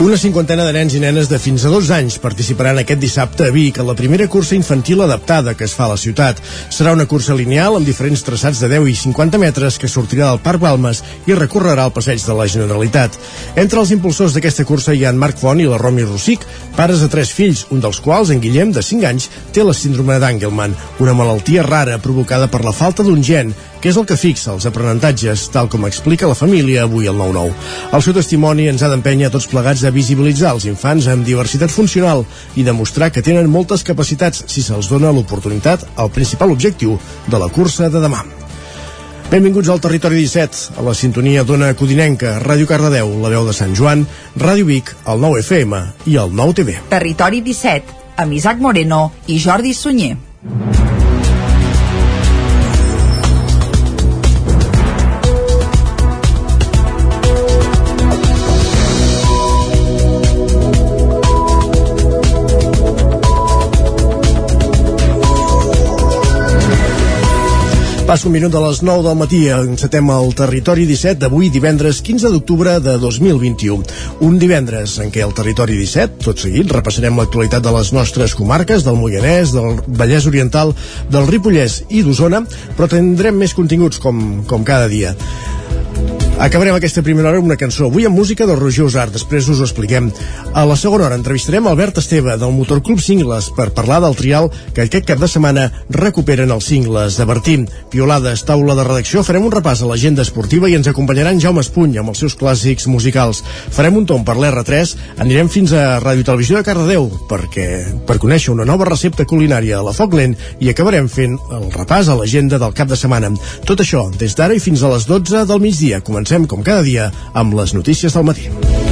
Una cinquantena de nens i nenes de fins a dos anys participaran aquest dissabte a Vic en la primera cursa infantil adaptada que es fa a la ciutat. Serà una cursa lineal amb diferents traçats de 10 i 50 metres que sortirà del Parc Balmes i recorrerà el passeig de la Generalitat. Entre els impulsors d'aquesta cursa hi ha en Marc Font i la Romi Rossic, pares de tres fills, un dels quals, en Guillem, de 5 anys, té la síndrome d'Angelman, una malaltia rara provocada per la falta d'un gen que és el que fixa els aprenentatges, tal com explica la família avui al 9-9. El seu testimoni ens ha d'empènyer a tots plegats a visibilitzar els infants amb diversitat funcional i demostrar que tenen moltes capacitats si se'ls dona l'oportunitat al principal objectiu de la cursa de demà. Benvinguts al Territori 17, a la sintonia d'Ona Codinenca, Ràdio Cardedeu, la veu de Sant Joan, Ràdio Vic, el 9 FM i el 9 TV. Territori 17, amb Isaac Moreno i Jordi Sunyer. Passa un minut de les 9 del matí, encetem el territori 17 d'avui divendres 15 d'octubre de 2021. Un divendres en què el territori 17, tot seguit, repassarem l'actualitat de les nostres comarques, del Moianès, del Vallès Oriental, del Ripollès i d'Osona, però tindrem més continguts com, com cada dia. Acabarem aquesta primera hora amb una cançó, avui amb música del Roger Usart, després us ho expliquem. A la segona hora entrevistarem Albert Esteve del Motor Club Cingles per parlar del trial que aquest cap de setmana recuperen els cingles de Bertí. Piolades, taula de redacció, farem un repàs a l'agenda esportiva i ens acompanyaran Jaume Espuny amb els seus clàssics musicals. Farem un tom per l'R3, anirem fins a Ràdio Televisió de Cardedeu perquè, per conèixer una nova recepta culinària a la Foc Lent i acabarem fent el repàs a l'agenda del cap de setmana. Tot això des d'ara i fins a les 12 del migdia. Comencem Comencem, com cada dia, amb les notícies del matí.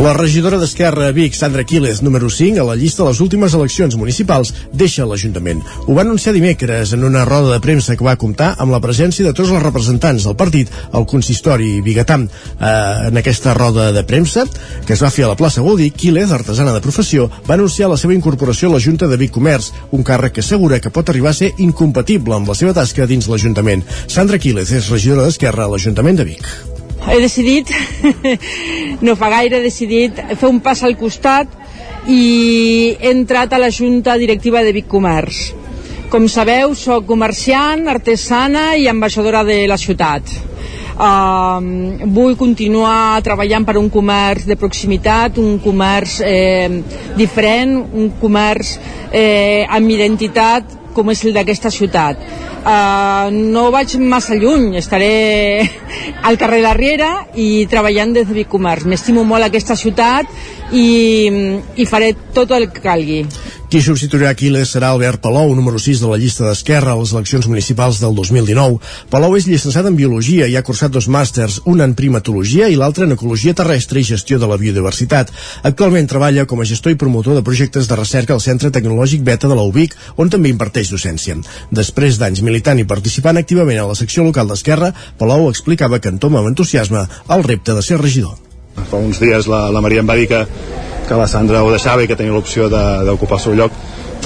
La regidora d'Esquerra a Vic, Sandra Quílez, número 5, a la llista de les últimes eleccions municipals, deixa l'Ajuntament. Ho va anunciar dimecres en una roda de premsa que va comptar amb la presència de tots els representants del partit al consistori biguetà. Eh, en aquesta roda de premsa, que es va fer a la plaça Godi, Quílez, artesana de professió, va anunciar la seva incorporació a la Junta de Vic Comerç, un càrrec que assegura que pot arribar a ser incompatible amb la seva tasca dins l'Ajuntament. Sandra Quílez és regidora d'Esquerra a l'Ajuntament de Vic he decidit, no fa gaire, he decidit fer un pas al costat i he entrat a la Junta Directiva de Vic Comerç. Com sabeu, sóc comerciant, artesana i ambaixadora de la ciutat. Uh, vull continuar treballant per un comerç de proximitat, un comerç eh, diferent, un comerç eh, amb identitat com és el d'aquesta ciutat Uh, no vaig massa lluny, estaré al carrer de la Riera i treballant des de Vicomerç. M'estimo molt aquesta ciutat i, i faré tot el que calgui. Qui substituirà Aquiles serà Albert Palou, número 6 de la llista d'Esquerra a les eleccions municipals del 2019. Palou és llicenciat en Biologia i ha cursat dos màsters, un en primatologia i l'altre en Ecologia Terrestre i Gestió de la Biodiversitat. Actualment treballa com a gestor i promotor de projectes de recerca al Centre Tecnològic Beta de la UBIC, on també imparteix docència. Després d'anys militant i participant activament a la secció local d'Esquerra, Palou explicava que entoma amb entusiasme el repte de ser regidor. Fa uns dies la, la Maria em va dir que que la Sandra ho deixava i que tenia l'opció d'ocupar el seu lloc.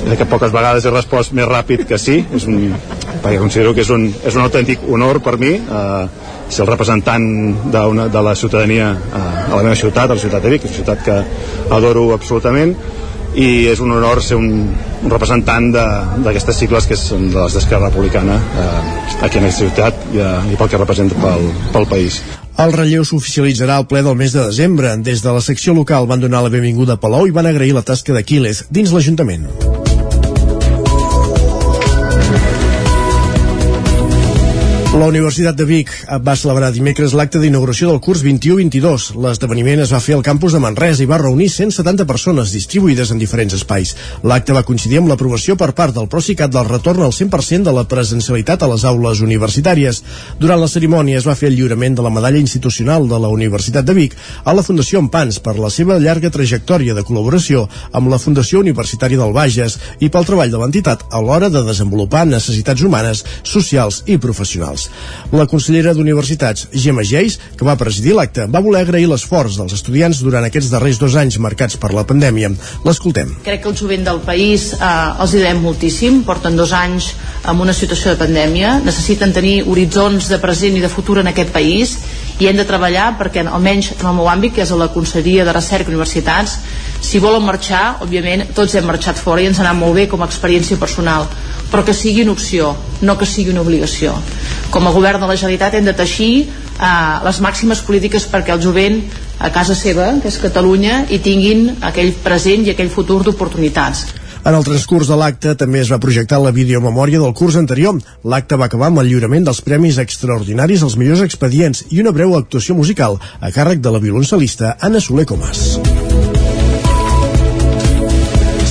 Que poques vegades he respost més ràpid que sí. És un, perquè considero que és un, és un autèntic honor per mi eh, ser el representant una, de la ciutadania eh, a la meva ciutat, a la ciutat de Vic, una ciutat que adoro absolutament. I és un honor ser un, un representant d'aquestes cicles que són de les d'Esquerra Republicana eh, aquí en aquesta ciutat i, eh, i pel que representa pel, pel país. El relleu s'oficialitzarà al ple del mes de desembre. Des de la secció local van donar la benvinguda a Palau i van agrair la tasca d'Aquiles dins l'Ajuntament. La Universitat de Vic va celebrar dimecres l'acte d'inauguració del curs 21-22. L'esdeveniment es va fer al campus de Manresa i va reunir 170 persones distribuïdes en diferents espais. L'acte va coincidir amb l'aprovació per part del Procicat del retorn al 100% de la presencialitat a les aules universitàries. Durant la cerimònia es va fer el lliurament de la medalla institucional de la Universitat de Vic a la Fundació Empans per la seva llarga trajectòria de col·laboració amb la Fundació Universitària del Bages i pel treball de l'entitat a l'hora de desenvolupar necessitats humanes, socials i professionals. La consellera d'Universitats, Gemma Geis, que va presidir l'acte, va voler agrair l'esforç dels estudiants durant aquests darrers dos anys marcats per la pandèmia. L'escoltem. Crec que el jovent del país eh, els hi devem moltíssim, porten dos anys amb una situació de pandèmia, necessiten tenir horitzons de present i de futur en aquest país i hem de treballar perquè almenys en el meu àmbit, que és la Conselleria de Recerca i Universitats, si volen marxar, òbviament tots hem marxat fora i ens ha anat molt bé com a experiència personal, però que sigui una opció, no que sigui una obligació. Com a govern de la Generalitat hem de teixir eh, les màximes polítiques perquè el jovent a casa seva, que és Catalunya, hi tinguin aquell present i aquell futur d'oportunitats. En el transcurs de l'acte també es va projectar la videomemòria del curs anterior. L'acte va acabar amb el lliurament dels premis extraordinaris als millors expedients i una breu actuació musical a càrrec de la violoncel·lista Anna Soler Comas.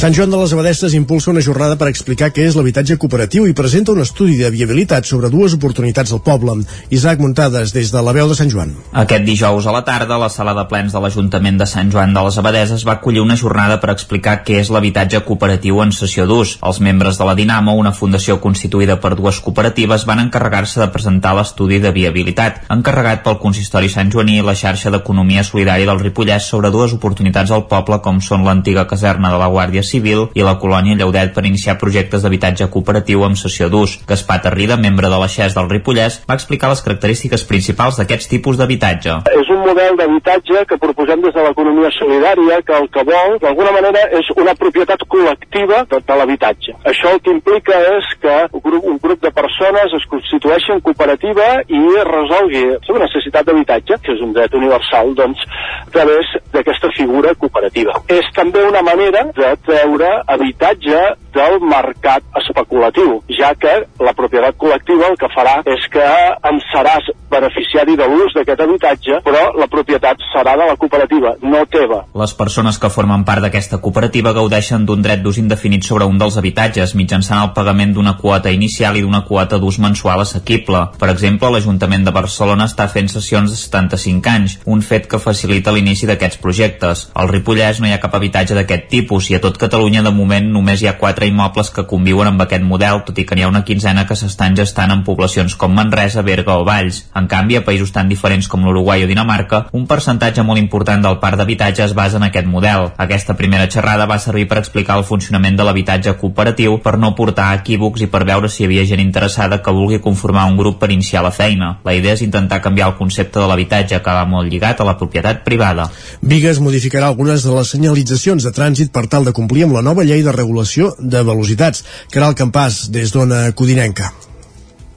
Sant Joan de les Abadesses impulsa una jornada per explicar què és l'habitatge cooperatiu i presenta un estudi de viabilitat sobre dues oportunitats al poble. Isaac Muntades, des de la veu de Sant Joan. Aquest dijous a la tarda, la sala de plens de l'Ajuntament de Sant Joan de les Abadeses va acollir una jornada per explicar què és l'habitatge cooperatiu en sessió d'ús. Els membres de la Dinamo, una fundació constituïda per dues cooperatives, van encarregar-se de presentar l'estudi de viabilitat, encarregat pel consistori Sant Joaní i la xarxa d'economia solidària del Ripollès sobre dues oportunitats al poble com són l'antiga caserna de la Guàrdia Civil i la colònia Lleudet per iniciar projectes d'habitatge cooperatiu amb sessió d'ús. Gaspar Tarrida, membre de la XES del Ripollès, va explicar les característiques principals d'aquests tipus d'habitatge. És un model d'habitatge que proposem des de l'economia solidària que el que vol, d'alguna manera, és una propietat col·lectiva de, de l'habitatge. Això el que implica és que un grup, un grup de persones es constitueixi en cooperativa i resolgui la seva necessitat d'habitatge, que és un dret universal, doncs, a través d'aquesta figura cooperativa. És també una manera de treure habitatge del mercat especulatiu, ja que la propietat col·lectiva el que farà és que em seràs beneficiari de l'ús d'aquest habitatge, però la propietat serà de la cooperativa, no teva. Les persones que formen part d'aquesta cooperativa gaudeixen d'un dret d'ús indefinit sobre un dels habitatges mitjançant el pagament d'una quota inicial i d'una quota d'ús mensual assequible. Per exemple, l'Ajuntament de Barcelona està fent sessions de 75 anys, un fet que facilita l'inici d'aquests projectes. Al Ripollès no hi ha cap habitatge d'aquest tipus i a tot Catalunya de moment només hi ha quatre immobles que conviuen amb aquest model, tot i que n'hi ha una quinzena que s'estan gestant en poblacions com Manresa, Berga o Valls. En canvi, a països tan diferents com l'Uruguai o Dinamarca, un percentatge molt important del parc d'habitatge es basa en aquest model. Aquesta primera xerrada va servir per explicar el funcionament de l'habitatge cooperatiu per no portar equívocs i per veure si hi havia gent interessada que vulgui conformar un grup per iniciar la feina. La idea és intentar canviar el concepte de l'habitatge que va molt lligat a la propietat privada. Vigues modificarà algunes de les senyalitzacions de trànsit per tal de complir amb la nova llei de regulació de velocitats. Caral Campàs, des d'Ona Codinenca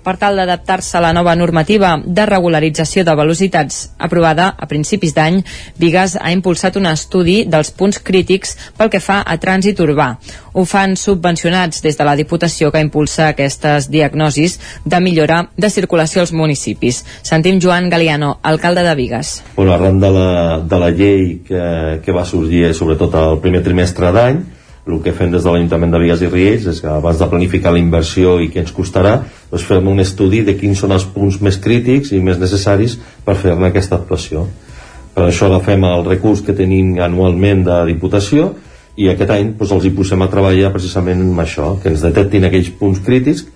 per tal d'adaptar-se a la nova normativa de regularització de velocitats aprovada a principis d'any, Vigas ha impulsat un estudi dels punts crítics pel que fa a trànsit urbà. Ho fan subvencionats des de la Diputació que impulsa aquestes diagnosis de millora de circulació als municipis. Sentim Joan Galiano, alcalde de Vigas. Bueno, arran de la, de la llei que, que va sorgir sobretot al primer trimestre d'any, el que fem des de l'Ajuntament de Vigues i Riells és que abans de planificar la inversió i què ens costarà, doncs fem un estudi de quins són els punts més crítics i més necessaris per fer-ne aquesta actuació. Per això agafem el recurs que tenim anualment de Diputació i aquest any doncs, els hi posem a treballar precisament amb això, que ens detectin aquells punts crítics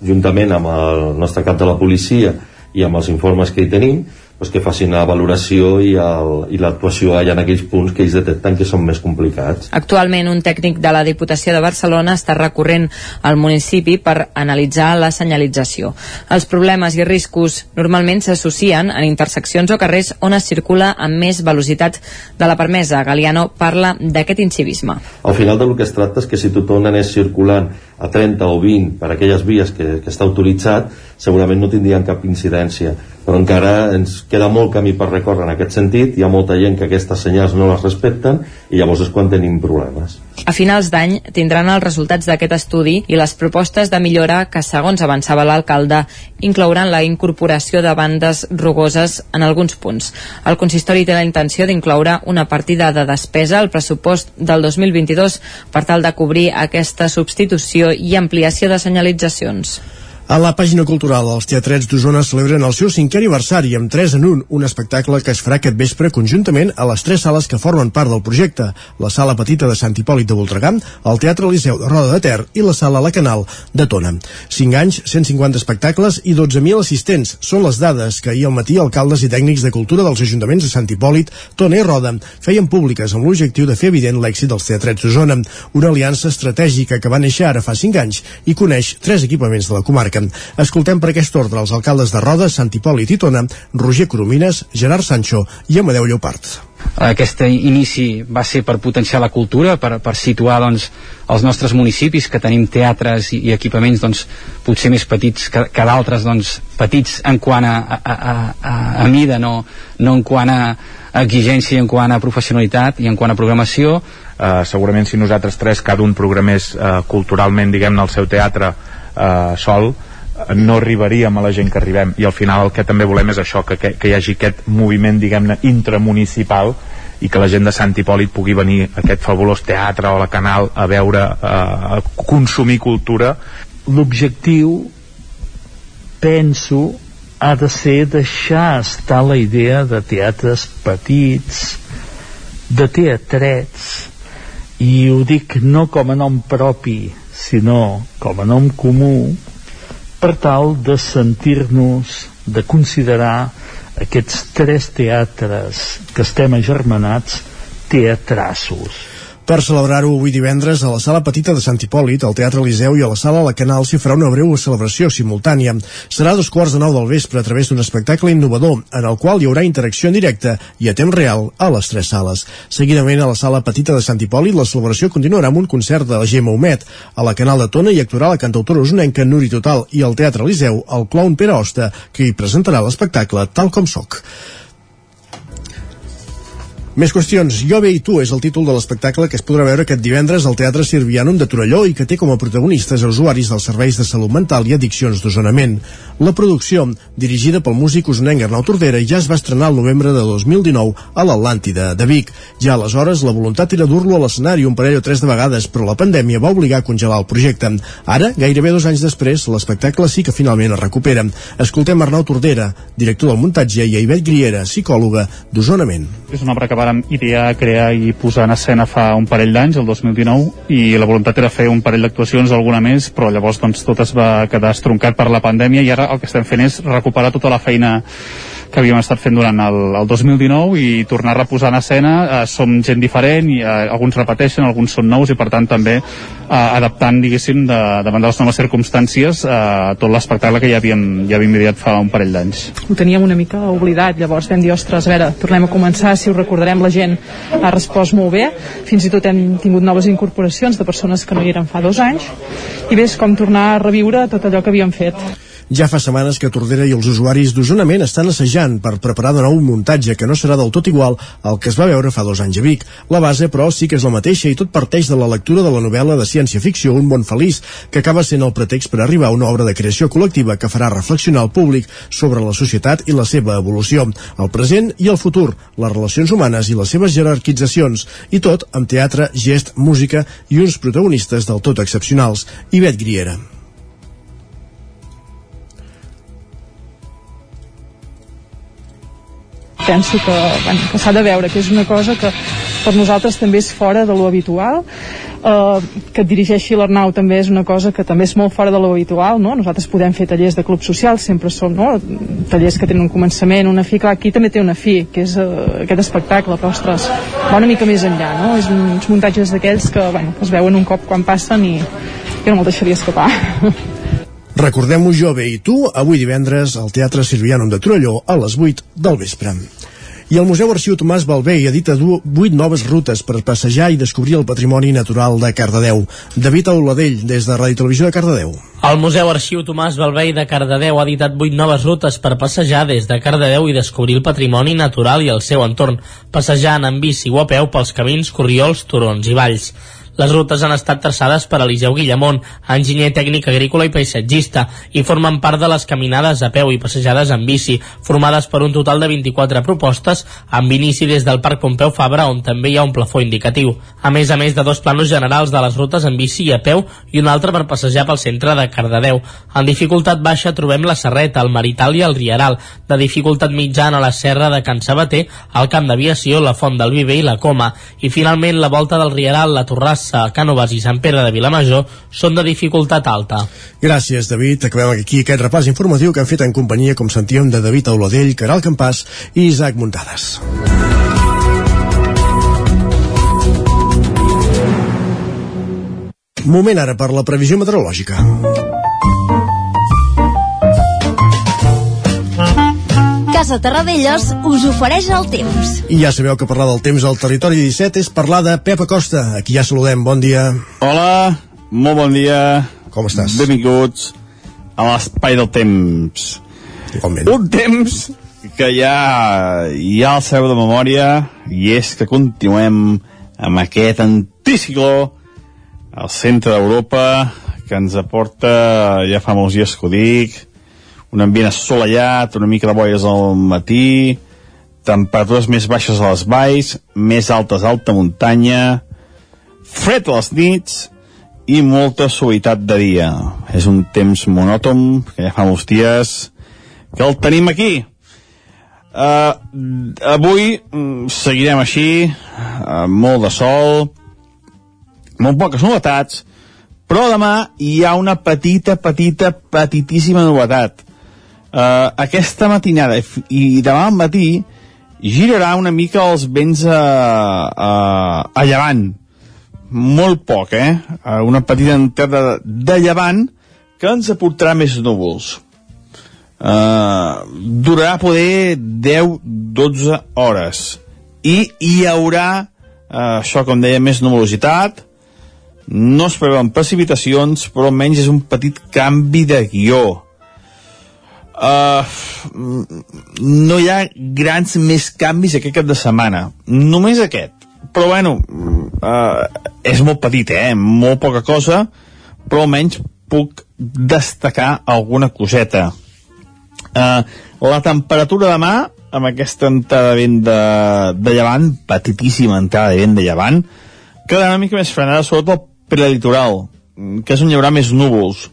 juntament amb el nostre cap de la policia i amb els informes que hi tenim pues, que facin la valoració i l'actuació allà en aquells punts que ells detecten que són més complicats. Actualment, un tècnic de la Diputació de Barcelona està recorrent al municipi per analitzar la senyalització. Els problemes i riscos normalment s'associen en interseccions o carrers on es circula amb més velocitat de la permesa. Galiano parla d'aquest incivisme. Al final del que es tracta és que si tothom anés circulant a 30 o 20 per aquelles vies que, que està autoritzat, segurament no tindrien cap incidència però encara ens queda molt camí per recórrer en aquest sentit, hi ha molta gent que aquestes senyals no les respecten i llavors és quan tenim problemes. A finals d'any tindran els resultats d'aquest estudi i les propostes de millora que, segons avançava l'alcalde, inclouran la incorporació de bandes rugoses en alguns punts. El consistori té la intenció d'incloure una partida de despesa al pressupost del 2022 per tal de cobrir aquesta substitució i ampliació de senyalitzacions. A la pàgina cultural, els teatrets d'Osona celebren el seu cinquè aniversari amb 3 en 1, un espectacle que es farà aquest vespre conjuntament a les tres sales que formen part del projecte, la sala petita de Sant Hipòlit de Voltregà, el Teatre Liceu de Roda de Ter i la sala La Canal de Tona. 5 anys, 150 espectacles i 12.000 assistents són les dades que ahir al matí alcaldes i tècnics de cultura dels ajuntaments de Sant Hipòlit, Tona i Roda feien públiques amb l'objectiu de fer evident l'èxit dels teatrets d'Osona, una aliança estratègica que va néixer ara fa 5 anys i coneix tres equipaments de la comarca. Escoltem per aquest ordre els alcaldes de Roda, Sant Hipòlit i Tona, Roger Coromines, Gerard Sancho i Amadeu Lleopard. Aquest inici va ser per potenciar la cultura, per, per situar doncs, els nostres municipis, que tenim teatres i, i equipaments doncs, potser més petits que, que d'altres, doncs, petits en quant a, a, a, a, mida, no, no en quant a exigència, en quant a professionalitat i en quant a programació. Uh, segurament si nosaltres tres, cada un programés uh, culturalment, diguem-ne, el seu teatre uh, sol, no arribaríem a la gent que arribem. I al final el que també volem és això que, que, que hi hagi aquest moviment diguem-ne intramunicipal i que la gent de Sant Hipòlit pugui venir a aquest fabulós teatre o a la Canal a veure, a consumir cultura. L'objectiu penso ha de ser deixar estar la idea de teatres petits de teatrets i ho dic no com a nom propi sinó com a nom comú per tal de sentir-nos, de considerar aquests tres teatres que estem agermanats teatrassos per celebrar-ho avui divendres a la sala petita de Sant Hipòlit, al Teatre Eliseu i a la sala La Canal s'hi farà una breu celebració simultània. Serà dos quarts de nou del vespre a través d'un espectacle innovador, en el qual hi haurà interacció en directe i a temps real a les tres sales. Seguidament a la sala petita de Sant Hipòlit la celebració continuarà amb un concert de la Gemma Humet. A la Canal de Tona hi actuarà la cantautora usonenca Nuri Total i al Teatre Eliseu el clown Pere Osta, que hi presentarà l'espectacle Tal com soc. Més qüestions. Jo bé i tu és el títol de l'espectacle que es podrà veure aquest divendres al Teatre Sirvianum de Torelló i que té com a protagonistes a usuaris dels serveis de salut mental i addiccions d'usonament. La producció, dirigida pel músic usonenc Arnau Tordera, ja es va estrenar el novembre de 2019 a l'Atlàntida de Vic. Ja aleshores la voluntat era dur-lo a l'escenari un parell o tres de vegades, però la pandèmia va obligar a congelar el projecte. Ara, gairebé dos anys després, l'espectacle sí que finalment es recupera. Escoltem Arnau Tordera, director del muntatge, i a Ivet Griera, psicòloga d'Osonament. És una obra que vàrem idear, crear i posar en escena fa un parell d'anys, el 2019, i la voluntat era fer un parell d'actuacions, alguna més, però llavors doncs, tot es va quedar estroncat per la pandèmia i ara el que estem fent és recuperar tota la feina que havíem estat fent durant el, el 2019 i tornar a reposar en escena eh, som gent diferent i eh, alguns repeteixen, alguns són nous i per tant també eh, adaptant diguéssim de, davant de les noves circumstàncies eh, tot l'espectacle que ja havíem, ja havíem ideat fa un parell d'anys. Ho teníem una mica oblidat, llavors vam dir, ostres, a veure, tornem a començar, si ho recordarem la gent ha respost molt bé, fins i tot hem tingut noves incorporacions de persones que no hi eren fa dos anys i bé, és com tornar a reviure tot allò que havíem fet. Ja fa setmanes que Tordera i els usuaris d'Osonament estan assajant per preparar de nou un muntatge que no serà del tot igual al que es va veure fa dos anys a Vic. La base, però, sí que és la mateixa i tot parteix de la lectura de la novel·la de ciència-ficció Un món feliç, que acaba sent el pretext per arribar a una obra de creació col·lectiva que farà reflexionar el públic sobre la societat i la seva evolució, el present i el futur, les relacions humanes i les seves jerarquitzacions, i tot amb teatre, gest, música i uns protagonistes del tot excepcionals. Ivet Griera. Penso que, bueno, que s'ha de veure, que és una cosa que per nosaltres també és fora de lo habitual, eh, que et dirigeixi l'Arnau també és una cosa que també és molt fora de lo habitual, no? Nosaltres podem fer tallers de club social, sempre són no? tallers que tenen un començament, una fi, clar, aquí també té una fi, que és uh, aquest espectacle, però ostres, va una mica més enllà, no? És uns muntatges d'aquells que, bueno, que es veuen un cop quan passen i jo no me'l deixaria escapar. Recordem-ho jo bé i tu, avui divendres al Teatre Sirvianum de Torelló a les 8 del vespre. I el Museu Arxiu Tomàs Balbé edita 8 noves rutes per passejar i descobrir el patrimoni natural de Cardedeu. David Auladell, des de Ràdio Televisió de Cardedeu. El Museu Arxiu Tomàs Balvei de Cardedeu ha editat vuit noves rutes per passejar des de Cardedeu i descobrir el patrimoni natural i el seu entorn, passejant en bici o a peu pels camins, corriols, turons i valls. Les rutes han estat traçades per Eliseu Guillamont, enginyer tècnic agrícola i paisatgista, i formen part de les caminades a peu i passejades en bici, formades per un total de 24 propostes, amb inici des del Parc Pompeu Fabra, on també hi ha un plafó indicatiu. A més a més de dos planos generals de les rutes en bici i a peu i un altre per passejar pel centre de Cardedeu. En dificultat baixa trobem la Serreta, el Marital i el Rieral. De dificultat mitjana la Serra de Can Sabater, el Camp d'Aviació, la Font del Viver i la Coma. I finalment la Volta del Rieral, la Torrassa, Terrassa, Cànoves i Sant Pere de Vilamajor són de dificultat alta. Gràcies, David. Acabem aquí aquest repàs informatiu que han fet en companyia, com sentíem, de David Auladell, Caral Campàs i Isaac Muntades. Moment ara per la previsió meteorològica. Casa Terradellos us ofereix el temps. I ja sabeu que parlar del temps al territori 17 és parlar de Pep Acosta. Aquí ja saludem, bon dia. Hola, molt bon dia. Com estàs? Benvinguts a l'espai del temps. Igualment. Un temps que ja, ja el sabeu de memòria i és que continuem amb aquest anticicló al centre d'Europa que ens aporta, ja fa molts dies que ho dic, un ambient assolellat, una mica de boies al matí, temperatures més baixes a les valls, més altes a alta muntanya, fred a les nits i molta suavitat de dia. És un temps monòton, que ja fa molts dies que el tenim aquí. Uh, avui mm, seguirem així, uh, molt de sol, molt poques novetats, però demà hi ha una petita, petita, petitíssima novetat Uh, aquesta matinada i demà al matí girarà una mica els vents a, a, a llevant. Molt poc, eh? Uh, una petita entrada de llevant que ens aportarà més núvols. Uh, durarà poder 10-12 hores. I hi haurà uh, això com deia més nuvolositat. No es preveuen precipitacions però almenys és un petit canvi de guió Uh, no hi ha grans més canvis aquest cap de setmana. Només aquest. Però bueno, uh, és molt petit, eh? Molt poca cosa, però almenys puc destacar alguna coseta. Uh, la temperatura demà, amb aquesta entrada de vent de, de llevant, petitíssima entrada de vent de llevant, quedarà una mica més frenada, sobretot al prelitoral, que és on hi haurà més núvols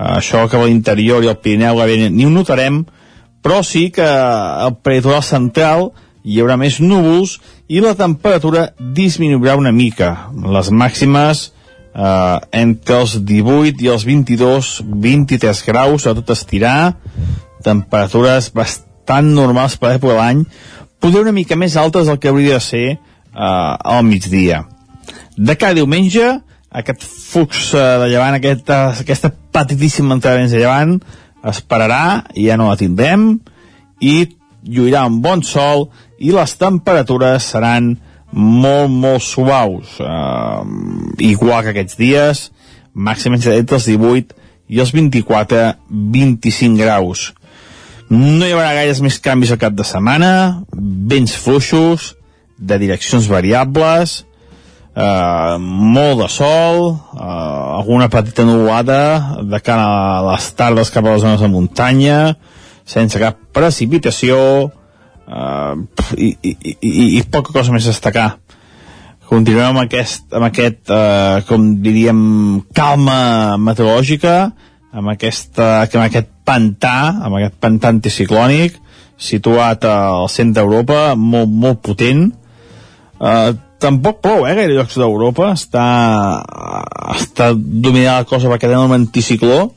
això que a l'interior i al Pirineu gairebé ni ho notarem, però sí que al peritoral central hi haurà més núvols i la temperatura disminuirà una mica. Les màximes eh, entre els 18 i els 22, 23 graus, a tot estirar, temperatures bastant normals per l'època de l'any, poder una mica més altes del que hauria de ser eh, al migdia. De cada diumenge, aquest flux eh, de llevant, aquesta, aquesta petitíssima entrada de llevant, es pararà, i ja no la tindrem, i lluirà un bon sol, i les temperatures seran molt, molt suaus. Uh, igual que aquests dies, màxim entre els 18 i els 24-25 graus. No hi haurà gaires més canvis al cap de setmana, vents fluixos, de direccions variables, eh, molt de sol, eh, alguna petita nuvolada de cara a les tardes cap a les zones de muntanya, sense cap precipitació eh, i, i, i, i poca cosa més a destacar. Continuem amb aquest, amb aquest eh, com diríem, calma meteorològica, amb, aquesta, amb aquest pantà, amb aquest pantà anticiclònic, situat al centre d'Europa, molt, molt potent. Eh, tampoc plou, eh, gaire llocs d'Europa. Està, està dominada la cosa perquè tenim un anticicló.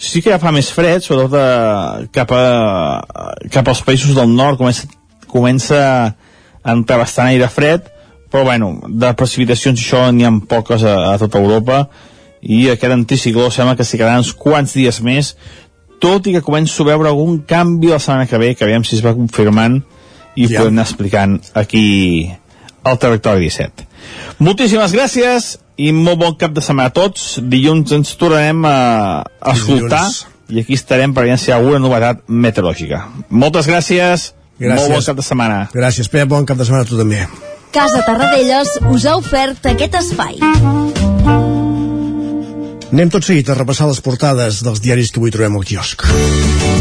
Sí que ja fa més fred, sobretot a, eh, cap, a, cap als països del nord comença, comença a entrar bastant aire fred, però bueno, de precipitacions això n'hi ha poques a, a tota Europa i aquest anticicló sembla que s'hi quedaran uns quants dies més tot i que començo a veure algun canvi la setmana que ve, que aviam si es va confirmant i ja. podem anar explicant aquí al Territori 17. Moltíssimes gràcies i molt bon cap de setmana a tots. Dilluns ens tornarem a, a escoltar i aquí estarem per veure si hi ha alguna novetat meteorològica. Moltes gràcies, Gràcies. molt bon cap de setmana. Gràcies, Pep, bon cap de setmana a tu també. Casa Tarradellas us ha ofert aquest espai. Anem tot seguit a repassar les portades dels diaris que avui trobem al quiosc.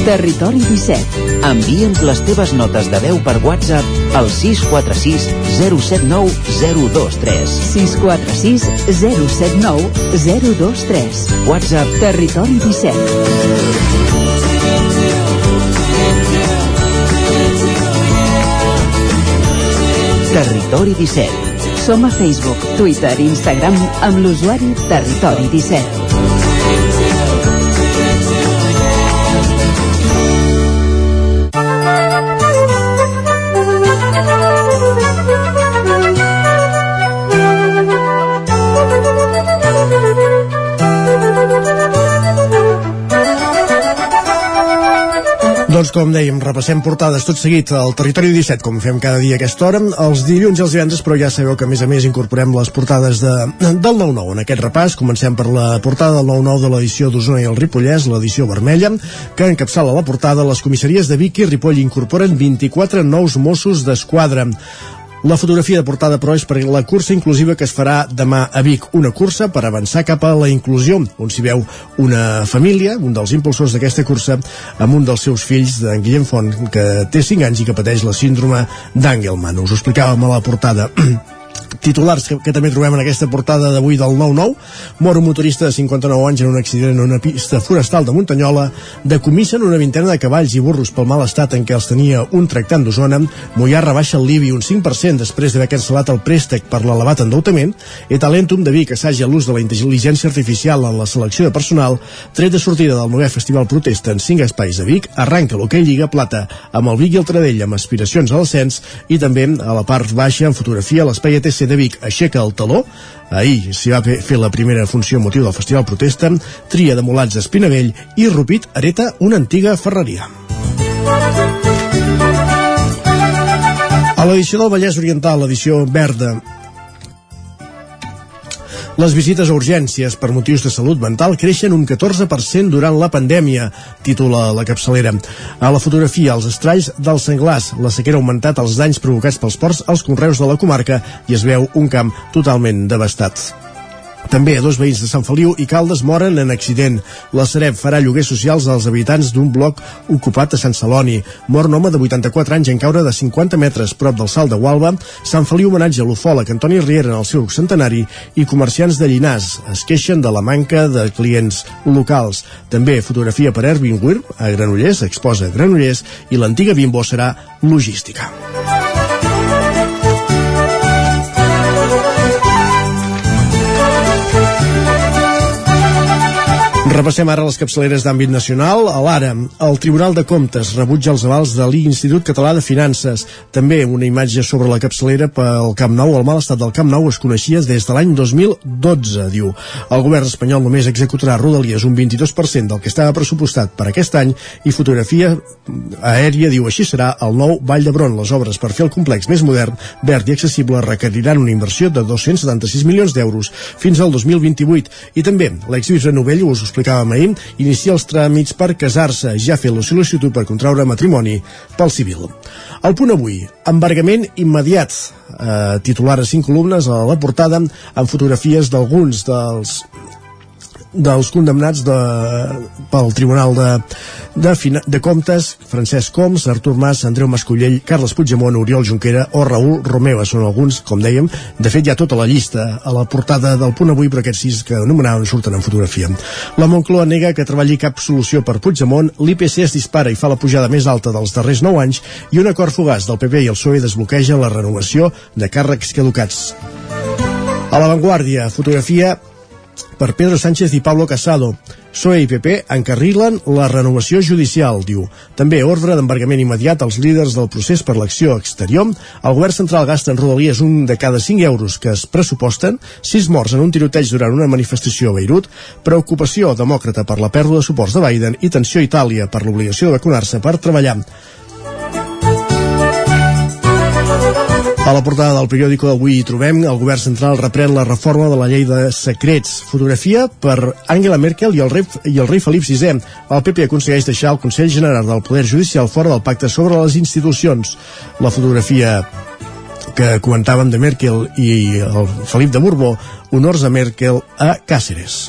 Territori 17. Envia'ns les teves notes de veu per WhatsApp al 646 079 023. 646 079 023. WhatsApp Territori 17. Territori 17. Som a Facebook, Twitter i Instagram amb l'usuari Territori 17. you. Doncs com dèiem, repassem portades tot seguit al Territori 17, com fem cada dia a aquesta hora, els dilluns i els divendres, però ja sabeu que a més a més incorporem les portades de, del 9-9. En aquest repàs comencem per la portada del 9-9 de l'edició d'Osona i el Ripollès, l'edició vermella, que encapçala la portada les comissaries de Vic i Ripoll incorporen 24 nous Mossos d'Esquadra. La fotografia de portada, però, és per la cursa inclusiva que es farà demà a Vic. Una cursa per avançar cap a la inclusió, on s'hi veu una família, un dels impulsors d'aquesta cursa, amb un dels seus fills, d'en Guillem Font, que té 5 anys i que pateix la síndrome d'Angelman. Us ho explicàvem a la portada titulars que, que també trobem en aquesta portada d'avui del 9-9 mor un motorista de 59 anys en un accident en una pista forestal de Muntanyola decomissen una vintena de cavalls i burros pel mal estat en què els tenia un tractant d'Osona Mollà rebaixa el l'IBI un 5% després d'haver cancel·lat el préstec per l'elevat endeutament. I Talentum de Vic assaja l'ús de la intel·ligència artificial en la selecció de personal tret de sortida del 9è Festival Protesta en 5 espais de Vic arranca l'hoquei Lliga Plata amb el Vic i el Tradell amb aspiracions a l'ascens i també a la part baixa en fotografia l'espai ETC de Vic aixeca el taló Ahir s'hi va fer la primera funció motiu del Festival Protesta, tria de molats d'Espinavell i Rupit hereta una antiga ferreria. A l'edició del Vallès Oriental, l'edició verda, les visites a urgències per motius de salut mental creixen un 14% durant la pandèmia, titula la capçalera. A la fotografia, els estralls del senglars, la sequera ha augmentat els danys provocats pels ports als conreus de la comarca i es veu un camp totalment devastat. També dos veïns de Sant Feliu i Caldes moren en accident. La Sareb farà lloguers socials als habitants d'un bloc ocupat a Sant Celoni. Mor un home de 84 anys en caure de 50 metres prop del salt de Gualba. Sant Feliu homenatge a l'ufòleg Antoni Riera en el seu centenari i comerciants de Llinars es queixen de la manca de clients locals. També fotografia per Erwin a Granollers, exposa Granollers i l'antiga Bimbo serà logística. Repassem ara les capçaleres d'àmbit nacional. A l'Ara, el Tribunal de Comptes rebutja els avals de l'Institut Català de Finances. També una imatge sobre la capçalera pel Camp Nou. El mal estat del Camp Nou es coneixia des de l'any 2012, diu. El govern espanyol només executarà Rodalies un 22% del que estava pressupostat per aquest any i fotografia aèria, diu, així serà el nou Vall d'Hebron. Les obres per fer el complex més modern, verd i accessible requeriran una inversió de 276 milions d'euros fins al 2028. I també l'exbisbe Novell, us ho explicàvem ahir, inicia els tràmits per casar-se, ja fet la sol·licitud per contraure matrimoni pel civil. El punt avui, embargament immediat, eh, titular a cinc columnes a la portada amb fotografies d'alguns dels dels condemnats de, pel Tribunal de, de, Fina, de Comptes, Francesc Coms, Artur Mas, Andreu Mascollell, Carles Puigdemont, Oriol Junquera o Raül Romeva. Són alguns, com dèiem, de fet hi ha tota la llista a la portada del punt avui, però aquests sis que anomenaven surten en fotografia. La Moncloa nega que treballi cap solució per Puigdemont, l'IPC es dispara i fa la pujada més alta dels darrers 9 anys i un acord fugaç del PP i el PSOE desbloqueja la renovació de càrrecs caducats. A l'avantguàrdia, fotografia per Pedro Sánchez i Pablo Casado. PSOE i PP encarrilen la renovació judicial, diu. També ordre d'embargament immediat als líders del procés per l'acció exterior. El govern central gasta en Rodalies un de cada 5 euros que es pressuposten, 6 morts en un tiroteig durant una manifestació a Beirut, preocupació demòcrata per la pèrdua de suports de Biden i tensió a Itàlia per l'obligació de vacunar-se per treballar. A la portada del periòdico avui hi trobem el govern central reprèn la reforma de la llei de secrets. Fotografia per Angela Merkel i el rei, i el rei Felip VI. El PP aconsegueix deixar el Consell General del Poder Judicial fora del pacte sobre les institucions. La fotografia que comentàvem de Merkel i el Felip de Borbó, honors a Merkel a Càceres.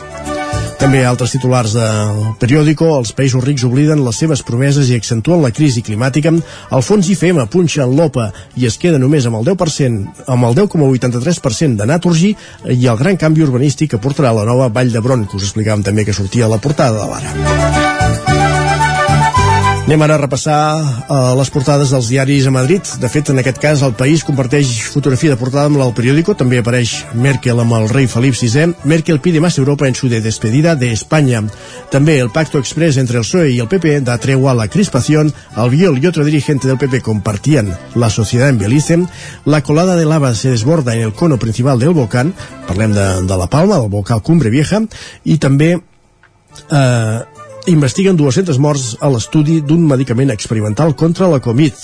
També altres titulars del periòdico, els països rics obliden les seves promeses i accentuen la crisi climàtica. El fons IFM punxa en l'OPA i es queda només amb el 10%, amb el 10,83% de Naturgy i el gran canvi urbanístic que portarà la nova Vall d'Hebron, que us explicàvem també que sortia a la portada de l'ara. Anem ara a repassar uh, les portades dels diaris a Madrid. De fet, en aquest cas, el país comparteix fotografia de portada amb el periòdico. També apareix Merkel amb el rei Felip VI. Merkel pide más Europa en su de despedida de España. També el pacto express entre el PSOE y el PP da tregua a la crispación. Albiol y otro dirigente del PP compartían la sociedad en Belice. La colada de lava se desborda en el cono principal del volcán. Parlem de, de la Palma, del volcà Cumbre Vieja. I també eh, investiguen 200 morts a l'estudi d'un medicament experimental contra la Covid.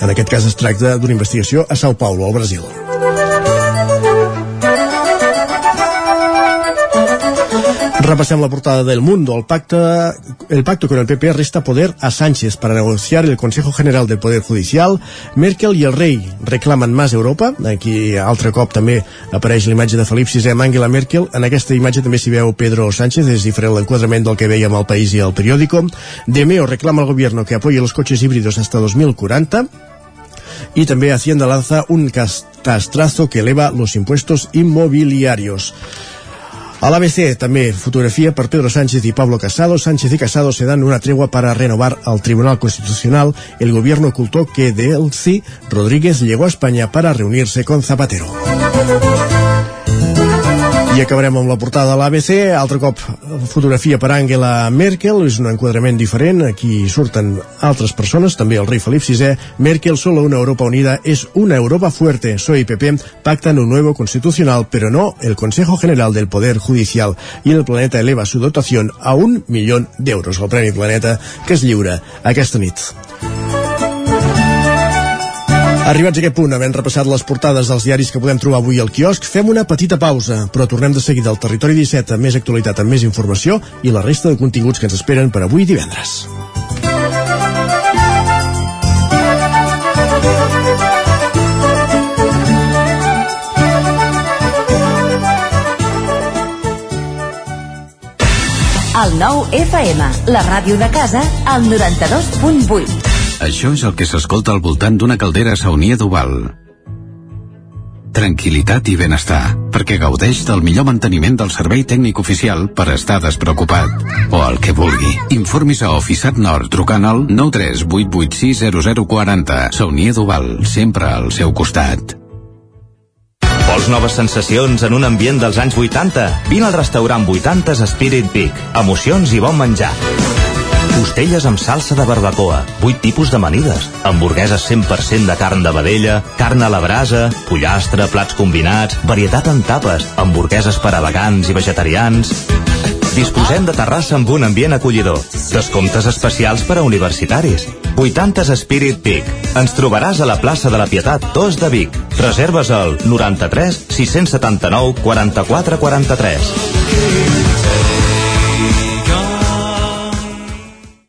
En aquest cas es tracta d'una investigació a Sao Paulo, al Brasil. Repassem la portada del Mundo. El, pacte, el pacto con el PP resta poder a Sánchez para negociar el Consejo General del Poder Judicial. Merkel i el rei reclamen més Europa. Aquí altre cop també apareix l'imatge de Felip VI amb Angela Merkel. En aquesta imatge també s'hi veu Pedro Sánchez, és diferent l'enquadrament del que veiem al País i al periòdico. De Meo reclama al gobierno que apoye los coches híbridos hasta 2040 y també Hacienda lanza un castrazo que eleva los impuestos inmobiliarios. A l'ABC també fotografía per Pedro Sánchez y Pablo Casado. Sánchez y Casado se dan una tregua para renovar al Tribunal Constitucional. El gobierno ocultó que Delcy Rodríguez llegó a España para reunirse con Zapatero. I acabarem amb la portada de l'ABC, altre cop fotografia per Angela Merkel, és un enquadrament diferent, aquí surten altres persones, també el rei Felip VI, Merkel, solo una Europa unida es una Europa fuerte, PSOE y PP pactan un nuevo constitucional, pero no el Consejo General del Poder Judicial, y el Planeta eleva su dotación a un millón d'euros, el Premi Planeta, que es lliura aquesta nit. Arribats a aquest punt, havent repassat les portades dels diaris que podem trobar avui al quiosc, fem una petita pausa, però tornem de seguida al Territori 17 amb més actualitat, amb més informació i la resta de continguts que ens esperen per avui divendres. El nou FM, la ràdio de casa, al 92.8. Això és el que s'escolta al voltant d'una caldera saunia d'Oval. Tranquilitat i benestar, perquè gaudeix del millor manteniment del servei tècnic oficial per estar despreocupat. O el que vulgui. Informis a Oficiat Nord trucant al 938860040. Saunia d'Oval, sempre al seu costat. Vols noves sensacions en un ambient dels anys 80? Vine al restaurant 80 Spirit Peak. Emocions i bon menjar. Costelles amb salsa de barbacoa, 8 tipus d'amanides, hamburgueses 100% de carn de vedella, carn a la brasa, pollastre, plats combinats, varietat en tapes, hamburgueses per a vegans i vegetarians... Disposem de terrassa amb un ambient acollidor. Descomptes especials per a universitaris. 80 Spirit Peak. Ens trobaràs a la plaça de la Pietat 2 de Vic. Reserves al 93 679 44 43.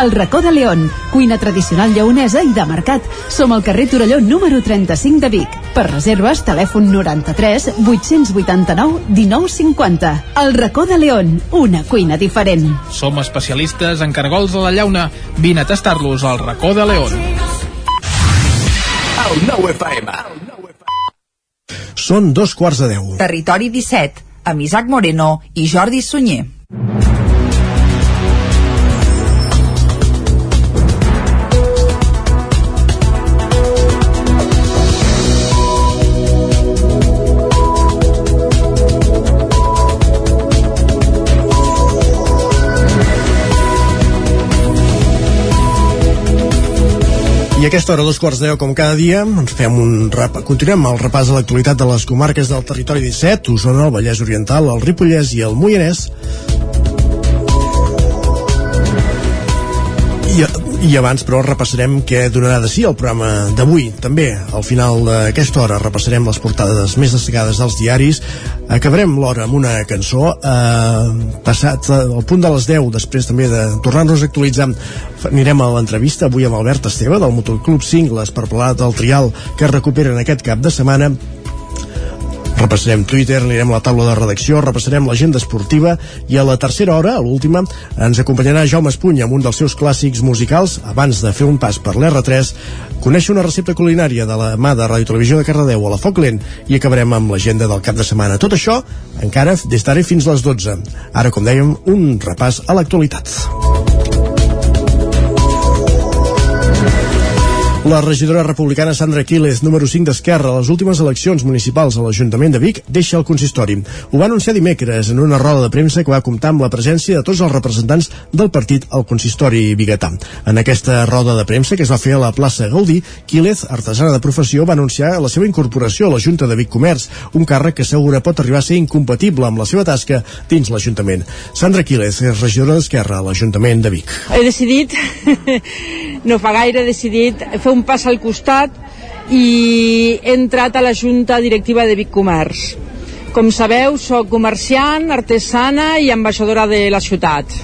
El racó de León, cuina tradicional lleonesa i de mercat. Som al carrer Torelló número 35 de Vic. Per reserves, telèfon 93 889 1950. El racó de León, una cuina diferent. Som especialistes en cargols de la llauna. Vine a tastar-los al racó de León. El nou FM. Són dos quarts de deu. Territori 17, amb Isaac Moreno i Jordi Sunyer. I a aquesta hora, dos quarts de deu, com cada dia, ens fem un rap... continuem el repàs de l'actualitat de les comarques del territori 17, Osona, el Vallès Oriental, el Ripollès i el Moianès. I, I abans, però, repassarem què donarà de si el programa d'avui. També, al final d'aquesta hora, repassarem les portades més destacades dels diaris. Acabarem l'hora amb una cançó. Eh, passat al punt de les 10, després també de tornar-nos a actualitzar, anirem a l'entrevista avui amb Albert Esteve, del Motoclub Cingles, per parlar del trial que recuperen aquest cap de setmana repassarem Twitter, anirem a la taula de redacció, repassarem l'agenda esportiva i a la tercera hora, a l'última, ens acompanyarà Jaume Espuny amb un dels seus clàssics musicals abans de fer un pas per l'R3, conèixer una recepta culinària de la mà de Ràdio Televisió de Cardedeu a la Foc Lent i acabarem amb l'agenda del cap de setmana. Tot això encara des d'ara fins les 12. Ara, com dèiem, un repàs a l'actualitat. La regidora republicana Sandra Quiles, número 5 d'Esquerra, a les últimes eleccions municipals a l'Ajuntament de Vic, deixa el consistori. Ho va anunciar dimecres en una roda de premsa que va comptar amb la presència de tots els representants del partit al consistori biguetà. En aquesta roda de premsa que es va fer a la plaça Gaudí, Quiles, artesana de professió, va anunciar la seva incorporació a la Junta de Vic Comerç, un càrrec que assegura pot arribar a ser incompatible amb la seva tasca dins l'Ajuntament. Sandra Quiles és regidora d'Esquerra a l'Ajuntament de Vic. He decidit, no fa gaire, he decidit fer un pas al costat i he entrat a la Junta Directiva de Vic Comerç. Com sabeu, sóc comerciant, artesana i ambaixadora de la ciutat.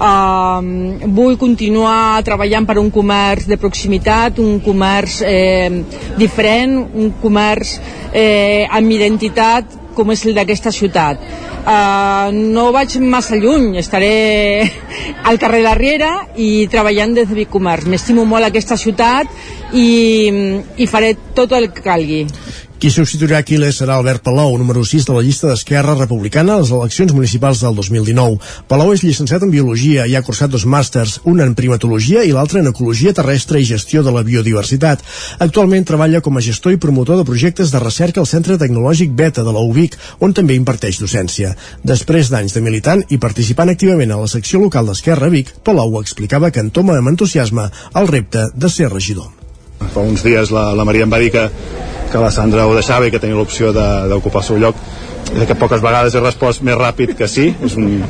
Uh, vull continuar treballant per un comerç de proximitat, un comerç eh, diferent, un comerç eh, amb identitat com és el d'aquesta ciutat. Uh, no vaig massa lluny, estaré al carrer de la Riera i treballant des de Vic Comerç. M'estimo molt aquesta ciutat i, i faré tot el que calgui. Qui substituirà Aquiles serà Albert Palou, número 6 de la llista d'Esquerra Republicana a les eleccions municipals del 2019. Palou és llicenciat en Biologia i ha cursat dos màsters, un en Primatologia i l'altre en Ecologia Terrestre i Gestió de la Biodiversitat. Actualment treballa com a gestor i promotor de projectes de recerca al Centre Tecnològic Beta de la UBIC, on també imparteix docència. Després d'anys de militant i participant activament a la secció local d'Esquerra Vic, Palou explicava que entoma amb entusiasme el repte de ser regidor. Fa uns dies la, la Maria em va dir que, que la Sandra ho deixava i que tenia l'opció d'ocupar el seu lloc. I que poques vegades he respost més ràpid que sí. És un,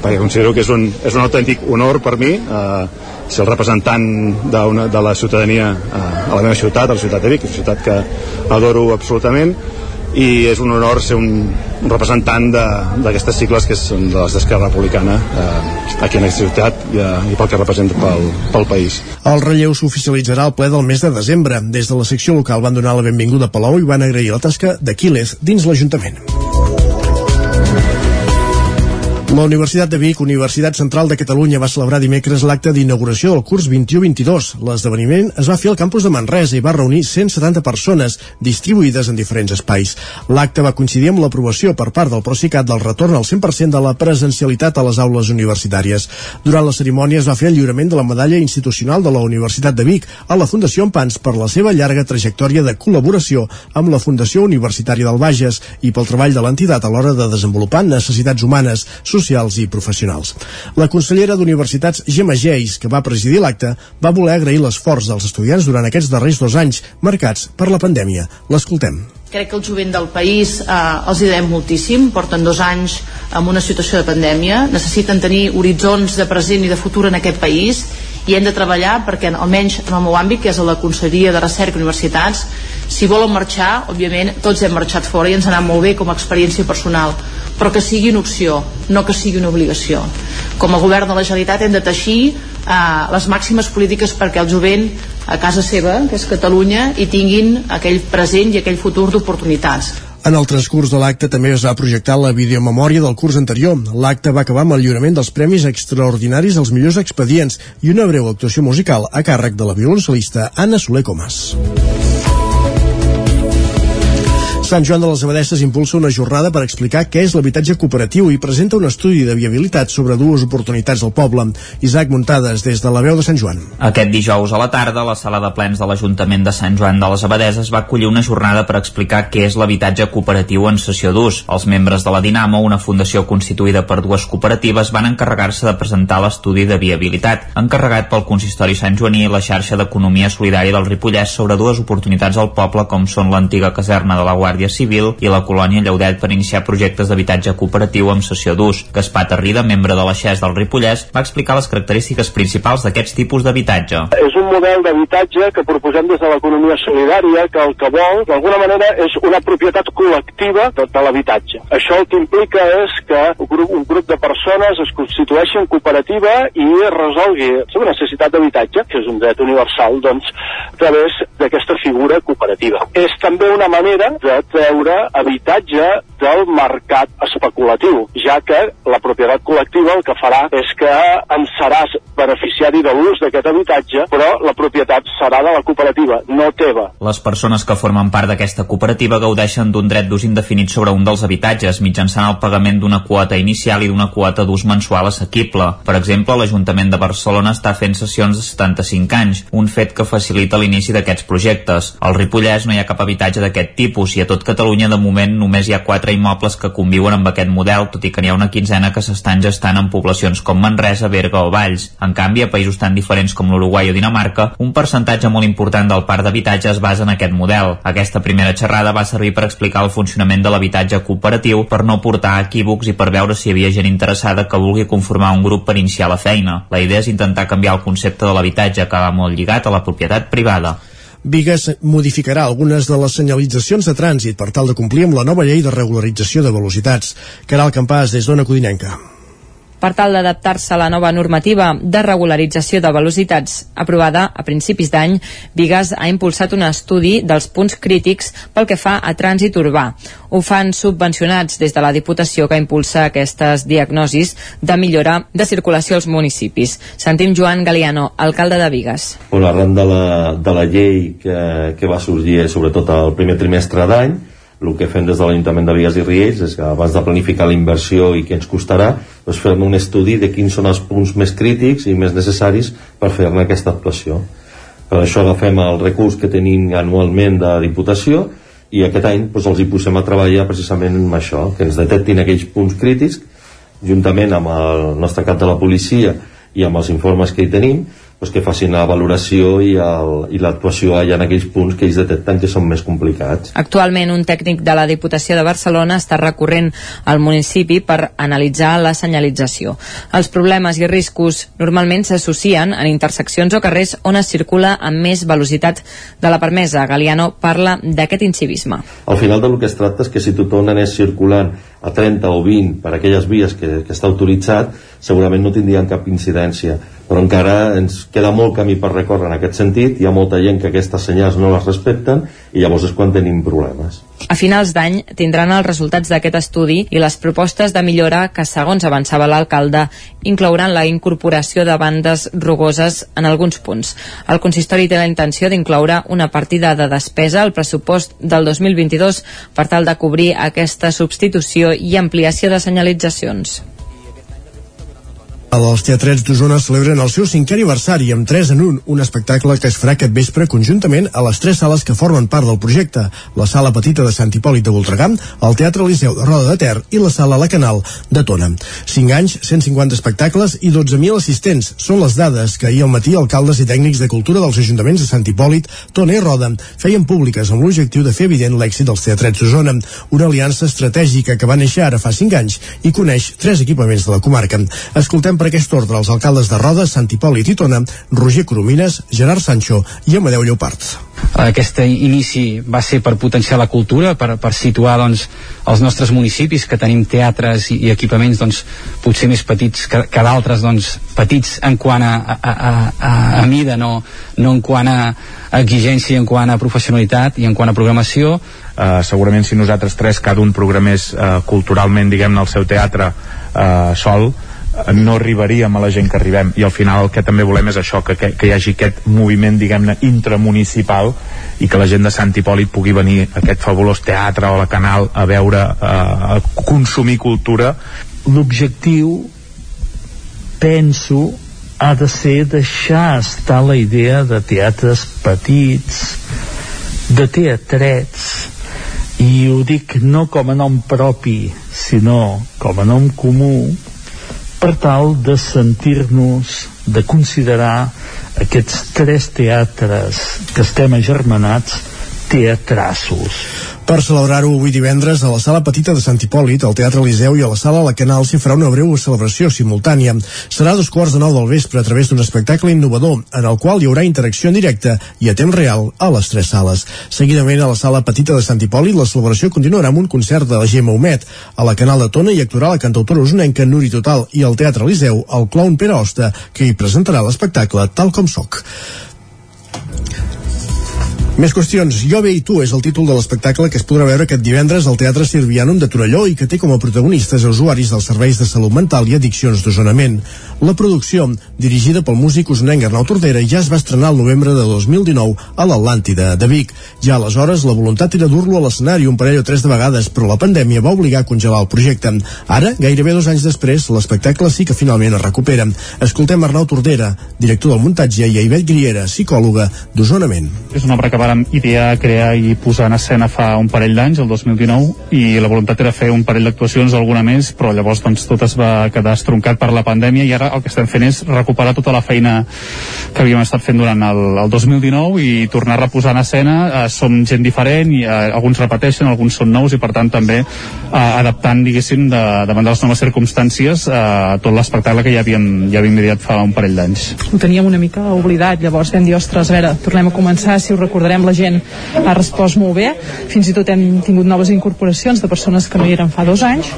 perquè considero que és un, és un autèntic honor per mi eh, ser el representant de la ciutadania eh, a la meva ciutat, a la ciutat de Vic, una ciutat que adoro absolutament i és un honor ser un, representant d'aquestes cicles que són de les d'Esquerra Republicana eh, aquí en aquesta ciutat i, eh, i pel que representa pel, pel país. El relleu s'oficialitzarà al ple del mes de desembre. Des de la secció local van donar la benvinguda a Palau i van agrair la tasca d'Aquiles dins l'Ajuntament. La Universitat de Vic, Universitat Central de Catalunya, va celebrar dimecres l'acte d'inauguració del curs 21-22. L'esdeveniment es va fer al campus de Manresa i va reunir 170 persones distribuïdes en diferents espais. L'acte va coincidir amb l'aprovació per part del Procicat del retorn al 100% de la presencialitat a les aules universitàries. Durant la cerimònia es va fer el lliurament de la medalla institucional de la Universitat de Vic a la Fundació Empans per la seva llarga trajectòria de col·laboració amb la Fundació Universitària del Bages i pel treball de l'entitat a l'hora de desenvolupar necessitats humanes, socials i professionals. La consellera d'Universitats, Gemma Geis, que va presidir l'acte, va voler agrair l'esforç dels estudiants durant aquests darrers dos anys marcats per la pandèmia. L'escoltem. Crec que el jovent del país eh, els hi devem moltíssim, porten dos anys en una situació de pandèmia, necessiten tenir horitzons de present i de futur en aquest país i hem de treballar perquè almenys en el meu àmbit, que és a la Conselleria de Recerca i Universitats, si volen marxar, òbviament tots hem marxat fora i ens ha anat molt bé com a experiència personal, però que sigui una opció, no que sigui una obligació. Com a govern de la Generalitat hem de teixir eh, les màximes polítiques perquè el jovent a casa seva, que és Catalunya, hi tinguin aquell present i aquell futur d'oportunitats. En el transcurs de l'acte també es va projectar la videomemòria del curs anterior. L'acte va acabar amb el lliurament dels premis extraordinaris als millors expedients i una breu actuació musical a càrrec de la violoncel·lista Anna Soler Comas. Sant Joan de les Abadesses impulsa una jornada per explicar què és l'habitatge cooperatiu i presenta un estudi de viabilitat sobre dues oportunitats del poble. Isaac Muntades, des de la veu de Sant Joan. Aquest dijous a la tarda, la sala de plens de l'Ajuntament de Sant Joan de les Abadeses va acollir una jornada per explicar què és l'habitatge cooperatiu en sessió d'ús. Els membres de la Dinamo, una fundació constituïda per dues cooperatives, van encarregar-se de presentar l'estudi de viabilitat, encarregat pel consistori Sant Joaní i la xarxa d'economia solidària del Ripollès sobre dues oportunitats al poble com són l'antiga caserna de la Guàrdia Guàrdia Civil i la colònia Lleudet per iniciar projectes d'habitatge cooperatiu amb sessió d'ús. Gaspar Tarrida, membre de la XES del Ripollès, va explicar les característiques principals d'aquests tipus d'habitatge. És un model d'habitatge que proposem des de l'economia solidària que el que vol, d'alguna manera, és una propietat col·lectiva de, de l'habitatge. Això el que implica és que un grup, un grup de persones es constitueixi en cooperativa i resolgui la seva necessitat d'habitatge, que és un dret universal, doncs, a través d'aquesta figura cooperativa. És també una manera de treure habitatge del mercat especulatiu, ja que la propietat col·lectiva el que farà és que en seràs beneficiari de l'ús d'aquest habitatge, però la propietat serà de la cooperativa, no teva. Les persones que formen part d'aquesta cooperativa gaudeixen d'un dret d'ús indefinit sobre un dels habitatges mitjançant el pagament d'una quota inicial i d'una quota d'ús mensual assequible. Per exemple, l'Ajuntament de Barcelona està fent sessions de 75 anys, un fet que facilita l'inici d'aquests projectes. Al Ripollès no hi ha cap habitatge d'aquest tipus i a tot Catalunya de moment només hi ha quatre immobles que conviuen amb aquest model, tot i que n'hi ha una quinzena que s'estan gestant en poblacions com Manresa, Berga o Valls. En canvi, a països tan diferents com l'Uruguai o Dinamarca, un percentatge molt important del parc d'habitatge es basa en aquest model. Aquesta primera xerrada va servir per explicar el funcionament de l'habitatge cooperatiu, per no portar equívocs i per veure si hi havia gent interessada que vulgui conformar un grup per iniciar la feina. La idea és intentar canviar el concepte de l'habitatge, que va molt lligat a la propietat privada. Vigues modificarà algunes de les senyalitzacions de trànsit per tal de complir amb la nova llei de regularització de velocitats. Caral Campàs, des d'Ona Codinenca per tal d'adaptar-se a la nova normativa de regularització de velocitats aprovada a principis d'any, Vigas ha impulsat un estudi dels punts crítics pel que fa a trànsit urbà. Ho fan subvencionats des de la Diputació que impulsa aquestes diagnosis de millora de circulació als municipis. Sentim Joan Galiano, alcalde de Vigas. Bueno, arran de la, de la llei que, que va sorgir sobretot al primer trimestre d'any, el que fem des de l'Ajuntament de Vigues i Riells és que abans de planificar la inversió i què ens costarà, doncs fem un estudi de quins són els punts més crítics i més necessaris per fer-ne aquesta actuació. Per això agafem el recurs que tenim anualment de Diputació i aquest any doncs, els hi posem a treballar precisament amb això, que ens detectin aquells punts crítics juntament amb el nostre cap de la policia i amb els informes que hi tenim pues, que facin la valoració i l'actuació allà en aquells punts que ells detecten que són més complicats. Actualment, un tècnic de la Diputació de Barcelona està recorrent al municipi per analitzar la senyalització. Els problemes i riscos normalment s'associen en interseccions o carrers on es circula amb més velocitat de la permesa. Galiano parla d'aquest incivisme. Al final del que es tracta és que si tothom anés circulant a 30 o 20 per aquelles vies que, que està autoritzat, segurament no tindrien cap incidència però encara ens queda molt camí per recórrer en aquest sentit, hi ha molta gent que aquestes senyals no les respecten i llavors és quan tenim problemes. A finals d'any tindran els resultats d'aquest estudi i les propostes de millora que, segons avançava l'alcalde, inclouran la incorporació de bandes rugoses en alguns punts. El consistori té la intenció d'incloure una partida de despesa al pressupost del 2022 per tal de cobrir aquesta substitució i ampliació de senyalitzacions. Els teatrets d'Osona celebren el seu cinquè aniversari amb 3 en 1, un espectacle que es farà aquest vespre conjuntament a les tres sales que formen part del projecte, la sala petita de Sant Hipòlit de Voltregà, el Teatre Liceu de Roda de Ter i la sala La Canal de Tona. 5 anys, 150 espectacles i 12.000 assistents són les dades que ahir al matí alcaldes i tècnics de cultura dels ajuntaments de Sant Hipòlit, Tona i Roda feien públiques amb l'objectiu de fer evident l'èxit dels teatrets d'Osona, una aliança estratègica que va néixer ara fa 5 anys i coneix tres equipaments de la comarca. Escoltem per aquest ordre els alcaldes de Roda, Sant Hipòlit i Tona, Roger Coromines, Gerard Sancho i Amadeu Lleopard. Aquest inici va ser per potenciar la cultura, per, per situar doncs, els nostres municipis que tenim teatres i, i equipaments doncs, potser més petits que, que d'altres, doncs, petits en quant a, a, a, a, a mida, no, no en quant a exigència, en quant a professionalitat i en quant a programació. Uh, segurament si nosaltres tres, cada un programés uh, culturalment, diguem-ne, el seu teatre uh, sol, no arribaríem a la gent que arribem. I al final el que també volem és això que, que, que hi hagi aquest moviment diguem-ne intramunicipal i que la gent de Sant Hipòlit pugui venir a aquest fabulós teatre o a la Canal a veure, a, a consumir cultura. L'objectiu penso ha de ser deixar estar la idea de teatres petits de teatrets i ho dic no com a nom propi sinó com a nom comú per tal de sentir-nos, de considerar aquests tres teatres que estem agermanats teatrassos per celebrar-ho avui divendres a la sala petita de Sant Hipòlit, al Teatre Eliseu i a la sala La Canal s'hi farà una breu celebració simultània. Serà dos quarts de nou del vespre a través d'un espectacle innovador en el qual hi haurà interacció en directe i a temps real a les tres sales. Seguidament a la sala petita de Sant Hipòlit la celebració continuarà amb un concert de la Gemma Humet. A la Canal de Tona hi actuarà la cantautora usonenca Nuri Total i al Teatre Eliseu el clown Pere Osta que hi presentarà l'espectacle Tal com soc. Més qüestions. Jo bé i tu és el títol de l'espectacle que es podrà veure aquest divendres al Teatre Sirvianum de Torelló i que té com a protagonistes a usuaris dels serveis de salut mental i addiccions d'osonament. La producció, dirigida pel músic usonenc Arnau Tordera, ja es va estrenar el novembre de 2019 a l'Atlàntida de Vic. Ja aleshores la voluntat era dur-lo a l'escenari un parell o tres de vegades, però la pandèmia va obligar a congelar el projecte. Ara, gairebé dos anys després, l'espectacle sí que finalment es recupera. Escoltem Arnau Tordera, director del muntatge, i a Ivet Griera, psicòloga d'Osonament. És una obra que vàrem idear, crear i posar en escena fa un parell d'anys, el 2019, i la voluntat era fer un parell d'actuacions, alguna més, però llavors doncs, tot es va quedar estroncat per la pandèmia i ara el que estem fent és recuperar tota la feina que havíem estat fent durant el, el 2019 i tornar a reposar en escena. Eh, som gent diferent i eh, alguns repeteixen, alguns són nous i per tant també eh, adaptant, diguéssim, de, davant de les noves circumstàncies eh, tot l'espectacle que ja havíem, ja havíem ideat fa un parell d'anys. Ho teníem una mica oblidat, llavors vam dir, ostres, a veure, tornem a començar, si ho recordarem la gent ha respost molt bé, fins i tot hem tingut noves incorporacions de persones que no hi eren fa dos anys,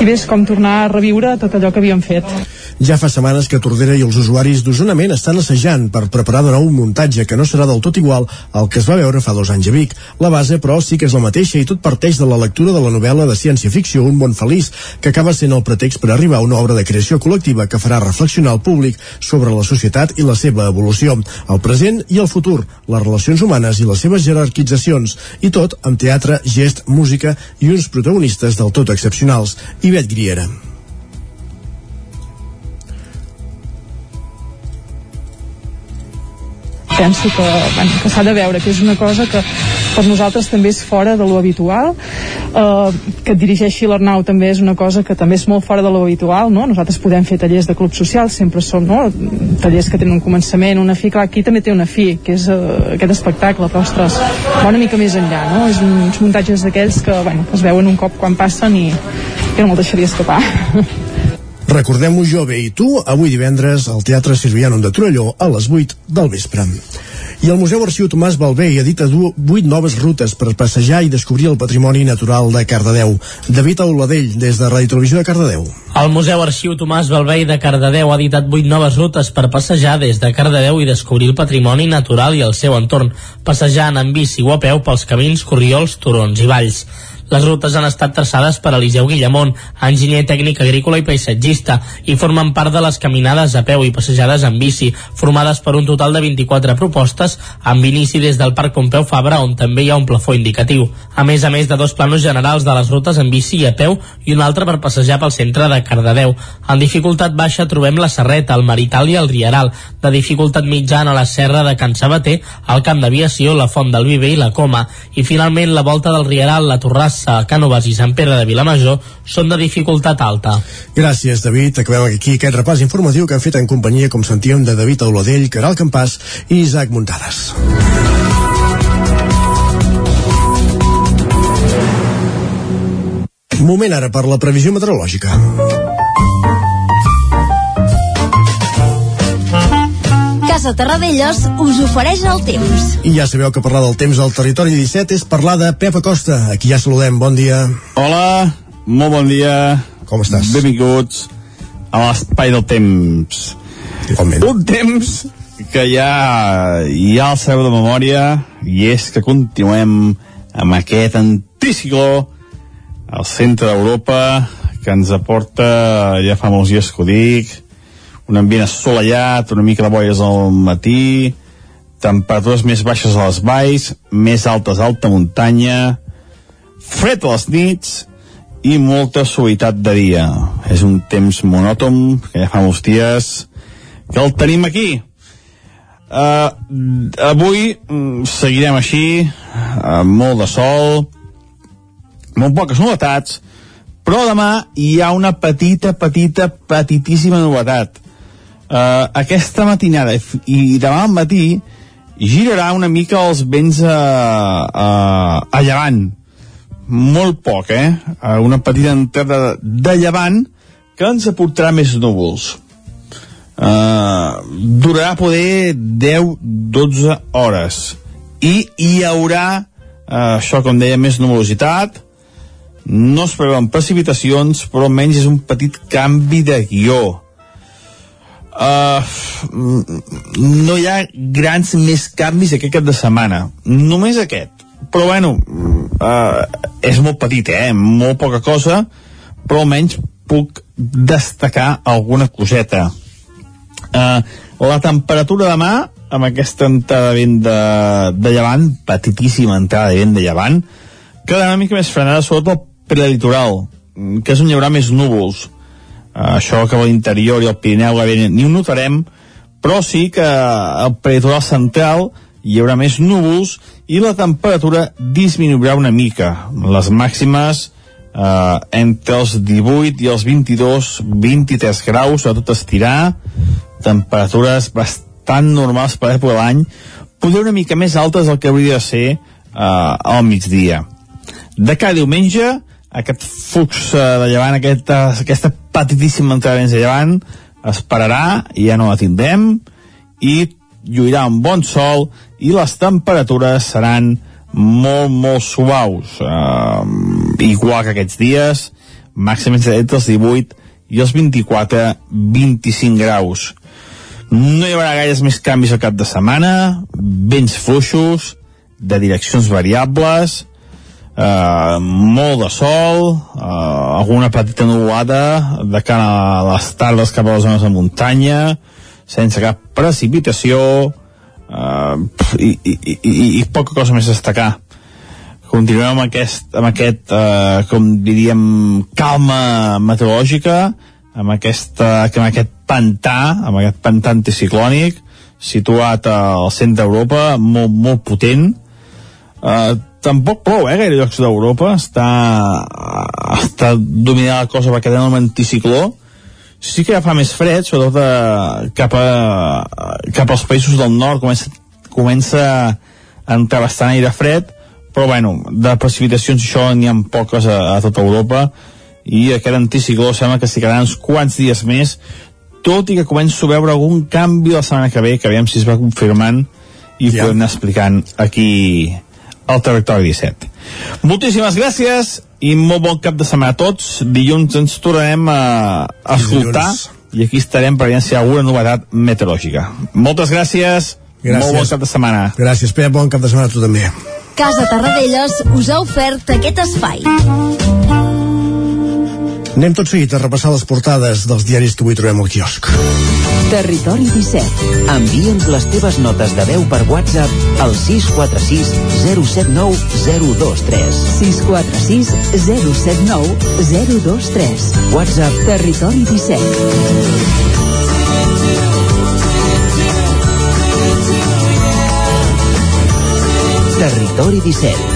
i bé, és com tornar a reviure tot allò que havíem fet. Ja fa setmanes que Tordera i els usuaris d'Osonament estan assajant per preparar de nou un muntatge que no serà del tot igual al que es va veure fa dos anys a Vic. La base, però, sí que és la mateixa i tot parteix de la lectura de la novel·la de ciència-ficció Un món feliç, que acaba sent el pretext per arribar a una obra de creació col·lectiva que farà reflexionar el públic sobre la societat i la seva evolució, el present i el futur, les relacions humanes i les seves jerarquitzacions, i tot amb teatre, gest, música i uns protagonistes del tot excepcionals. Ivet Griera. Penso que, bueno, que s'ha de veure, que és una cosa que per nosaltres també és fora de lo habitual, eh, que et dirigeixi l'Arnau també és una cosa que també és molt fora de lo habitual, no? Nosaltres podem fer tallers de club social, sempre són no? tallers que tenen un començament, una fi, clar, aquí també té una fi, que és uh, aquest espectacle, però ostres, va una mica més enllà, no? És uns muntatges d'aquells que, bueno, que es veuen un cop quan passen i que no me'l deixaria escapar. Recordem-ho jo bé i tu, avui divendres al Teatre Sirvianum de Torelló a les 8 del vespre. I el Museu Arxiu Tomàs Balvei edita vuit noves rutes per passejar i descobrir el patrimoni natural de Cardedeu. David Auladell, des de Ràdio Televisió de Cardedeu. El Museu Arxiu Tomàs Balvei de Cardedeu ha editat vuit noves rutes per passejar des de Cardedeu i descobrir el patrimoni natural i el seu entorn, passejant en bici o a peu pels camins, corriols, turons i valls. Les rutes han estat traçades per Eliseu Guillamont, enginyer tècnic agrícola i paisatgista, i formen part de les caminades a peu i passejades en bici, formades per un total de 24 propostes, amb inici des del Parc Pompeu Fabra, on també hi ha un plafó indicatiu. A més a més de dos planos generals de les rutes en bici i a peu i un altre per passejar pel centre de Cardedeu. En dificultat baixa trobem la Serreta, el Marital i el Rieral. De dificultat mitjana a la Serra de Can Sabater, el Camp d'Aviació, la Font del Viver i la Coma. I finalment la Volta del Rieral, la Torrassa, Terrassa, Cànoves i Sant Pere de Vilamajor són de dificultat alta. Gràcies, David. Acabem aquí aquest repàs informatiu que han fet en companyia, com sentíem, de David Auladell, Caral Campàs i Isaac Muntades. Moment ara per la previsió meteorològica. Casa Terradellos us ofereix el temps. I ja sabeu que parlar del temps al territori 17 és parlar de Pep Acosta. Aquí ja saludem, bon dia. Hola, molt bon dia. Com estàs? Benvinguts a l'espai del temps. Igualment. Un temps que ja, ja el sabeu de memòria i és que continuem amb aquest anticicló al centre d'Europa que ens aporta, ja fa molts dies que ho dic, un ambient assolellat, una mica de boies al matí, temperatures més baixes a les valls, més altes a alta muntanya, fred a les nits i molta suavitat de dia. És un temps monòton, que ja fa molts dies que el tenim aquí. Uh, avui mm, seguirem així, uh, molt de sol, molt poques novetats, però demà hi ha una petita, petita, petitíssima novetat Uh, aquesta matinada i demà al matí girarà una mica els vents a, a, a llevant. Molt poc, eh? Uh, una petita entrada de, llevant que ens aportarà més núvols. Uh, durarà poder 10-12 hores. I hi haurà uh, això com deia més nuvolositat. No es preveuen precipitacions però almenys és un petit canvi de guió Uh, no hi ha grans més canvis aquest cap de setmana. Només aquest. Però bueno uh, és molt petit eh? molt poca cosa però almenys puc destacar alguna coseta. Uh, la temperatura demà amb aquesta entrada de vent de, de llevant petitíssima entrada de vent de llevant quedarà una mica més frenada sobretot el prelitoral que és on hi haurà més núvols això que a l'interior i al Pirineu gairebé ni ho notarem, però sí que al peritoral central hi haurà més núvols i la temperatura disminuirà una mica. Les màximes eh, entre els 18 i els 22, 23 graus, a tot estirar, temperatures bastant normals per l'època de l'any, poder una mica més altes del que hauria de ser eh, al migdia. De cada diumenge, aquest flux eh, de llevant, aquesta, aquesta petitíssima entrada de llevant, es pararà i ja no la tindrem i lluirà un bon sol i les temperatures seran molt, molt suaus. Uh, igual que aquests dies màxims entre els 18 i els 24-25 graus. No hi haurà gaires més canvis al cap de setmana vents fluixos de direccions variables eh, molt de sol, eh, alguna petita nuvolada de cara a les tardes cap a les zones de muntanya, sense cap precipitació eh, i, i, i, i poca cosa més destacar. Continuem amb aquest, amb aquest eh, com diríem, calma meteorològica, amb, aquesta, amb aquest pantà, amb aquest pantà anticiclònic, situat al centre d'Europa, molt, molt potent. Eh, tampoc plou, eh, gaire llocs d'Europa. Està, està dominada la cosa perquè tenen un anticicló. Sí que ja fa més fred, sobretot a, cap, a, cap als països del nord comença, comença a entrar bastant aire fred, però bueno, de precipitacions això n'hi ha poques a, a tota Europa i aquest anticicló sembla que s'hi quedaran uns quants dies més tot i que començo a veure algun canvi la setmana que ve, que aviam si es va confirmant i ho podem anar explicant aquí al Territori 17. Moltíssimes gràcies i molt bon cap de setmana a tots. Dilluns ens tornarem a, a escoltar i aquí estarem per veure si hi ha alguna novetat meteorològica. Moltes gràcies, Gràcies. molt bon cap de setmana. Gràcies, Pep, bon cap de setmana a tu també. Casa Tarradellas us ha ofert aquest espai. Anem tot seguit a repassar les portades dels diaris que avui trobem al quiosc. Territori 17. Envia'ns les teves notes de veu per WhatsApp al 646 079 023. 646 079 023. WhatsApp Territori 17. Territori 17.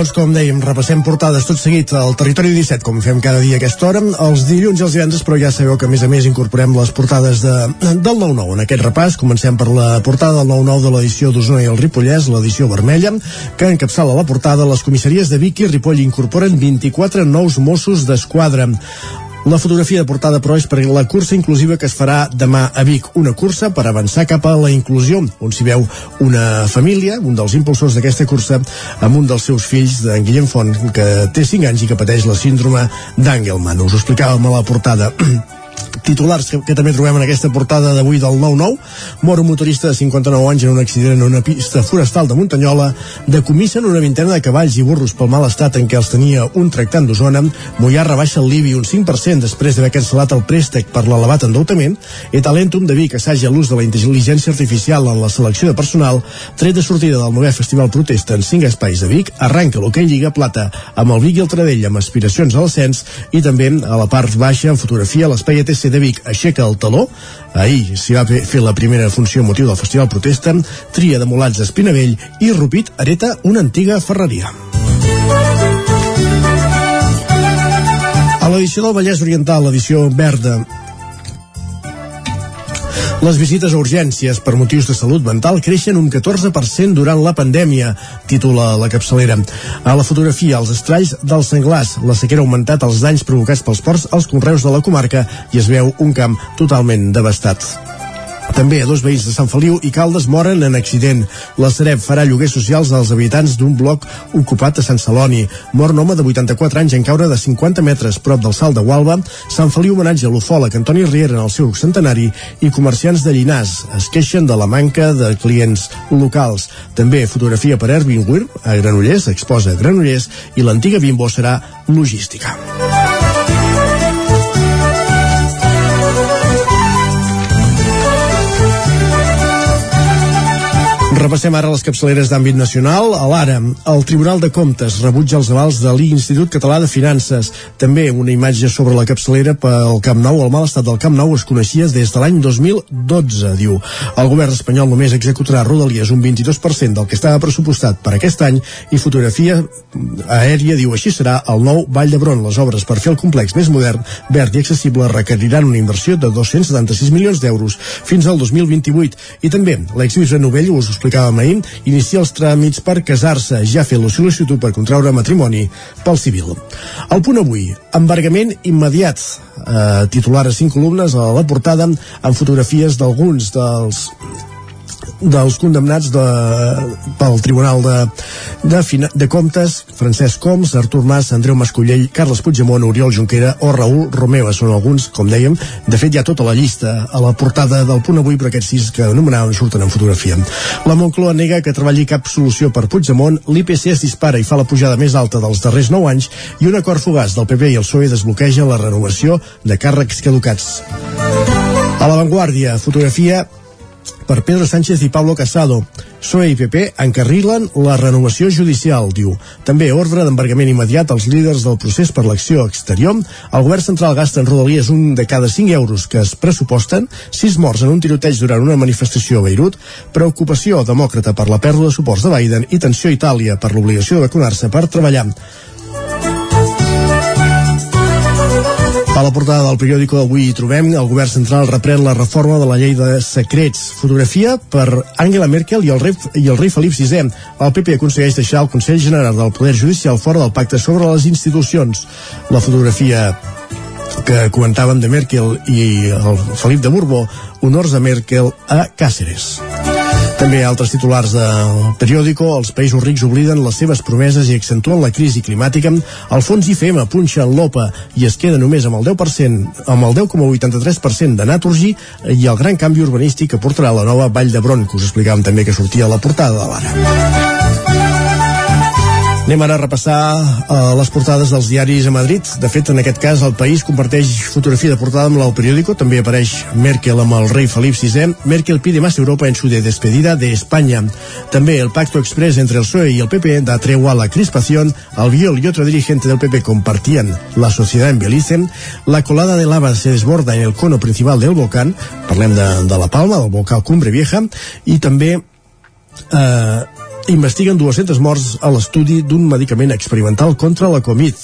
Doncs com dèiem, repassem portades tot seguit al Territori 17, com fem cada dia a aquesta hora, els dilluns i els divendres, però ja sabeu que a més a més incorporem les portades de, del 9-9. En aquest repàs comencem per la portada del 9-9 de l'edició d'Osona i el Ripollès, l'edició vermella, que encapçala la portada les comissaries de Vic i Ripoll incorporen 24 nous Mossos d'Esquadra. La fotografia de portada, però, és per la cursa inclusiva que es farà demà a Vic. Una cursa per avançar cap a la inclusió, on s'hi veu una família, un dels impulsors d'aquesta cursa, amb un dels seus fills, d'en Guillem Font, que té 5 anys i que pateix la síndrome d'Angelman. Us ho explicàvem a la portada titulars que, que també trobem en aquesta portada d'avui del 9-9 mor un motorista de 59 anys en un accident en una pista forestal de Muntanyola decomissen una vintena de cavalls i burros pel mal estat en què els tenia un tractant d'Osona Mollà rebaixa el l'IBI un 5% després d'haver cancel·lat el préstec per l'elevat endeutament. I Talentum de Vic assaja l'ús de la intel·ligència artificial en la selecció de personal. Tret de sortida del 9è Festival Protesta en 5 espais de Vic arranca l'hoquei Lliga Plata amb el Vic i el Tradell amb aspiracions a l'ascens i també a la part baixa en fotografia l'espai ETC de Vic aixeca el taló. Ahir s'hi va fer la primera funció motiu del Festival Protesta, tria de mulats d'Espinavell i Rupit hereta una antiga ferreria. A l'edició del Vallès Oriental, l'edició verda, les visites a urgències per motius de salut mental creixen un 14% durant la pandèmia, titula la capçalera. A la fotografia, els estralls dels senglars, la sequera ha augmentat els danys provocats pels ports als conreus de la comarca i es veu un camp totalment devastat. També dos veïns de Sant Feliu i Caldes moren en accident. La Sareb farà lloguers socials als habitants d'un bloc ocupat a Sant Celoni. Mor un home de 84 anys en caure de 50 metres prop del salt de Gualba. Sant Feliu homenatge a l'ufòleg Antoni Riera en el seu centenari i comerciants de Llinars es queixen de la manca de clients locals. També fotografia per Erwin Weir a Granollers, exposa a Granollers i l'antiga Bimbo serà logística. Repassem ara les capçaleres d'àmbit nacional. A l'ara, el Tribunal de Comptes rebutja els avals de l'Institut Català de Finances. També una imatge sobre la capçalera pel Camp Nou. El mal estat del Camp Nou es coneixia des de l'any 2012, diu. El govern espanyol només executarà Rodalies un 22% del que estava pressupostat per aquest any i fotografia aèria, diu, així serà el nou Vall d'Hebron. Les obres per fer el complex més modern, verd i accessible requeriran una inversió de 276 milions d'euros fins al 2028. I també l'exbisbe Novell, us ho explicàvem ahir, inicia els tràmits per casar-se, ja fer la sol·licitud per contraure matrimoni pel civil. El punt avui, embargament immediat, eh, titular a cinc columnes a la portada amb fotografies d'alguns dels dels condemnats de, pel Tribunal de, de, Fina, de Comptes, Francesc Coms, Artur Mas, Andreu Mascollell, Carles Puigdemont, Oriol Junquera o Raül Romeva. Són alguns, com dèiem, de fet hi ha tota la llista a la portada del punt avui, però aquests sis que anomenàvem surten en fotografia. La Moncloa nega que treballi cap solució per Puigdemont, l'IPC es dispara i fa la pujada més alta dels darrers 9 anys i un acord fugaç del PP i el PSOE desbloqueja la renovació de càrrecs caducats. A l'avantguàrdia, fotografia per Pedro Sánchez i Pablo Casado. PSOE i PP encarrilen la renovació judicial, diu. També ordre d'embargament immediat als líders del procés per l'acció exterior. El govern central gasta en Rodalies un de cada 5 euros que es pressuposten, 6 morts en un tiroteig durant una manifestació a Beirut, preocupació demòcrata per la pèrdua de suports de Biden i tensió a Itàlia per l'obligació de vacunar-se per treballar. A la portada del periòdico avui hi trobem el govern central reprèn la reforma de la llei de secrets. Fotografia per Angela Merkel i el rei, i el rei Felip VI. El PP aconsegueix deixar el Consell General del Poder Judicial fora del pacte sobre les institucions. La fotografia que comentàvem de Merkel i el Felip de Borbó, honors a Merkel a Càceres. També altres titulars del periòdico, els països rics obliden les seves promeses i accentuen la crisi climàtica. El fons IFM punxa l'OPA i es queda només amb el 10%, amb el 10,83% de Naturgy i el gran canvi urbanístic que portarà la nova Vall d'Hebron, que us explicàvem també que sortia a la portada de l'ara. Anem ara a repassar uh, les portades dels diaris a Madrid. De fet, en aquest cas, el país comparteix fotografia de portada amb el periòdico. També apareix Merkel amb el rei Felip VI. Merkel pide más Europa en su de despedida de España. També el pacto express entre el PSOE y el PP da tregua a la crispación. Albiol y otro dirigente del PP compartían la sociedad en Belice. La colada de lava se desborda en el cono principal del volcán. Parlem de, de la Palma, del volcà Cumbre Vieja. I també eh, investiguen 200 morts a l'estudi d'un medicament experimental contra la Covid.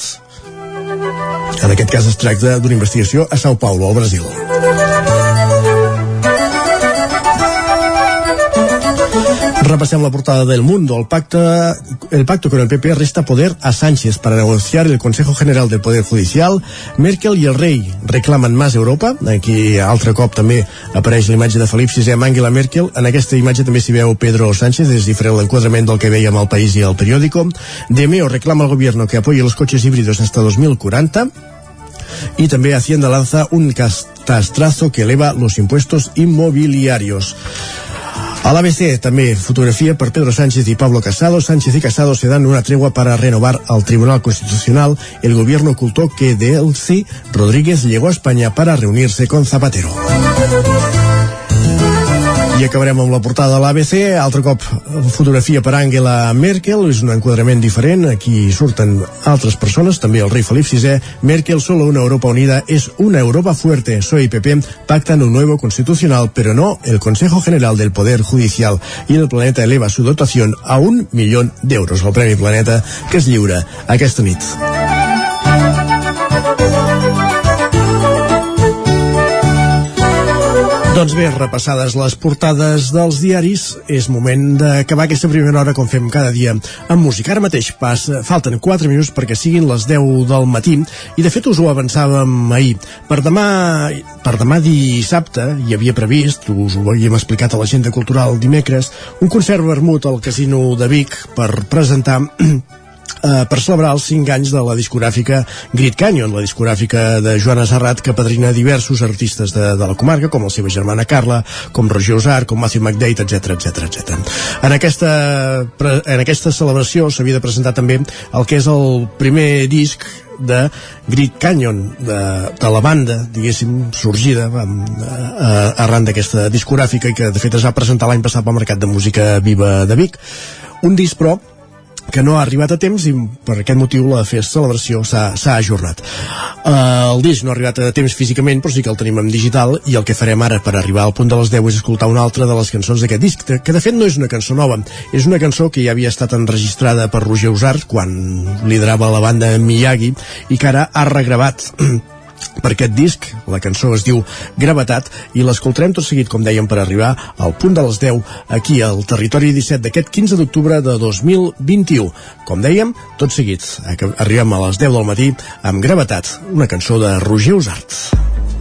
En aquest cas es tracta d'una investigació a Sao Paulo, al Brasil. Repassem la portada del Mundo. El, pacte, el pacto con el PP resta poder a Sánchez para negociar el Consejo General del Poder Judicial. Merkel i el rei reclamen més Europa. Aquí altre cop també apareix la imatge de Felip VI amb Angela Merkel. En aquesta imatge també s'hi veu Pedro Sánchez, és diferent l'enquadrament del que veiem al País i al periòdico. De Meo reclama al gobierno que apoye los coches híbridos hasta 2040 y también Hacienda lanza un castrazo que eleva los impuestos inmobiliarios. A l'ABC també fotografía per Pedro Sánchez y Pablo Casado. Sánchez y Casado se dan una tregua para renovar al Tribunal Constitucional. El gobierno ocultó que Delcy Rodríguez llegó a España para reunirse con Zapatero. I acabarem amb la portada de l'ABC, altre cop fotografia per Angela Merkel, és un enquadrament diferent, aquí surten altres persones, també el rei Felip VI, Merkel, solo una Europa unida es una Europa fuerte, PSOE y PP pactan un nuevo constitucional, pero no el Consejo General del Poder Judicial, y el Planeta eleva su dotación a un millón d'euros, el Premi Planeta, que es lliura aquesta nit. Doncs bé, repassades les portades dels diaris, és moment d'acabar aquesta primera hora com fem cada dia amb música. Ara mateix passa, falten 4 minuts perquè siguin les 10 del matí i de fet us ho avançàvem ahir. Per demà, per demà dissabte hi havia previst, us ho havíem explicat a l'agenda cultural dimecres, un concert vermut al Casino de Vic per presentar eh, per celebrar els 5 anys de la discogràfica Grit Canyon, la discogràfica de Joana Serrat que padrina diversos artistes de, de la comarca, com la seva germana Carla, com Roger Usar, com Matthew McDade, etc etc etc. En aquesta, en aquesta celebració s'havia de presentar també el que és el primer disc de Grit Canyon de, de la banda, diguéssim sorgida amb, eh, arran d'aquesta discogràfica i que de fet es va presentar l'any passat pel Mercat de Música Viva de Vic un disc però que no ha arribat a temps i per aquest motiu la festa celebració s'ha ajornat. Uh, el disc no ha arribat a temps físicament, però sí que el tenim en digital i el que farem ara per arribar al punt de les 10 és escoltar una altra de les cançons d'aquest disc, que de fet no és una cançó nova, és una cançó que ja havia estat enregistrada per Roger Usart quan liderava la banda Miyagi i que ara ha regravat per aquest disc. La cançó es diu Gravetat i l'escoltarem tot seguit, com dèiem, per arribar al punt de les 10 aquí al Territori 17 d'aquest 15 d'octubre de 2021. Com dèiem, tot seguit arribem a les 10 del matí amb Gravetat, una cançó de Roger Usart.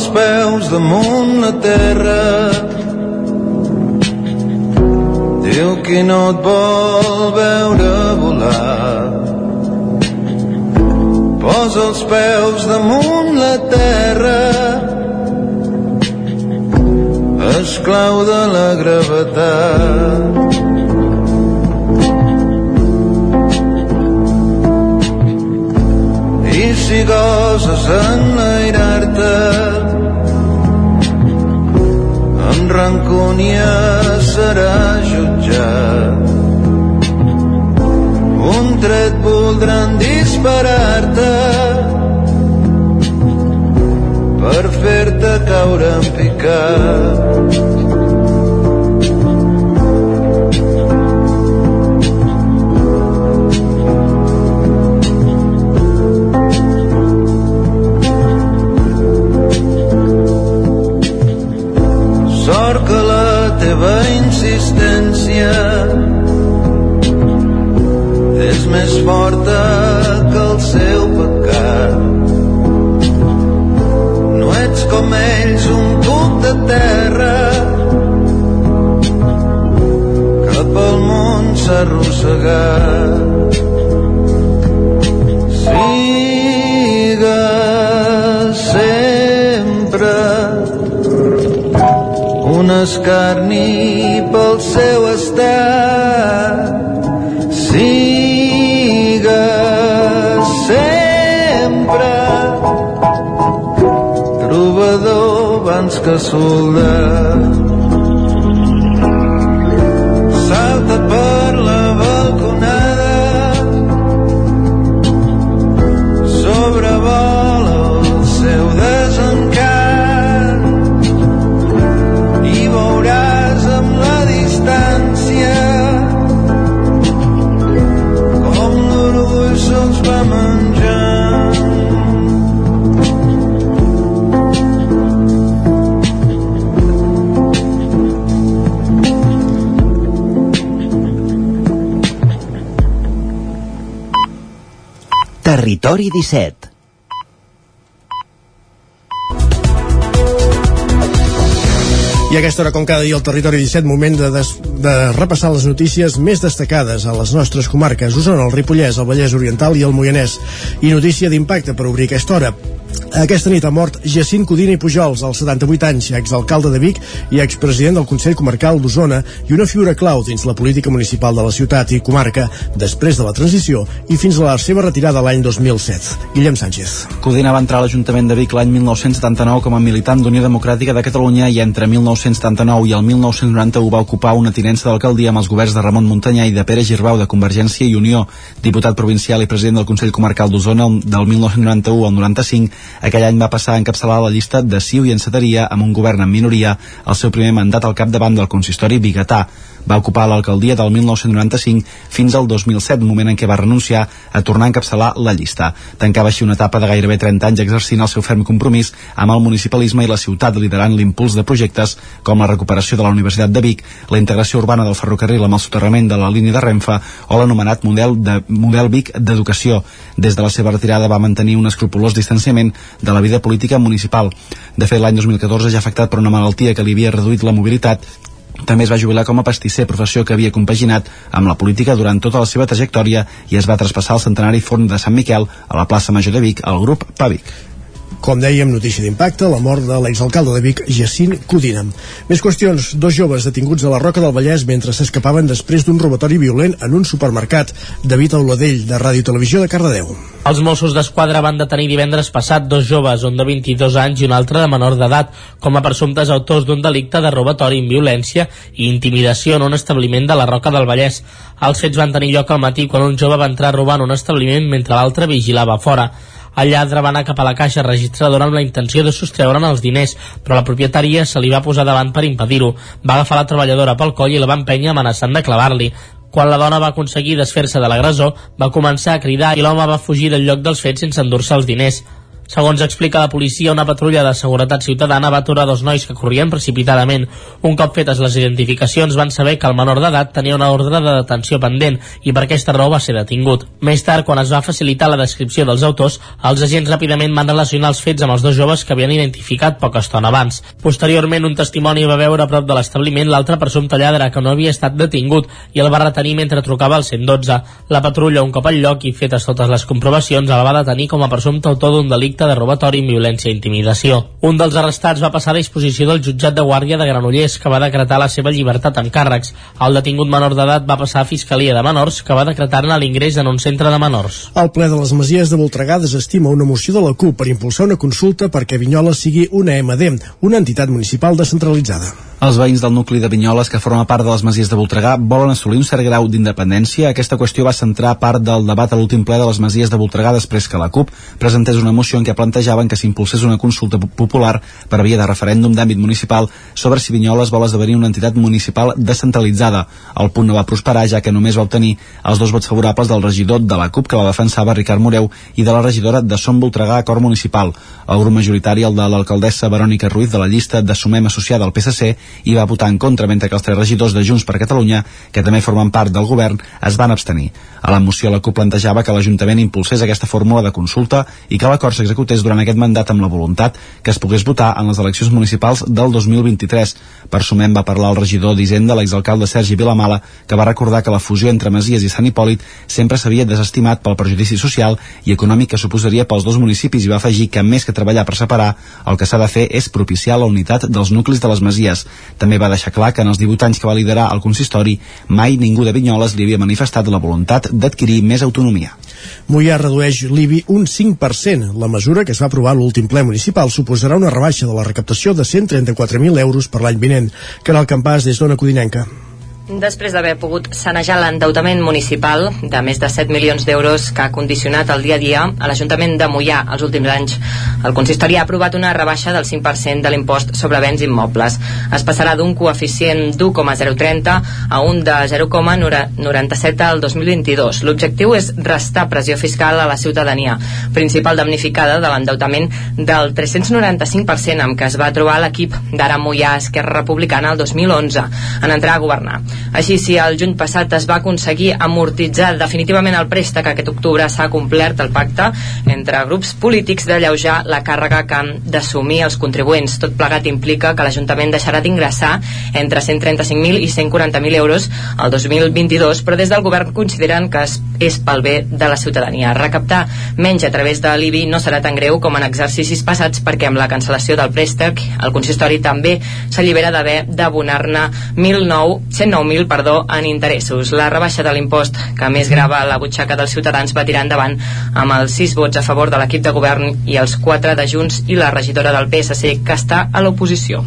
Els peus damunt la terra. Diu que no et vol veure volar. Posa els peus damunt la terra. Esclau de la gravetat si goses enlairar-te amb rancúnia serà jutjat. Un tret voldran disparar-te per fer-te caure en picat. Sort que la teva insistència és més forta que el seu pecat. No ets com ells, un cuc de terra que pel món s'ha arrossegat. Escarni pel seu estat. Sigues sempre trobador abans que soldat. Territori 17 I a aquesta hora, com cada dia, al Territori 17, moment de, des, de repassar les notícies més destacades a les nostres comarques, Osona, el Ripollès, el Vallès Oriental i el Moianès. I notícia d'impacte per obrir aquesta hora. Aquesta nit ha mort Jacint Codina i Pujols, als 78 anys, exalcalde de Vic i expresident del Consell Comarcal d'Osona i una figura clau dins la política municipal de la ciutat i comarca després de la transició i fins a la seva retirada l'any 2007. Guillem Sánchez. Codina va entrar a l'Ajuntament de Vic l'any 1979 com a militant d'Unió Democràtica de Catalunya i entre 1979 i el 1991 va ocupar una tinença d'alcaldia amb els governs de Ramon Muntanyà i de Pere Girbau de Convergència i Unió, diputat provincial i president del Consell Comarcal d'Osona del 1991 al 95 aquell any va passar a encapçalar la llista de Ciu i Enceteria amb un govern en minoria el seu primer mandat al capdavant del consistori biguetà. Va ocupar l'alcaldia del 1995 fins al 2007, moment en què va renunciar a tornar a encapçalar la llista. Tancava així una etapa de gairebé 30 anys exercint el seu ferm compromís amb el municipalisme i la ciutat, liderant l'impuls de projectes com la recuperació de la Universitat de Vic, la integració urbana del ferrocarril amb el soterrament de la línia de Renfe o l'anomenat model, de, model Vic d'educació. Des de la seva retirada va mantenir un escrupulós distanciament de la vida política municipal. De fet, l'any 2014, ja afectat per una malaltia que li havia reduït la mobilitat, també es va jubilar com a pastisser, professió que havia compaginat amb la política durant tota la seva trajectòria i es va traspassar al centenari forn de Sant Miquel a la plaça Major de Vic, al grup Pavic. Com dèiem, notícia d'impacte, la mort de l'exalcalde de Vic, Jacint Codina. Més qüestions. Dos joves detinguts a la Roca del Vallès mentre s'escapaven després d'un robatori violent en un supermercat. David Auladell, de Ràdio Televisió de Cardedeu. Els Mossos d'Esquadra van detenir divendres passat dos joves, un de 22 anys i un altre de menor d'edat, com a presumptes autors d'un delicte de robatori amb violència i intimidació en un establiment de la Roca del Vallès. Els fets van tenir lloc al matí quan un jove va entrar a robar en un establiment mentre l'altre vigilava fora. El lladre va anar cap a la caixa registradora amb la intenció de sostreure'n els diners, però la propietària se li va posar davant per impedir-ho. Va agafar la treballadora pel coll i la va empènyer amenaçant de clavar-li. Quan la dona va aconseguir desfer-se de l'agressor, va començar a cridar i l'home va fugir del lloc dels fets sense endur-se els diners. Segons explica la policia, una patrulla de seguretat ciutadana va aturar dos nois que corrien precipitadament. Un cop fetes les identificacions van saber que el menor d'edat tenia una ordre de detenció pendent i per aquesta raó va ser detingut. Més tard, quan es va facilitar la descripció dels autors, els agents ràpidament van relacionar els fets amb els dos joves que havien identificat poca estona abans. Posteriorment, un testimoni va veure a prop de l'establiment l'altre presumpte lladre que no havia estat detingut i el va retenir mentre trucava al 112. La patrulla, un cop al lloc i fetes totes les comprovacions, el va detenir com a presumpte autor d'un delicte de robatori amb violència i intimidació. Un dels arrestats va passar a disposició del jutjat de guàrdia de Granollers, que va decretar la seva llibertat amb càrrecs. El detingut menor d'edat va passar a Fiscalia de Menors, que va decretar-ne l'ingrés en un centre de menors. El ple de les Masies de Voltregà desestima una moció de la CUP per impulsar una consulta perquè Vinyola sigui una MD, una entitat municipal descentralitzada. Els veïns del nucli de Vinyoles, que forma part de les Masies de Voltregà, volen assolir un cert grau d'independència. Aquesta qüestió va centrar part del debat a l'últim ple de les Masies de Voltregà després que la CUP presentés una moció en què plantejaven que s'impulsés una consulta popular per via de referèndum d'àmbit municipal sobre si Vinyoles vol esdevenir una entitat municipal descentralitzada. El punt no va prosperar, ja que només va obtenir els dos vots favorables del regidor de la CUP, que la defensava Ricard Moreu, i de la regidora de Som Voltregà, Cor Municipal. El grup majoritari, el de l'alcaldessa Verònica Ruiz, de la llista de Sumem associada al PSC, i va votar en contra, mentre que els tres regidors de Junts per Catalunya, que també formen part del govern, es van abstenir. A la moció la CUP plantejava que l'Ajuntament impulsés aquesta fórmula de consulta i que l'acord s'executés durant aquest mandat amb la voluntat que es pogués votar en les eleccions municipals del 2023. Per sumem va parlar el regidor d'Hisenda, l'exalcalde Sergi Vilamala, que va recordar que la fusió entre Masies i Sant Hipòlit sempre s'havia desestimat pel perjudici social i econòmic que suposaria pels dos municipis i va afegir que més que treballar per separar, el que s'ha de fer és propiciar la unitat dels nuclis de les Masies. També va deixar clar que en els 18 anys que va liderar el consistori mai ningú de Vinyoles li havia manifestat la voluntat d'adquirir més autonomia. Mollà redueix l'IBI un 5%. La mesura que es va aprovar l'últim ple municipal suposarà una rebaixa de la recaptació de 134.000 euros per l'any vinent. Canal Campàs des d'Ona Codinenca. Després d'haver pogut sanejar l'endeutament municipal de més de 7 milions d'euros que ha condicionat el dia a dia a l'Ajuntament de Mollà els últims anys, el consistori ha aprovat una rebaixa del 5% de l'impost sobre béns immobles. Es passarà d'un coeficient d'1,030 a un de 0,97 al 2022. L'objectiu és restar pressió fiscal a la ciutadania, principal damnificada de l'endeutament del 395% amb què es va trobar l'equip d'Ara Mollà Esquerra Republicana el 2011 en entrar a governar. Així, si el juny passat es va aconseguir amortitzar definitivament el préstec, aquest octubre s'ha complert el pacte entre grups polítics d'alleujar la càrrega que han d'assumir els contribuents. Tot plegat implica que l'Ajuntament deixarà d'ingressar entre 135.000 i 140.000 euros al 2022, però des del govern consideren que és pel bé de la ciutadania. Recaptar menys a través de l'IBI no serà tan greu com en exercicis passats perquè amb la cancel·lació del préstec el consistori també s'allibera d'haver d'abonar-ne 109.000 perdó, en interessos. La rebaixa de l'impost que més grava la butxaca dels ciutadans va tirar endavant amb els 6 vots a favor de l'equip de govern i els 4 de Junts i la regidora del PSC que està a l'oposició.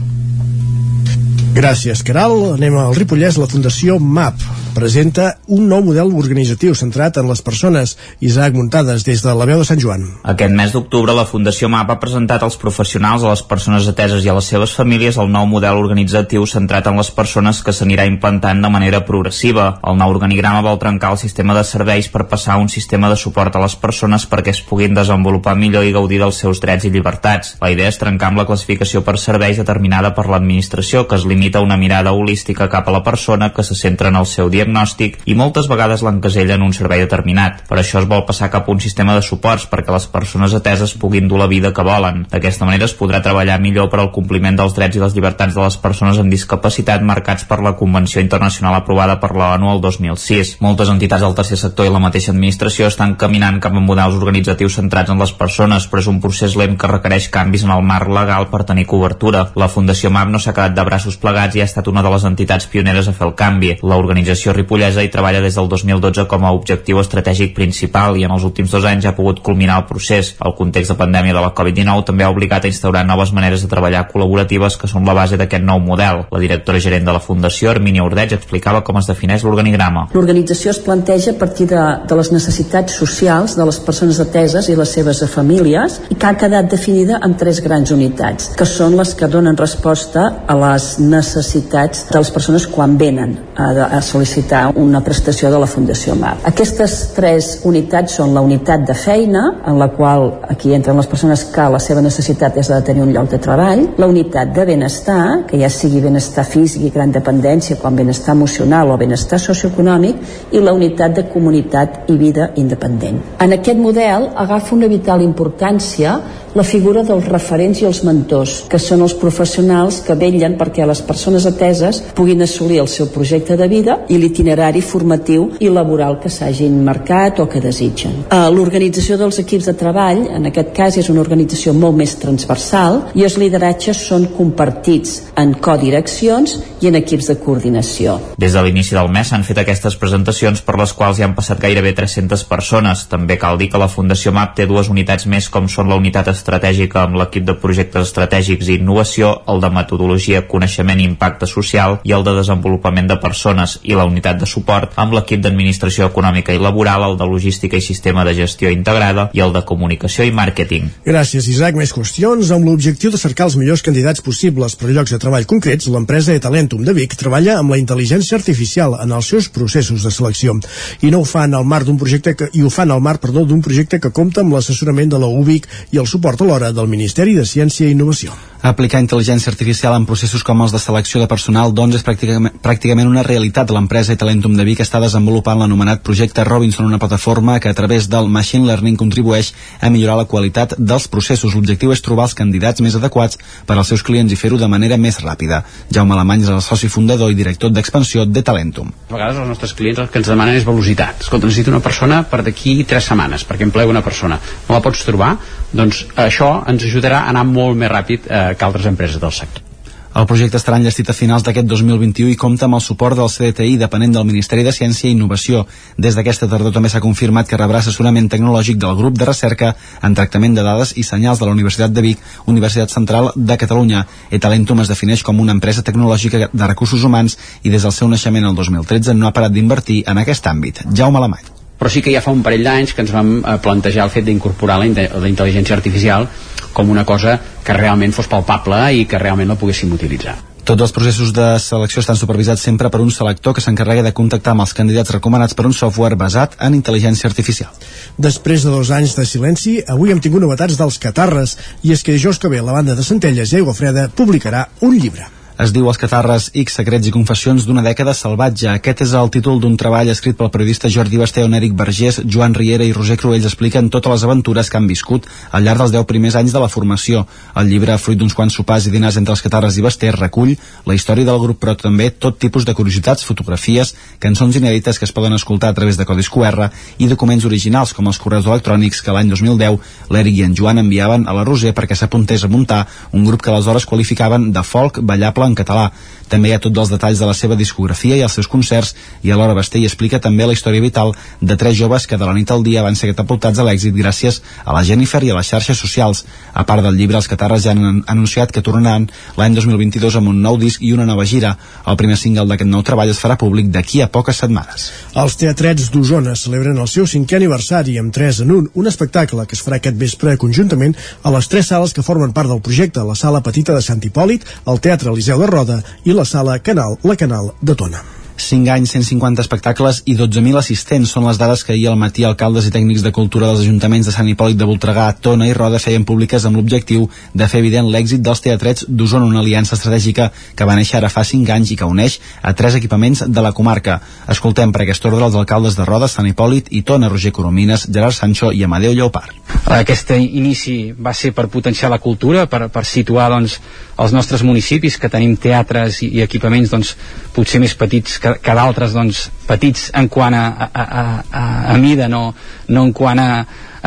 Gràcies, Caral. Anem al Ripollès. La Fundació MAP presenta un nou model organitzatiu centrat en les persones. Isaac Muntades, des de la veu de Sant Joan. Aquest mes d'octubre, la Fundació MAP ha presentat als professionals, a les persones ateses i a les seves famílies el nou model organitzatiu centrat en les persones que s'anirà implantant de manera progressiva. El nou organigrama vol trencar el sistema de serveis per passar a un sistema de suport a les persones perquè es puguin desenvolupar millor i gaudir dels seus drets i llibertats. La idea és trencar amb la classificació per serveis determinada per l'administració, que es limita limita una mirada holística cap a la persona que se centra en el seu diagnòstic i moltes vegades l'encasella en un servei determinat. Per això es vol passar cap a un sistema de suports perquè les persones ateses puguin dur la vida que volen. D'aquesta manera es podrà treballar millor per al compliment dels drets i les llibertats de les persones amb discapacitat marcats per la Convenció Internacional aprovada per la ONU el 2006. Moltes entitats del tercer sector i la mateixa administració estan caminant cap a models organitzatius centrats en les persones, però és un procés lent que requereix canvis en el marc legal per tenir cobertura. La Fundació MAP no s'ha quedat de braços plegats i ha estat una de les entitats pioneres a fer el canvi. L'organització ripollesa hi treballa des del 2012 com a objectiu estratègic principal i en els últims dos anys ha pogut culminar el procés. El context de pandèmia de la Covid-19 també ha obligat a instaurar noves maneres de treballar col·laboratives que són la base d'aquest nou model. La directora gerent de la Fundació, Hermínia Ordeig, explicava com es defineix l'organigrama. L'organització es planteja a partir de, de les necessitats socials de les persones ateses i les seves famílies i que ha quedat definida en tres grans unitats, que són les que donen resposta a les necessitats de les persones quan venen a, a sol·licitar una prestació de la Fundació MAP. Aquestes tres unitats són la unitat de feina, en la qual aquí entren les persones que la seva necessitat és de tenir un lloc de treball, la unitat de benestar, que ja sigui benestar físic i gran dependència, com benestar emocional o benestar socioeconòmic, i la unitat de comunitat i vida independent. En aquest model agafa una vital importància la figura dels referents i els mentors, que són els professionals que vetllen perquè les persones ateses puguin assolir el seu projecte de vida i l'itinerari formatiu i laboral que s'hagin marcat o que desitgen. Eh, l'organització dels equips de treball, en aquest cas, és una organització molt més transversal i els lideratges són compartits en codireccions i en equips de coordinació. Des de l'inici del mes s'han fet aquestes presentacions per les quals hi han passat gairebé 300 persones. També cal dir que la Fundació MAP té dues unitats més com són la unitat estratègica amb l'equip de projectes estratègics i innovació, el de metodologia, coneixement i impacte social i el de desenvolupament de persones i la unitat de suport amb l'equip d'administració econòmica i laboral, el de logística i sistema de gestió integrada i el de comunicació i màrqueting. Gràcies, Isaac. Més qüestions. Amb l'objectiu de cercar els millors candidats possibles per llocs de treball concrets, l'empresa Talentum de Vic treballa amb la intel·ligència artificial en els seus processos de selecció. I no ho fan al marc d'un projecte que, i ho fan al marc, perdó, d'un projecte que compta amb l'assessorament de la UBIC i el suport alhora del Ministeri de Ciència i Innovació. Aplicar intel·ligència artificial en processos com els de selecció de personal doncs és pràcticament, pràcticament una realitat. L'empresa Talentum de Vic està desenvolupant l'anomenat projecte Robinson, una plataforma que a través del Machine Learning contribueix a millorar la qualitat dels processos. L'objectiu és trobar els candidats més adequats per als seus clients i fer-ho de manera més ràpida. Jaume Alemany és el soci fundador i director d'expansió de Talentum. A vegades els nostres clients el que ens demanen és velocitat. Escolta, necessito una persona per d'aquí tres setmanes, perquè em plega una persona. No la pots trobar? Doncs això ens ajudarà a anar molt més ràpid eh, que altres empreses del sector. El projecte estarà enllestit a finals d'aquest 2021 i compta amb el suport del CDTI depenent del Ministeri de Ciència i Innovació. Des d'aquesta tardor també s'ha confirmat que rebrà assessorament tecnològic del grup de recerca en tractament de dades i senyals de la Universitat de Vic, Universitat Central de Catalunya. Etalentum es defineix com una empresa tecnològica de recursos humans i des del seu naixement el 2013 no ha parat d'invertir en aquest àmbit. Jaume Alemany però sí que ja fa un parell d'anys que ens vam eh, plantejar el fet d'incorporar la, la intel·ligència artificial com una cosa que realment fos palpable i que realment la poguéssim utilitzar. Tots els processos de selecció estan supervisats sempre per un selector que s'encarrega de contactar amb els candidats recomanats per un software basat en intel·ligència artificial. Després de dos anys de silenci, avui hem tingut novetats dels Catarres, i és que dijous que ve la banda de Centelles i Aigua Freda publicarà un llibre es diu Els Catarres X, secrets i confessions d'una dècada salvatge. Aquest és el títol d'un treball escrit pel periodista Jordi Basté on Eric Vergés, Joan Riera i Roger Cruells expliquen totes les aventures que han viscut al llarg dels 10 primers anys de la formació. El llibre, fruit d'uns quants sopars i dinars entre els Catarres i Basté, recull la història del grup, però també tot tipus de curiositats, fotografies, cançons inèdites que es poden escoltar a través de codis QR i documents originals, com els correus electrònics que l'any 2010 l'Eric i en Joan enviaven a la Roser perquè s'apuntés a muntar un grup que aleshores qualificaven de folk ballable en català. També hi ha tots els detalls de la seva discografia i els seus concerts i alhora Basté hi explica també la història vital de tres joves que de la nit al dia van ser catapultats a l'èxit gràcies a la Jennifer i a les xarxes socials. A part del llibre, els Catarres ja han anunciat que tornaran l'any 2022 amb un nou disc i una nova gira. El primer single d'aquest nou treball es farà públic d'aquí a poques setmanes. Els teatrets d'Osona celebren el seu cinquè aniversari amb 3 en 1, un espectacle que es farà aquest vespre conjuntament a les tres sales que formen part del projecte, la Sala Petita de Sant Hipòlit, el Teatre Eliseu de Roda i la Sala Canal, la Canal de Tona. 5 anys, 150 espectacles i 12.000 assistents són les dades que ahir al matí alcaldes i tècnics de cultura dels ajuntaments de Sant Hipòlit de Voltregà, Tona i Roda feien públiques amb l'objectiu de fer evident l'èxit dels teatrets d'Osona, una aliança estratègica que va néixer ara fa 5 anys i que uneix a tres equipaments de la comarca. Escoltem per aquest ordre els alcaldes de Roda, Sant Hipòlit i Tona, Roger Coromines, Gerard Sancho i Amadeu Lleopard. Aquest inici va ser per potenciar la cultura, per, per situar doncs, els nostres municipis que tenim teatres i, i equipaments doncs, potser més petits que, que d'altres doncs, petits en quant a, a, a, a, a mida no, no en quant a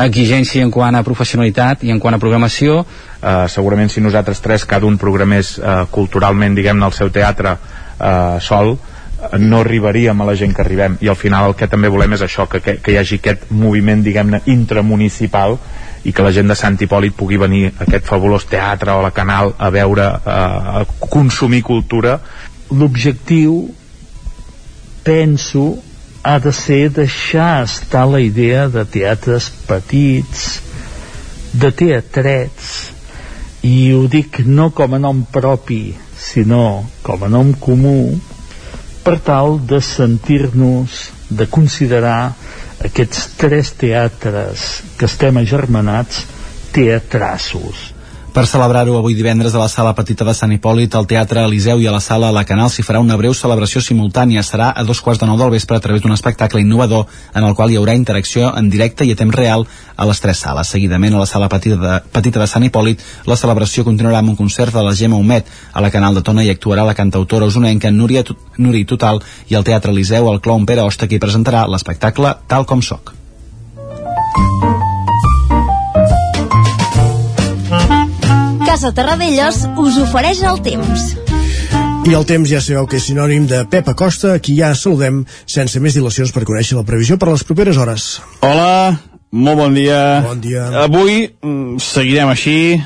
exigència en quant a professionalitat i en quant a programació. Uh, segurament si nosaltres tres cada un programés uh, culturalment diguem-ne el seu teatre uh, sol no arribaríem a la gent que arribem. I al final el que també volem és això que, que, que hi hagi aquest moviment diguem-ne intramunicipal i que la gent de Sant Hipòlit pugui venir a aquest fabulós teatre o a la Canal a veure, a consumir cultura. L'objectiu penso ha de ser deixar estar la idea de teatres petits de teatrets i ho dic no com a nom propi sinó com a nom comú per tal de sentir-nos de considerar aquests tres teatres que estem agermanats teatrassos per celebrar-ho avui divendres a la Sala Petita de Sant Hipòlit, al Teatre Eliseu i a la Sala La Canal s'hi farà una breu celebració simultània. Serà a dos quarts de nou del vespre a través d'un espectacle innovador en el qual hi haurà interacció en directe i a temps real a les tres sales. Seguidament, a la Sala Petita de, Petita de Sant Hipòlit, la celebració continuarà amb un concert de la Gemma Humet. A la Canal de Tona hi actuarà la cantautora usonenca Núria, Núria Total i al Teatre Eliseu el clown Pere Osta qui presentarà l'espectacle Tal com soc. Casa Terradellos us ofereix el temps. I el temps ja sabeu que és sinònim de Pep Acosta, qui ja saludem sense més dilacions per conèixer la previsió per a les properes hores. Hola, molt bon dia. Bon dia. Avui mm, seguirem així,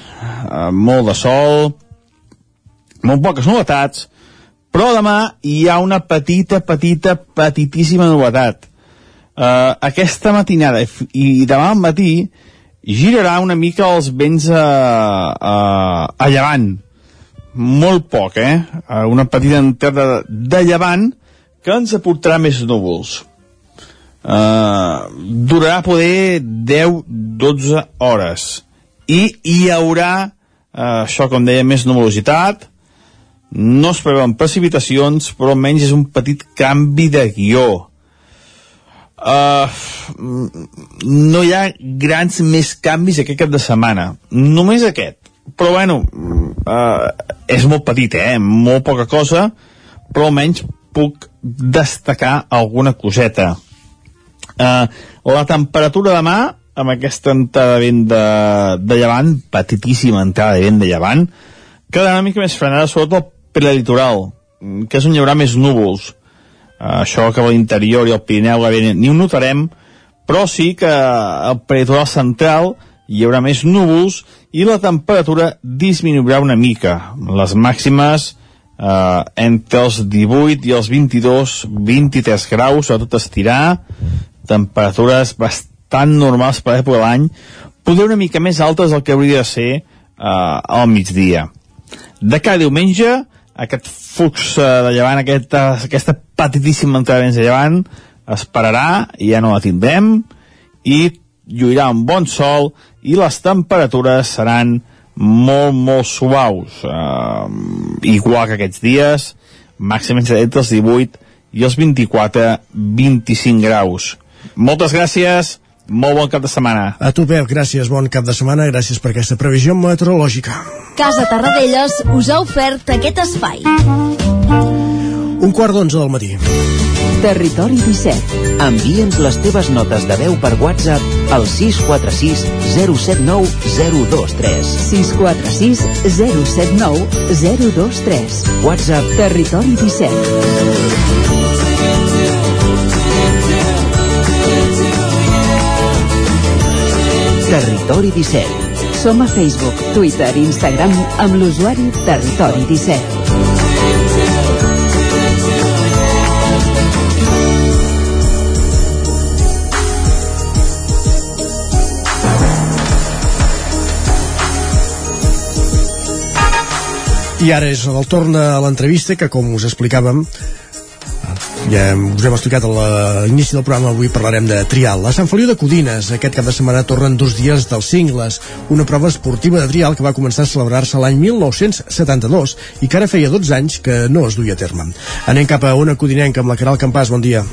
amb molt de sol, molt poques novetats, però demà hi ha una petita, petita, petitíssima novetat. Uh, aquesta matinada i demà al matí girarà una mica els vents a, a, a llevant. Molt poc, eh? Una petita entrada de, llevant que ens aportarà més núvols. Uh, durarà poder 10-12 hores i hi haurà uh, això com deia més nuvolositat no es preveuen precipitacions però almenys és un petit canvi de guió uh, no hi ha grans més canvis aquest cap de setmana. Només aquest. Però bueno uh, és molt petit eh? molt poca cosa però almenys puc destacar alguna coseta. Uh, la temperatura demà amb aquesta entrada de vent de, de llevant petitíssima entrada de vent de llevant quedarà una mica més frenada sobretot prelitoral que és on hi haurà més núvols això que a l'interior i al Pirineu gairebé ni ho notarem, però sí que al peritoral central hi haurà més núvols i la temperatura disminuirà una mica. Les màximes eh, entre els 18 i els 22, 23 graus, tot estirar, temperatures bastant normals per l'època de l'any, poder una mica més altes del que hauria de ser eh, al migdia. De cada diumenge, aquest flux eh, de llevant, aquesta, aquesta petitíssima entrada de llevant, es pararà ja no la tindrem, i lluirà un bon sol, i les temperatures seran molt, molt suaus. Uh, igual que aquests dies, màxim entre els 18 i els 24-25 graus. Moltes gràcies, molt bon cap de setmana. A tu, Pep, gràcies, bon cap de setmana, gràcies per aquesta previsió meteorològica. Casa Tarradellas us ha ofert aquest espai. Un quart d'onze del matí. Territori 17. Envia'ns les teves notes de veu per WhatsApp al 646 079 023. 646 079 023. WhatsApp Territori 17. Territori 17. Som a Facebook, Twitter i Instagram amb l'usuari Territori 17. I ara és el torn a l'entrevista que, com us explicàvem, ja us hem explicat a l'inici del programa, avui parlarem de trial. A Sant Feliu de Codines, aquest cap de setmana tornen dos dies dels cingles, una prova esportiva de trial que va començar a celebrar-se l'any 1972 i que ara feia 12 anys que no es duia a terme. Anem cap a una codinenca amb la Caral Campàs, bon dia.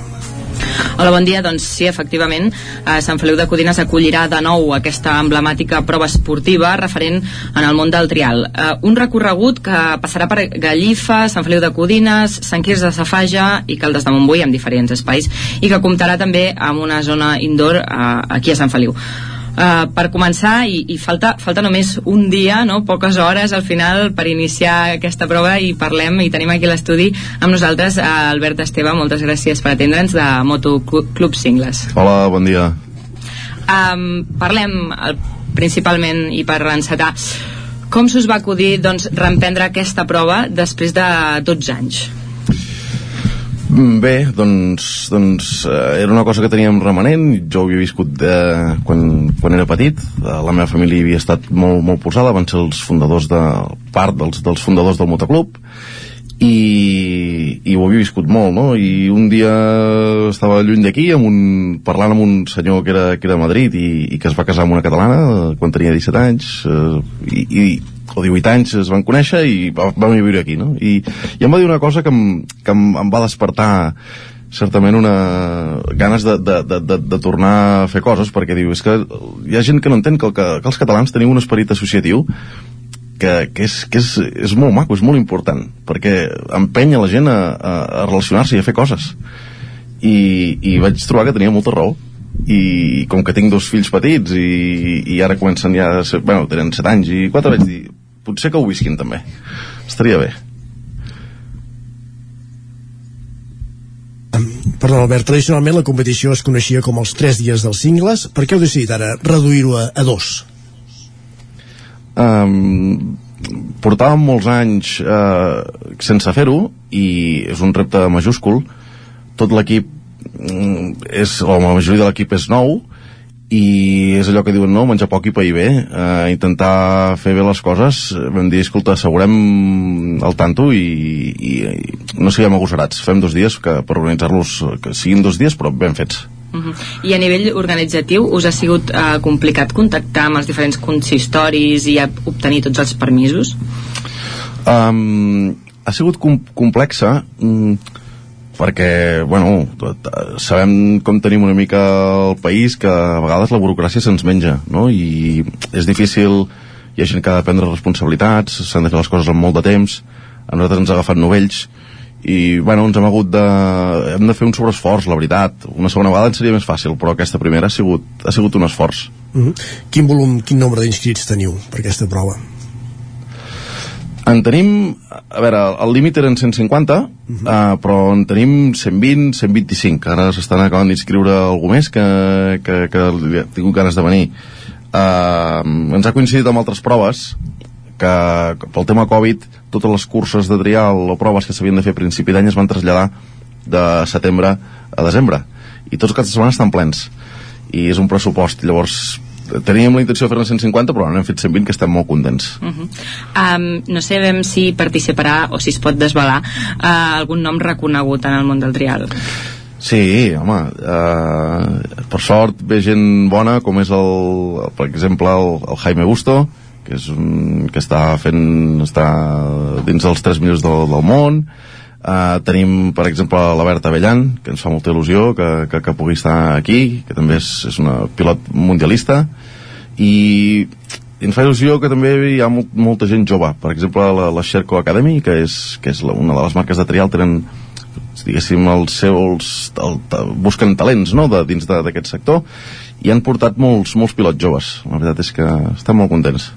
Hola, bon dia. Doncs sí, efectivament, eh, Sant Feliu de Codines acollirà de nou aquesta emblemàtica prova esportiva referent en el món del trial. Eh, un recorregut que passarà per Gallifa, Sant Feliu de Codines, Sant Quirze de Safaja i Caldes de Montbui, en diferents espais, i que comptarà també amb una zona indoor eh, aquí a Sant Feliu. Uh, per començar, i, i falta, falta només un dia, no? poques hores al final per iniciar aquesta prova i parlem i tenim aquí l'estudi amb nosaltres uh, Albert Esteve, moltes gràcies per atendre'ns de Moto Club Singles Hola, bon dia um, Parlem el, principalment i per encetar com s'us va acudir doncs, reemprendre aquesta prova després de 12 anys? Bé, doncs, doncs eh, era una cosa que teníem remanent, jo ho havia viscut eh, quan, quan era petit, eh, la meva família havia estat molt, molt posada, van ser els fundadors de part dels, dels fundadors del motoclub. I, i ho havia viscut molt, no? I un dia estava lluny d'aquí amb un, parlant amb un senyor que era, que era a Madrid i, i que es va casar amb una catalana eh, quan tenia 17 anys eh, i, i o 18 anys es van conèixer i va- vam viure aquí, no? I, i em va dir una cosa que em, que em, em va despertar certament una ganes de, de, de, de, de tornar a fer coses perquè diu, és que hi ha gent que no entén que, que, que els catalans tenim un esperit associatiu que, que, és, que és, és molt maco, és molt important perquè empenya la gent a, a, a relacionar-se i a fer coses i, i vaig trobar que tenia molta raó i com que tinc dos fills petits i, i ara comencen ja a ser, bueno, tenen 7 anys i 4 vaig dir, potser que ho visquin també estaria bé Perdó, Albert, tradicionalment la competició es coneixia com els 3 dies dels cingles. Per què heu decidit ara reduir-ho a, a dos? Um, portàvem molts anys uh, sense fer-ho i és un repte majúscul. Tot l'equip és, o la majoria de l'equip és nou i és allò que diuen no, menjar poc i pair bé uh, intentar fer bé les coses vam dir, escolta, assegurem el tanto i, i, i no siguem agosarats, fem dos dies que, per organitzar-los que siguin dos dies però ben fets Uh -huh. I a nivell organitzatiu us ha sigut uh, complicat contactar amb els diferents consistoris i obtenir tots els permisos? Um, ha sigut com complexa um, perquè, bueno, sabem com tenim una mica el país que a vegades la burocràcia se'ns menja, no? I és difícil, hi ha gent que ha de prendre responsabilitats, s'han de fer les coses amb molt de temps, a nosaltres ens ha agafat novells, i bueno, ens hem hagut de hem de fer un sobreesforç, la veritat una segona vegada ens seria més fàcil, però aquesta primera ha sigut, ha sigut un esforç uh -huh. Quin volum, quin nombre d'inscrits teniu per aquesta prova? En tenim, a veure, el límit eren 150, uh -huh. uh, però en tenim 120, 125. Ara s'estan acabant d'inscriure algú més que, que, que he tingut ganes de venir. Uh, ens ha coincidit amb altres proves que pel tema Covid totes les curses de trial o proves que s'havien de fer a principi d'any es van traslladar de setembre a desembre i tots aquests setmanes estan plens i és un pressupost llavors teníem la intenció de fer-ne 150 però n'hem fet 120 que estem molt contents. Uh -huh. um, no sabem si participarà o si es pot desvelar uh, algun nom reconegut en el món del trial. Sí, home, uh, per sort ve gent bona com és el, per exemple el, el Jaime Busto que és un, que està fent està dins dels 3 milions del, del món uh, tenim per exemple la Berta Avellan que ens fa molta il·lusió que, que, que pugui estar aquí que també és, és una pilot mundialista i ens fa il·lusió que també hi ha molt, molta gent jove. Per exemple la, la Sherco Academy que és, que és la, una de les marques de trial tenen diguéssim els seus el, el, busquen talents no, de, dins d'aquest sector i han portat molts, molts pilots joves. La veritat és que estem molt contents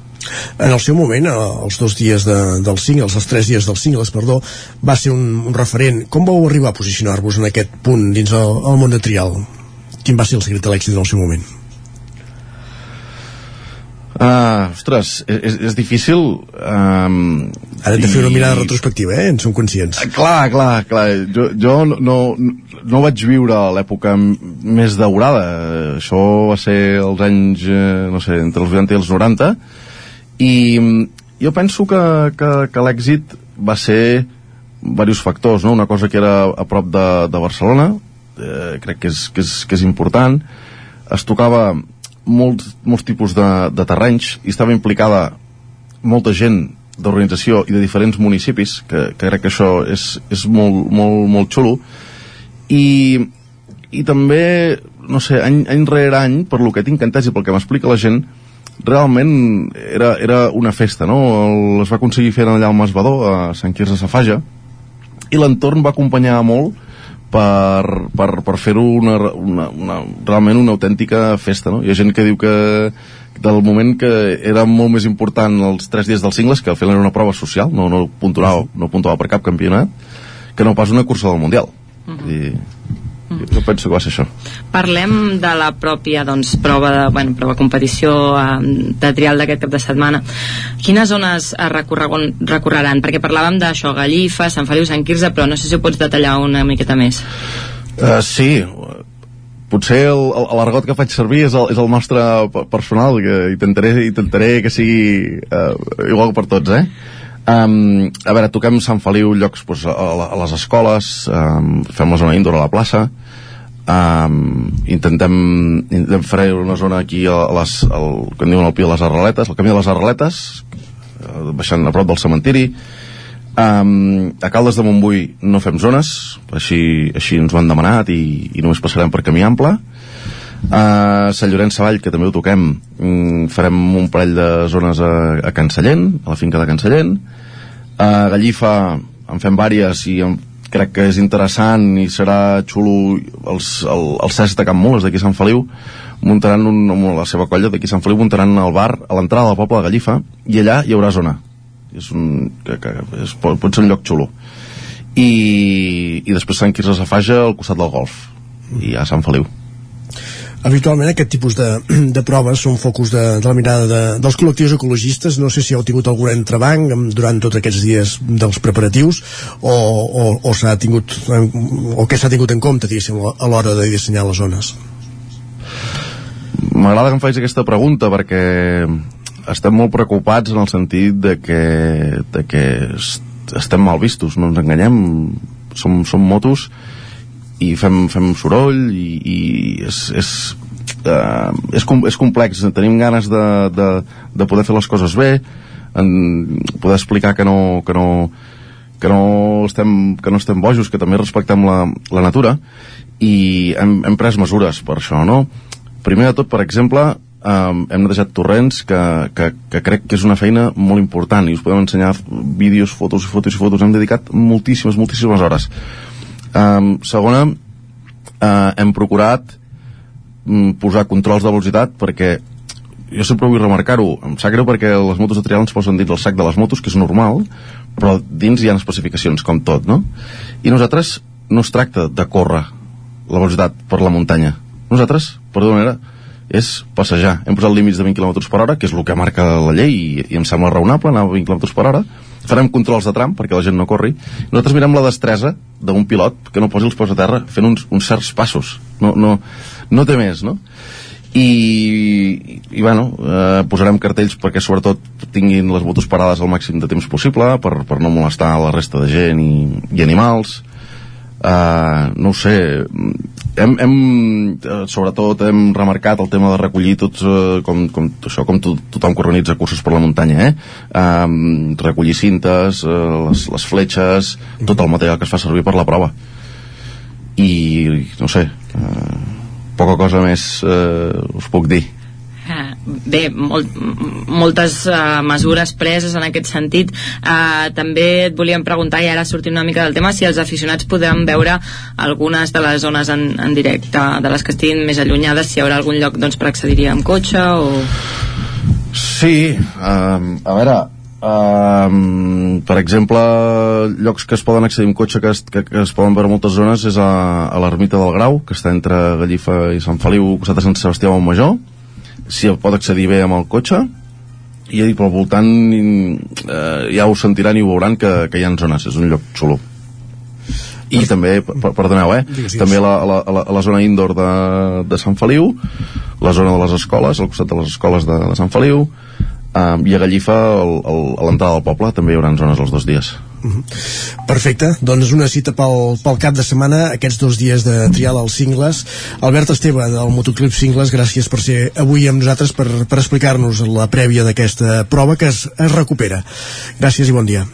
en el seu moment, eh, els dos dies de, dels singles, els tres dies dels singles, perdó, va ser un, un referent. Com vau arribar a posicionar-vos en aquest punt dins el, el món de trial? Quin va ser el secret de l'èxit en el seu moment? Uh, ostres, és, és difícil um, Ara hem de fer una mirada retrospectiva, eh? En som conscients uh, Clar, clar, clar Jo, jo no, no, no vaig viure l'època més daurada Això va ser els anys, eh, no sé, entre els 80 i els 90 I jo penso que, que, que l'èxit va ser diversos factors, no? Una cosa que era a prop de, de Barcelona eh, Crec que és, que, és, que és important Es tocava molts, molts tipus de, de terrenys i estava implicada molta gent d'organització i de diferents municipis que, que crec que això és, és molt, molt, molt xulo i, i també no sé, any, any rere any per lo que tinc entès i pel que m'explica la gent realment era, era una festa no? El, es va aconseguir fer allà al Masbadó a Sant Quirze Safaja i l'entorn va acompanyar molt per, per, per fer-ho una, una, una, realment una autèntica festa, no? Hi ha gent que diu que del moment que era molt més important els tres dies dels cingles, que al final era una prova social, no, no, puntuava, no puntuava per cap campionat, que no pas una cursa del Mundial. Uh -huh. I, jo penso que va ser això. Parlem de la pròpia doncs, prova de, bueno, prova competició eh, de trial d'aquest cap de setmana. Quines zones recorreran? Perquè parlàvem d'això, Gallifa, Sant Feliu, Sant Quirze, però no sé si ho pots detallar una miqueta més. Uh, sí, potser l'argot que faig servir és el, és el nostre personal, que intentaré, intentaré que sigui uh, igual per tots, eh? Um, a veure, toquem Sant Feliu llocs pues, a, a les escoles, um, fem la zona indoor a la plaça, um, intentem, intentem fer una zona aquí a les, el, que en diuen el Pi de les Arreletes, el camí de les Arreletes, uh, baixant a prop del cementiri, um, a Caldes de Montbui no fem zones, així, així ens ho han demanat i, i només passarem per camí ample, a Sant Llorenç Savall, que també ho toquem, mm, farem un parell de zones a, a Can Sallent, a la finca de Can Sallent. A Gallifa en fem vàries i en, crec que és interessant i serà xulo els, el, el CES de Can Mules d'aquí Sant Feliu muntaran un, la seva colla d'aquí Sant Feliu muntaran el bar a l'entrada del poble de Gallifa i allà hi haurà zona. És un, que, que és, pot, pot ser un lloc xulo. I, i després Sant Quirze Safaja al costat del golf i a Sant Feliu Habitualment aquest tipus de, de proves són focus de, de la mirada de, dels col·lectius ecologistes. No sé si heu tingut algun entrebanc durant tots aquests dies dels preparatius o, o, o s'ha tingut o què s'ha tingut en compte a l'hora de dissenyar les zones. M'agrada que em facis aquesta pregunta perquè estem molt preocupats en el sentit de que, de que estem mal vistos, no ens enganyem, som, som motos i fem, fem soroll i, i és, és, uh, és, com, és complex tenim ganes de, de, de poder fer les coses bé en, poder explicar que no, que no, que no, estem, que no estem bojos, que també respectem la, la natura i hem, hem pres mesures per això, no? Primer de tot, per exemple, um, hem netejat torrents que, que, que crec que és una feina molt important i us podem ensenyar vídeos, fotos fotos i fotos. Hem dedicat moltíssimes, moltíssimes hores. Um, segona, uh, hem procurat um, posar controls de velocitat perquè jo sempre vull remarcar-ho, em sap greu perquè les motos de trial ens posen dins el sac de les motos, que és normal, però dins hi ha especificacions, com tot, no? I nosaltres no es tracta de córrer la velocitat per la muntanya. Nosaltres, per d'una manera, és passejar. Hem posat límits de 20 km per hora, que és el que marca la llei, i, i em sembla raonable anar a 20 km per hora, farem controls de tram perquè la gent no corri. Nosaltres mirem la destresa d'un pilot que no posi els peus a terra fent uns, uns certs passos. No, no, no té més no? i, i bueno eh, posarem cartells perquè sobretot tinguin les motos parades al màxim de temps possible per, per no molestar la resta de gent i, i animals. Eh, no ho sé hem, hem, eh, sobretot hem remarcat el tema de recollir tots, eh, com, com, això, com to, tothom que organitza cursos per la muntanya, eh? Um, recollir cintes, uh, les, les fletxes, tot el material que es fa servir per la prova. I, no sé, uh, poca cosa més uh, us puc dir. Eh, bé, molt, moltes uh, mesures preses en aquest sentit. Uh, també et volíem preguntar i ara sortim una mica del tema si els aficionats podran veure algunes de les zones en, en directe de les que estiguin més allunyades si hi haurà algun lloc doncs, per accedir-hi amb cotxe o... Sí, um, a veure um, per exemple llocs que es poden accedir amb cotxe que es, que, que es poden veure moltes zones és a, a l'ermita del Grau que està entre Gallifa i Sant Feliu costat de Sant Sebastià Major si el pot accedir bé amb el cotxe i pel voltant eh, ja ho sentiran i ho veuran que, que hi ha zones, és un lloc xulo i també, perdoneu, eh? Digues, digues. també la, la, la, la zona indoor de, de Sant Feliu, la zona de les escoles, al costat de les escoles de, de Sant Feliu, eh, i a Gallifa, el, el, a l'entrada del poble, també hi haurà zones els dos dies. Mhm. Perfecte, doncs una cita pel, pel cap de setmana, aquests dos dies de trial als cingles. Albert Esteve, del Motoclip Cingles, gràcies per ser avui amb nosaltres per, per explicar-nos la prèvia d'aquesta prova que es, es recupera. Gràcies i bon dia.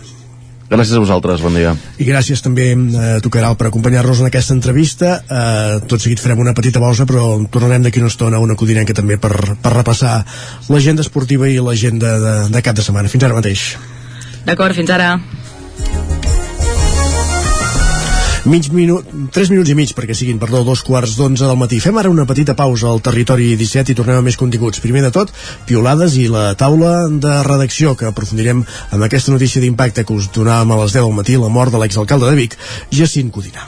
Gràcies a vosaltres, bon dia. I gràcies també a eh, Tocaral per acompanyar-nos en aquesta entrevista. Eh, tot seguit farem una petita pausa, però tornarem d'aquí una estona a una codinenca també per, per repassar l'agenda esportiva i l'agenda de, de cap de setmana. Fins ara mateix. D'acord, fins ara mig minut, 3 minuts i mig perquè siguin, perdó, dos quarts d'onze del matí. Fem ara una petita pausa al territori 17 i tornem a més continguts. Primer de tot, piolades i la taula de redacció que aprofundirem amb aquesta notícia d'impacte que us donàvem a les 10 del matí, la mort de l'exalcalde de Vic, Jacint Codina.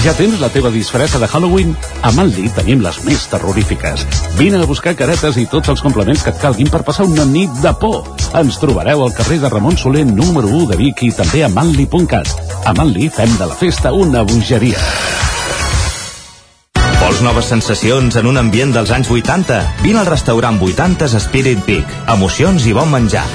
Ja tens la teva disfressa de Halloween? A Manli tenim les més terrorífiques. Vine a buscar caretes i tots els complements que et calguin per passar una nit de por. Ens trobareu al carrer de Ramon Soler número 1 de Vic i també a manli.cat. A Manli fem de la festa una bogeria. Vols noves sensacions en un ambient dels anys 80? Vine al restaurant 80s Spirit Peak. Emocions i bon menjar.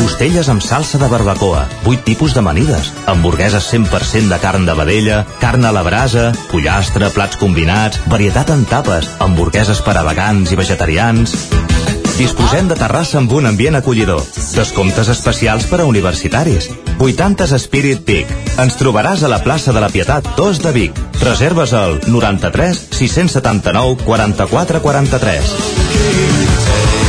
Costelles amb salsa de barbacoa, 8 tipus d'amanides, hamburgueses 100% de carn de vedella, carn a la brasa, pollastre, plats combinats, varietat en tapes, hamburgueses per a vegans i vegetarians... Disposem de terrassa amb un ambient acollidor. Descomptes especials per a universitaris. 80s Spirit Peak. Ens trobaràs a la plaça de la Pietat 2 de Vic. Reserves al 93 679 44 43.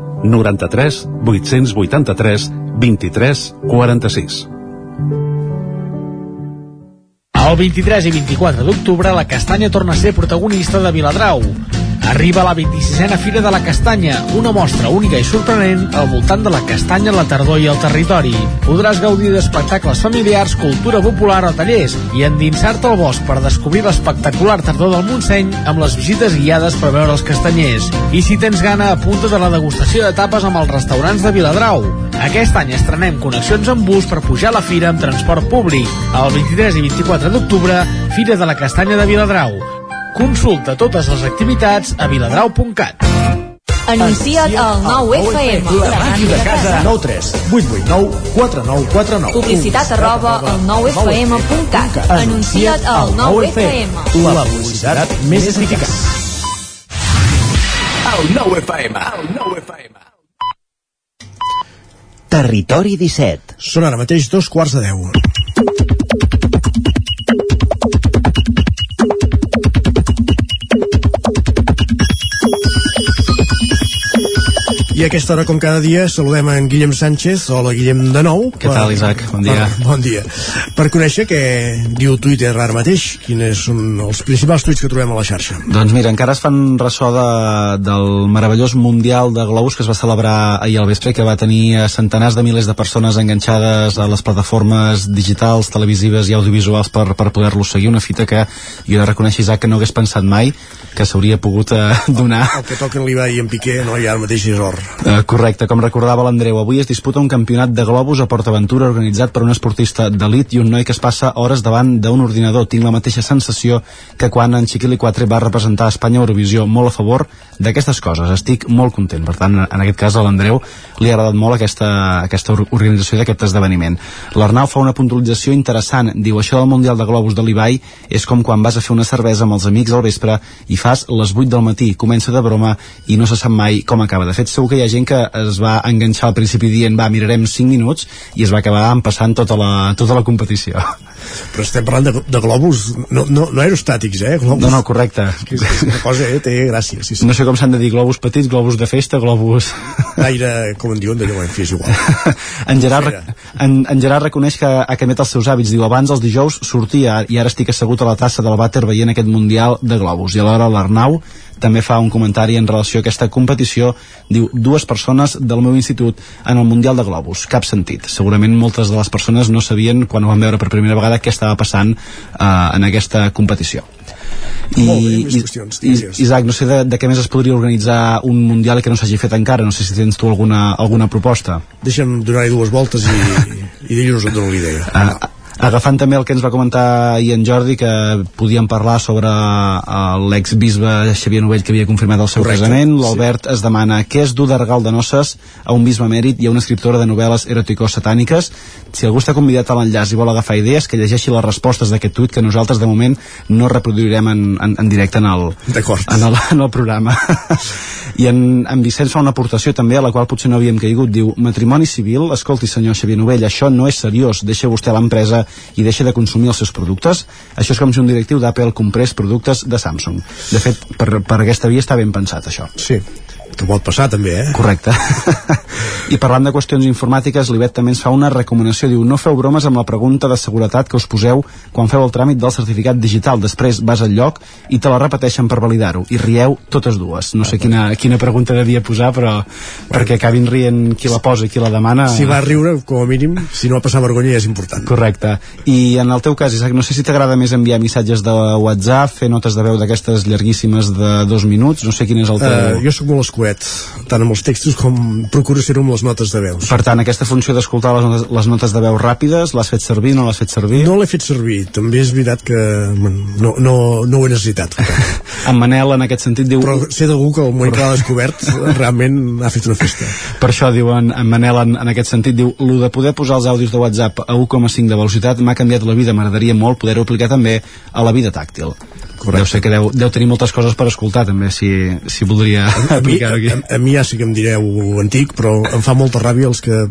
93 883 23 46. El 23 i 24 d'octubre la castanya torna a ser protagonista de Viladrau. Arriba la 26a Fira de la Castanya, una mostra única i sorprenent al voltant de la castanya, la tardor i el territori. Podràs gaudir d'espectacles familiars, cultura popular o tallers i endinsar-te al bosc per descobrir l'espectacular tardor del Montseny amb les visites guiades per veure els castanyers. I si tens gana, apunta de la degustació de tapes amb els restaurants de Viladrau. Aquest any estrenem connexions amb bus per pujar a la fira amb transport públic. El 23 i 24 d'octubre, Fira de la Castanya de Viladrau. Consulta totes les activitats a viladrau.cat. Anuncia't al 9FM. La màquina de casa. 9 3 8 8 9 4 9 4 9. Publicitat arroba al 9FM.cat. Anuncia't al 9FM. La publicitat més eficaç. El 9FM. El 9FM. Territori 17. Són ara mateix dos quarts de 10. I a aquesta hora, com cada dia, saludem en Guillem Sánchez. Hola, Guillem, de nou. Què tal, Isaac? Bon dia. Per, bon dia. Per conèixer què diu Twitter ara mateix, quins són els principals tuits que trobem a la xarxa. Doncs mira, encara es fan ressò de, del meravellós Mundial de Globus que es va celebrar ahir al vespre, que va tenir centenars de milers de persones enganxades a les plataformes digitals, televisives i audiovisuals per, per poder-lo seguir. Una fita que jo he de reconèixer, Isaac, que no hagués pensat mai que s'hauria pogut eh, donar. El que toquen l'Ibai i en Piqué, no? I ara mateix és or. Uh, correcte, com recordava l'Andreu, avui es disputa un campionat de globus a PortAventura organitzat per un esportista d'elit i un noi que es passa hores davant d'un ordinador. Tinc la mateixa sensació que quan en Chiquili 4 va representar Espanya a Eurovisió molt a favor d'aquestes coses. Estic molt content. Per tant, en aquest cas a l'Andreu li ha agradat molt aquesta, aquesta organització d'aquest esdeveniment. L'Arnau fa una puntualització interessant. Diu, això del Mundial de Globus de l'Ibai és com quan vas a fer una cervesa amb els amics al vespre i fas les 8 del matí. Comença de broma i no se sap mai com acaba. De fet, segur que hi ha gent que es va enganxar al principi dient va, mirarem 5 minuts i es va acabar empassant tota la, tota la competició. Però estem parlant de, de globus, no, no, no aerostàtics, eh? Globus. No, no, correcte. Que és, és una cosa, eh? Té gràcia, sí, sí. No sé com s'han de dir globus petits, globus de festa, globus... Gaire, com en diuen, d'allò, en fi, és igual. en, Gerard, en, en Gerard reconeix que ha canviat els seus hàbits. Diu, abans els dijous sortia i ara estic assegut a la tassa del vàter veient aquest Mundial de globus. I alhora l'Arnau també fa un comentari en relació a aquesta competició diu, dues persones del meu institut en el Mundial de Globus, cap sentit segurament moltes de les persones no sabien quan ho van veure per primera vegada què estava passant eh, en aquesta competició i, Molt bé, més i, qüestions, i. Isaac, no sé de, de què més es podria organitzar un Mundial que no s'hagi fet encara, no sé si tens tu alguna, alguna proposta Deixa'm donar-hi dues voltes i, i dilluns et dono l'idea. Ah, agafant també el que ens va comentar ahir en Jordi que podíem parlar sobre eh, l'ex-bisbe Xavier Novell que havia confirmat el seu Correcte, casament l'Albert es demana què és dur de regal de noces a un bisbe mèrit i a una escriptora de novel·les eroticosatàniques si algú està convidat a l'enllaç i vol agafar idees que llegeixi les respostes d'aquest tuit que nosaltres de moment no reproduirem en, en, en directe en el, en el, en el programa. I en, en Vicenç fa una aportació també a la qual potser no havíem caigut. Diu, matrimoni civil, escolti senyor Xavier Novell això no és seriós, deixa vostè l'empresa i deixa de consumir els seus productes. Això és com si un directiu d'Apple comprés productes de Samsung. De fet, per, per aquesta via està ben pensat això. Sí que pot passar també, eh? Correcte. I parlant de qüestions informàtiques, l'IBET també ens fa una recomanació, diu, no feu bromes amb la pregunta de seguretat que us poseu quan feu el tràmit del certificat digital, després vas al lloc i te la repeteixen per validar-ho, i rieu totes dues. No sé quina, quina pregunta devia posar, però bueno. perquè acabin rient qui la posa i qui la demana... Si va riure, com a mínim, si no va passar vergonya és important. Correcte. I en el teu cas, Isaac, no sé si t'agrada més enviar missatges de WhatsApp, fer notes de veu d'aquestes llarguíssimes de dos minuts, no sé quin és el teu... Uh, jo sóc molt escuet, tant amb els textos com procuro ser-ho amb les notes de veus. Per tant, aquesta funció d'escoltar les, notes, les notes de veu ràpides, l'has fet servir, no l'has fet servir? No l'he fet servir, també és veritat que no, no, no ho he necessitat. en Manel, en aquest sentit, diu... Però sé d'algú que el moment que l'ha descobert realment ha fet una festa. Per això diuen, en Manel, en, en aquest sentit, diu, lo de poder posar els àudios de WhatsApp a 1,5 de velocitat m'ha canviat la vida, m'agradaria molt poder-ho aplicar també a la vida tàctil. Correcte. Deu ser que deu, deu tenir moltes coses per escoltar també, si, si voldria aplicar-ho aquí. A, a, a mi ja sí que em direu antic, però em fa molta ràbia els que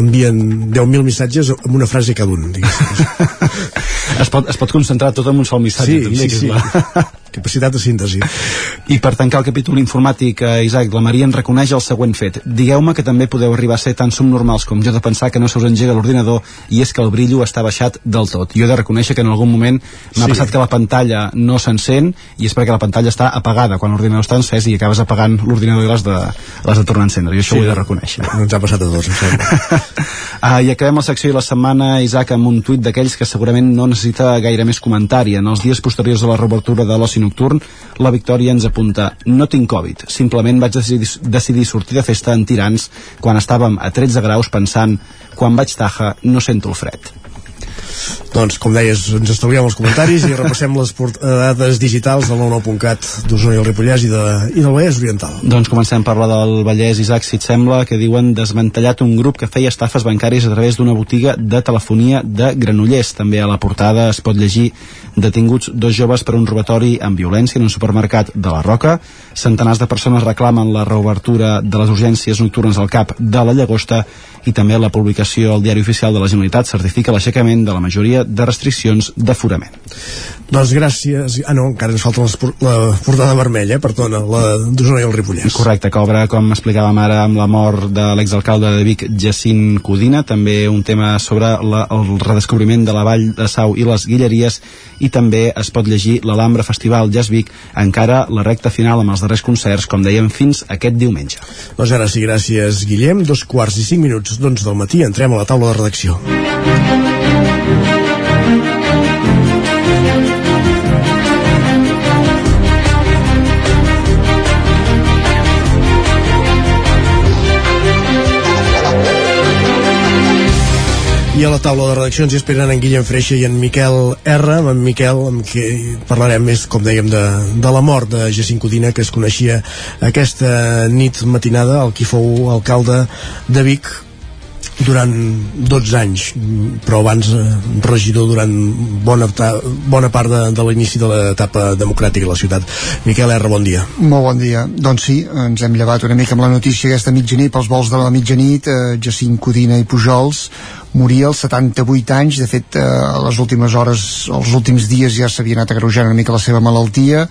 envien 10.000 missatges amb una frase cada un, es, pot, es pot concentrar tot en un sol missatge, sí, també, sí, sí. La... capacitat de síntesi. I per tancar el capítol informàtic, eh, Isaac, la Maria en reconeix el següent fet. Digueu-me que també podeu arribar a ser tan subnormals com jo de pensar que no se us engega l'ordinador i és que el brillo està baixat del tot. Jo he de reconèixer que en algun moment m'ha sí. passat que la pantalla no s'encén i és perquè la pantalla està apagada quan l'ordinador està encès i acabes apagant l'ordinador i l'has de, de tornar a encendre. I això sí, ho he de reconèixer. No ens ha passat a dos, em sembla. ah, I acabem la secció i la setmana, Isaac, amb un tuit d'aquells que segurament no necessita gaire més comentari. En els dies posteriors a la reobertura de l'oci nocturn, la Victòria ens apunta no tinc Covid, simplement vaig decidir, decidir sortir de festa en tirants quan estàvem a 13 graus pensant quan vaig taja no sento el fred doncs, com deies, ens estalviem els comentaris i repassem les dades digitals del 99.cat d'Osona i el Ripollès i, de, i del Vallès Oriental. Doncs comencem a parlar del Vallès, Isaac, si et sembla, que diuen desmantellat un grup que feia estafes bancàries a través d'una botiga de telefonia de Granollers. També a la portada es pot llegir detinguts dos joves per un robatori amb violència en un supermercat de la Roca. Centenars de persones reclamen la reobertura de les urgències nocturnes al CAP de la Llagosta i també la publicació al Diari Oficial de la Generalitat certifica l'aixecament de la majoria de restriccions d'aforament. Doncs gràcies. Ah, no, encara ens falta la portada vermella, eh? perdona, la d'Osona i el Ripollès. Correcte, que obre, com explicàvem ara, amb la mort de l'exalcalde de Vic, Jacint Codina, també un tema sobre la, el redescobriment de la Vall de Sau i les Guilleries, i també es pot llegir l'Alhambra Festival Jazz Vic, encara la recta final amb els darrers concerts, com dèiem, fins aquest diumenge. Doncs ara sí, gràcies, Guillem. Dos quarts i cinc minuts doncs, del matí entrem a la taula de redacció. I a la taula de redacció ens esperen en Guillem Freixa i en Miquel R. Amb en Miquel, amb qui parlarem més, com dèiem, de, de la mort de Jacint Codina, que es coneixia aquesta nit matinada, el qui fou alcalde de Vic, durant 12 anys però abans eh, regidor durant bona, bona part de, de l'inici de l'etapa democràtica a la ciutat Miquel R, bon dia Molt bon dia, doncs sí, ens hem llevat una mica amb la notícia aquesta mitjanit pels vols de la mitjanit eh, Jacint Codina i Pujols moria als 78 anys, de fet eh, les últimes hores, els últims dies ja s'havia anat agreujant una mica la seva malaltia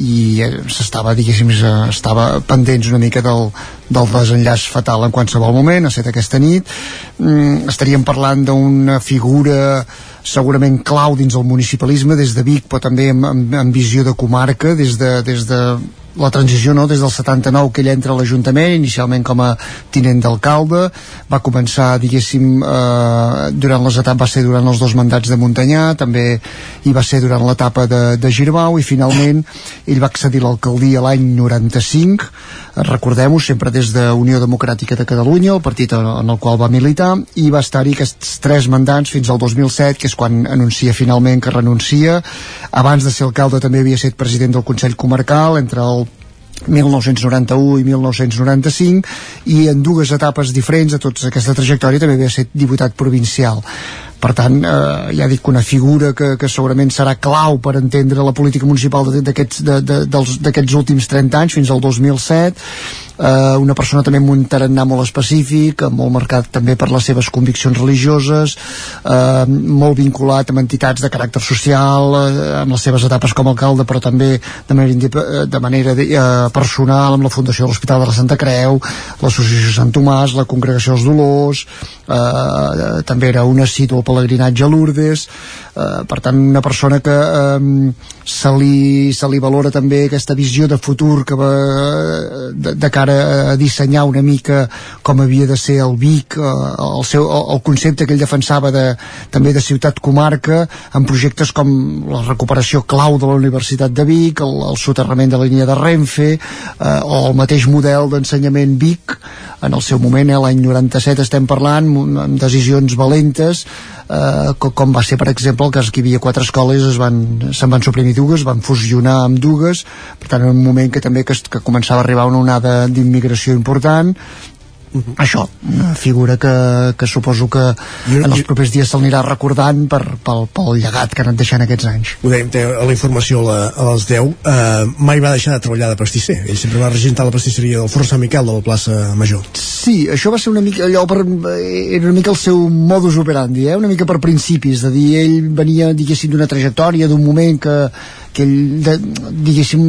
i eh, s'estava, diguéssim, estava pendents una mica del, del desenllaç fatal en qualsevol moment, ha estat aquesta nit. Mm, estaríem parlant d'una figura segurament clau dins el municipalisme des de Vic però també amb, amb, amb visió de comarca des de, des de la transició no, des del 79 que ell entra a l'Ajuntament, inicialment com a tinent d'alcalde, va començar diguéssim eh, durant les etapes va ser durant els dos mandats de Montanyà també hi va ser durant l'etapa de, de Girbau i finalment ell va accedir a l'alcaldia l'any 95 recordem-ho sempre des de Unió Democràtica de Catalunya el partit en el qual va militar i va estar-hi aquests tres mandats fins al 2007 que és quan anuncia finalment que renuncia. Abans de ser alcalde també havia estat president del Consell Comarcal entre el 1991 i 1995 i en dues etapes diferents de tota aquesta trajectòria també havia estat diputat provincial. Per tant, eh, ja dic que una figura que, que segurament serà clau per entendre la política municipal d'aquests últims 30 anys fins al 2007 eh, una persona també amb un tarannà molt específic, molt marcat també per les seves conviccions religioses, eh, molt vinculat amb entitats de caràcter social, eh, amb les seves etapes com a alcalde, però també de manera, de manera eh, personal amb la Fundació de l'Hospital de la Santa Creu, l'Associació Sant Tomàs, la Congregació dels Dolors, eh, també era un assidu al pelegrinatge a Lourdes, eh, per tant una persona que eh, se, li, se li valora també aquesta visió de futur que va de, de cara a dissenyar una mica com havia de ser el Vic eh, el, seu, el concepte que ell defensava de, també de ciutat-comarca en projectes com la recuperació clau de la Universitat de Vic el, el soterrament de la línia de Renfe eh, o el mateix model d'ensenyament Vic. En el seu moment, eh, l'any 97 estem parlant amb decisions valentes eh, com va ser per exemple el cas que hi havia quatre escoles es van, se'n van suprimir dues van fusionar amb dues per tant en un moment que també que, que començava a arribar una onada d'immigració important Uh -huh. això, una figura que, que suposo que en els propers dies se l'anirà recordant per, pel, pel llegat que ha anat deixant aquests anys ho dèiem a la informació a, la, a les 10 eh, mai va deixar de treballar de pastisser ell sempre va regentar la pastisseria del Forn Sant Miquel de la plaça Major Sí, això va ser una mica allò per, era una mica el seu modus operandi eh? una mica per principis, de dir ell venia diguéssim d'una trajectòria, d'un moment que que ell, de, diguéssim,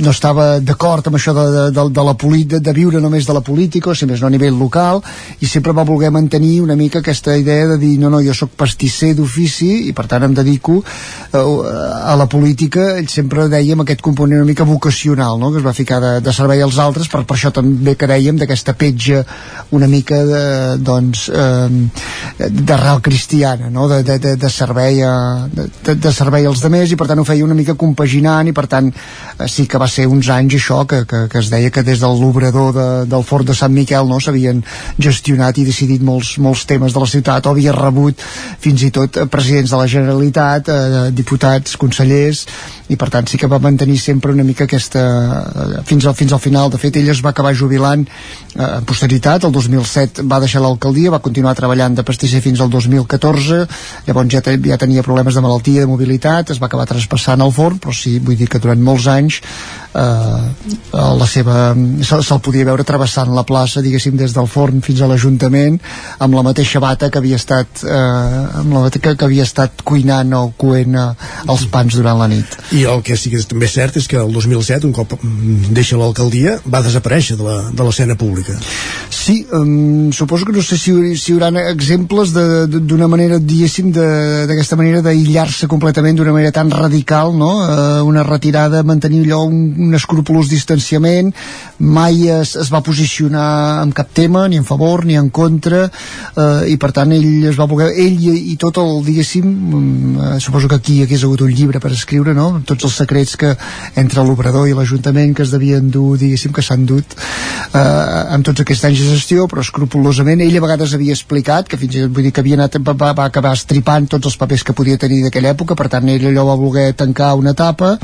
no estava d'acord amb això de, de, de, la de, de viure només de la política, o si més no a nivell local, i sempre va voler mantenir una mica aquesta idea de dir, no, no, jo sóc pastisser d'ofici i per tant em dedico eh, a la política, ell sempre deia amb aquest component una mica vocacional, no? que es va ficar de, de servei als altres, per, per això també que dèiem d'aquesta petja una mica de, doncs, eh, d'arrel cristiana, no? de, de, de, de servei a, de, de servei als demés i per tant ho feia una mica compaginant i per tant eh, sí que va ser uns anys això que, que, que es deia que des de l'obrador de, del fort de Sant Miquel no s'havien gestionat i decidit molts, molts temes de la ciutat. O havia rebut fins i tot presidents de la Generalitat eh, diputats, consellers i per tant sí que va mantenir sempre una mica aquesta eh, fins al, fins al final. De fet ell es va acabar jubilant eh, en posteritat, el 2007 va deixar l'alcaldia va continuar treballant de pastisser fins al 2014 llavors ja, te, ja tenia problemes de malaltia, de mobilitat es va acabar traspassant al forn però sí, vull dir que durant molts anys eh, la seva se'l se podia veure travessant la plaça diguéssim des del forn fins a l'Ajuntament amb la mateixa bata que havia estat eh, amb la que, que havia estat cuinant o coent eh, els pans durant la nit. I el que sí que és també cert és que el 2007 un cop deixa l'alcaldia va desaparèixer de l'escena pública Sí, um, suposo que no sé si, si hi haurà exemples d'una manera, diguéssim, d'aquesta manera d'aïllar-se completament d'una manera tan radical, no? Uh, una retirada, mantenir allò un, un escrupulós distanciament, mai es, es va posicionar en cap tema, ni en favor ni en contra, uh, i per tant ell es va voler, ell i, i tot el, diguéssim, uh, suposo que aquí hagués hagut un llibre per escriure, no? Tots els secrets que entre l'obrador i l'Ajuntament que es devien dur, diguéssim, que s'han dut uh, amb tots aquests anys de gestió, però escrupulosament ell a vegades havia explicat que fins i tot vull dir que havia anat, va, va acabar estripant tots els papers que podia tenir d'aquella època, per tant ell allò va voler tancar una etapa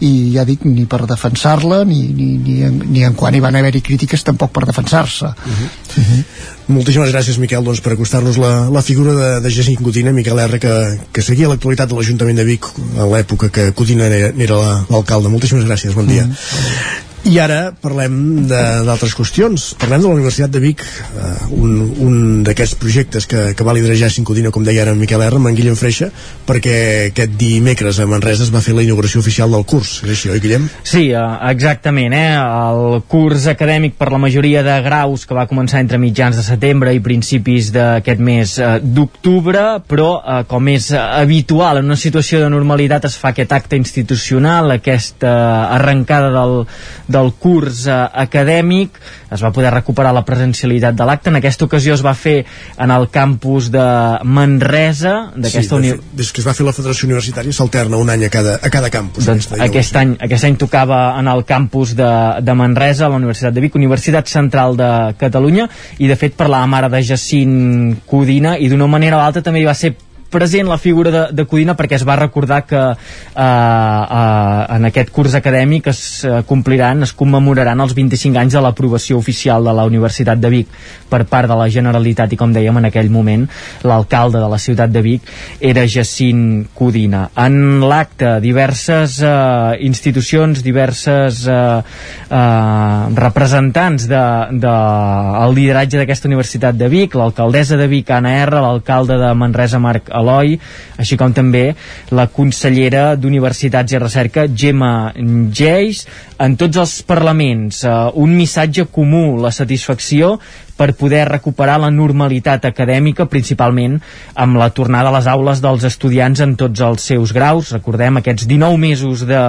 i ja dic, ni per defensar-la ni, ni, ni, en, ni en quan hi van haver-hi crítiques tampoc per defensar-se uh -huh. uh -huh. Moltíssimes gràcies Miquel doncs, per acostar-nos la, la figura de, de Jacint Codina, Miquel R que, que seguia l'actualitat de l'Ajuntament de Vic a l'època que Codina era l'alcalde. Moltíssimes gràcies, bon dia. -huh. I ara parlem d'altres qüestions. Parlem de la Universitat de Vic, uh, un, un d'aquests projectes que, que va liderar Cincodina, com deia ara en Miquel R, en Guillem Freixa, perquè aquest dimecres a Manresa es va fer la inauguració oficial del curs. És així, oi, Guillem? Sí, uh, exactament. Eh? El curs acadèmic per la majoria de graus que va començar entre mitjans de setembre i principis d'aquest mes uh, d'octubre, però, uh, com és uh, habitual en una situació de normalitat, es fa aquest acte institucional, aquesta arrencada del, del curs eh, acadèmic. Es va poder recuperar la presencialitat de l'acte. En aquesta ocasió es va fer en el campus de Manresa d'aquesta sí, de des que es va fer la Federació Universitària s'alterna un any a cada, a cada campus doncs aquest any, aquest any tocava en el campus de, de Manresa a la Universitat de Vic, Universitat Central de Catalunya i de fet parlàvem ara de Jacint Codina i d'una manera o altra també hi va ser present la figura de, de Codina perquè es va recordar que eh, eh, en aquest curs acadèmic es eh, compliran, es commemoraran els 25 anys de l'aprovació oficial de la Universitat de Vic per part de la Generalitat i com dèiem en aquell moment l'alcalde de la ciutat de Vic era Jacint Codina. En l'acte diverses eh, institucions, diverses eh, eh, representants de, de el lideratge d'aquesta Universitat de Vic, l'alcaldessa de Vic Anna R, l'alcalde de Manresa Marc Eloi, així com també la consellera d'Universitats i Recerca Gemma Geis, en tots els parlaments eh, un missatge comú, la satisfacció per poder recuperar la normalitat acadèmica, principalment amb la tornada a les aules dels estudiants en tots els seus graus. Recordem aquests 19 mesos de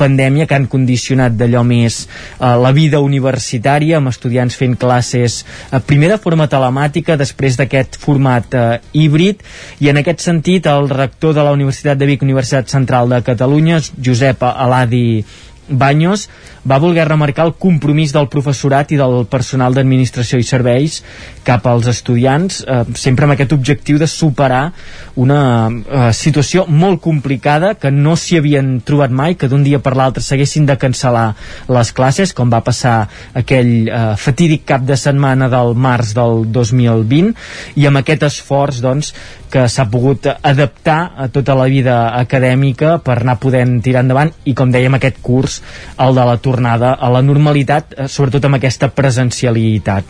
pandèmia que han condicionat d'allò més eh, la vida universitària, amb estudiants fent classes eh, primer de forma telemàtica, després d'aquest format eh, híbrid, i en aquest sentit el rector de la Universitat de Vic, Universitat Central de Catalunya, Josep Aladi Baños va voler remarcar el compromís del professorat i del personal d'administració i serveis cap als estudiants, eh, sempre amb aquest objectiu de superar una eh, situació molt complicada que no s'hi havien trobat mai, que d'un dia per l'altre s'haguessin de cancel·lar les classes, com va passar aquell eh, fatídic cap de setmana del març del 2020, i amb aquest esforç doncs, que s'ha pogut adaptar a tota la vida acadèmica per anar podent tirar endavant i com dèiem aquest curs, el de la tornada a la normalitat, eh, sobretot amb aquesta presencialitat.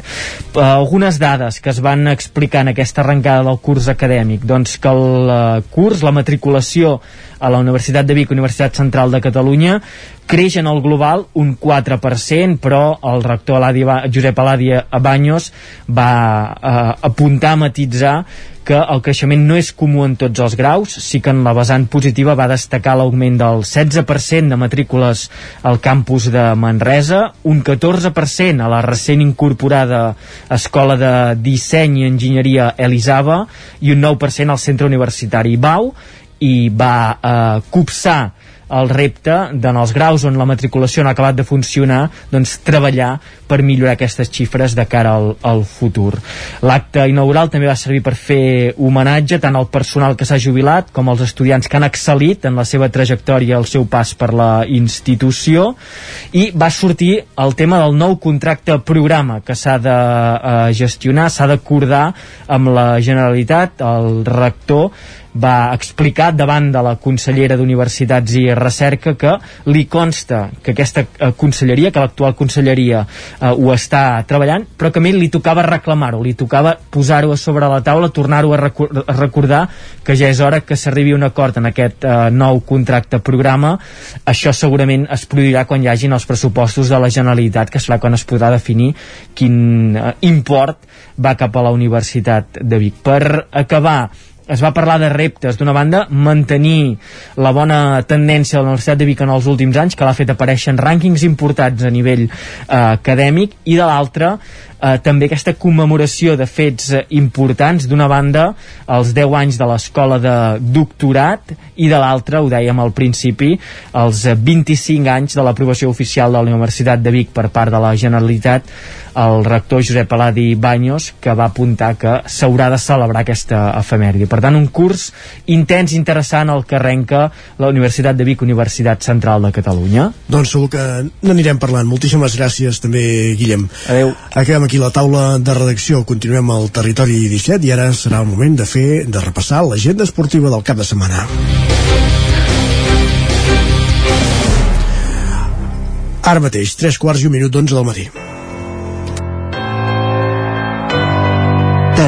Eh, algunes dades que es van explicar en aquesta arrencada del curs acadèmic, doncs que el eh, curs, la matriculació a la Universitat de Vic, Universitat Central de Catalunya, creix en el global un 4%, però el rector Aladi, Josep Aladi Baños va eh, apuntar, a matitzar que el creixement no és comú en tots els graus, sí que en la vessant positiva va destacar l'augment del 16% de matrícules al campus de Manresa, un 14% a la recent incorporada Escola de Disseny i Enginyeria Elisava i un 9% al centre universitari Bau i va eh, copsar el repte d'en els graus on la matriculació no ha acabat de funcionar doncs treballar per millorar aquestes xifres de cara al, al futur. L'acte inaugural també va servir per fer homenatge tant al personal que s'ha jubilat com als estudiants que han excel·lit en la seva trajectòria al seu pas per la institució i va sortir el tema del nou contracte programa que s'ha de eh, gestionar, s'ha d'acordar amb la Generalitat, el rector va explicar davant de la consellera d'Universitats i Recerca que li consta que aquesta eh, conselleria, que l'actual conselleria eh, ho està treballant, però que a mi li tocava reclamar-ho, li tocava posar-ho sobre la taula, tornar-ho a, a recordar que ja és hora que s'arribi un acord en aquest eh, nou contracte programa. Això segurament es produirà quan hi hagin els pressupostos de la Generalitat, que serà quan es podrà definir quin eh, import va cap a la Universitat de Vic. Per acabar, es va parlar de reptes, d'una banda, mantenir la bona tendència de la Universitat de Vic en els últims anys, que l'ha fet aparèixer en rànquings importats a nivell eh, acadèmic, i de l'altra, eh, també aquesta commemoració de fets eh, importants, d'una banda els 10 anys de l'escola de doctorat i de l'altra, ho dèiem al principi, els 25 anys de l'aprovació oficial de la Universitat de Vic per part de la Generalitat el rector Josep Aladi Baños que va apuntar que s'haurà de celebrar aquesta efemèride. Per tant, un curs intens, interessant el que arrenca la Universitat de Vic, Universitat Central de Catalunya. Doncs segur que n'anirem parlant. Moltíssimes gràcies també, Guillem. Adéu. Acabem aquí la taula de redacció. Continuem al territori 17 i ara serà el moment de fer, de repassar l'agenda esportiva del cap de setmana. Ara mateix, 3 quarts i un minut d'11 del matí.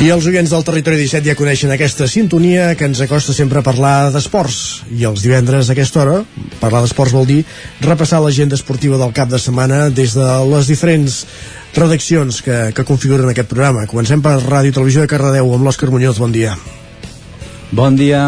I els oients del Territori 17 ja coneixen aquesta sintonia que ens acosta sempre a parlar d'esports. I els divendres a aquesta hora, parlar d'esports vol dir repassar l'agenda esportiva del cap de setmana des de les diferents redaccions que, que configuren aquest programa. Comencem per Ràdio Televisió de Cardedeu amb l'Òscar Muñoz. Bon dia. Bon dia.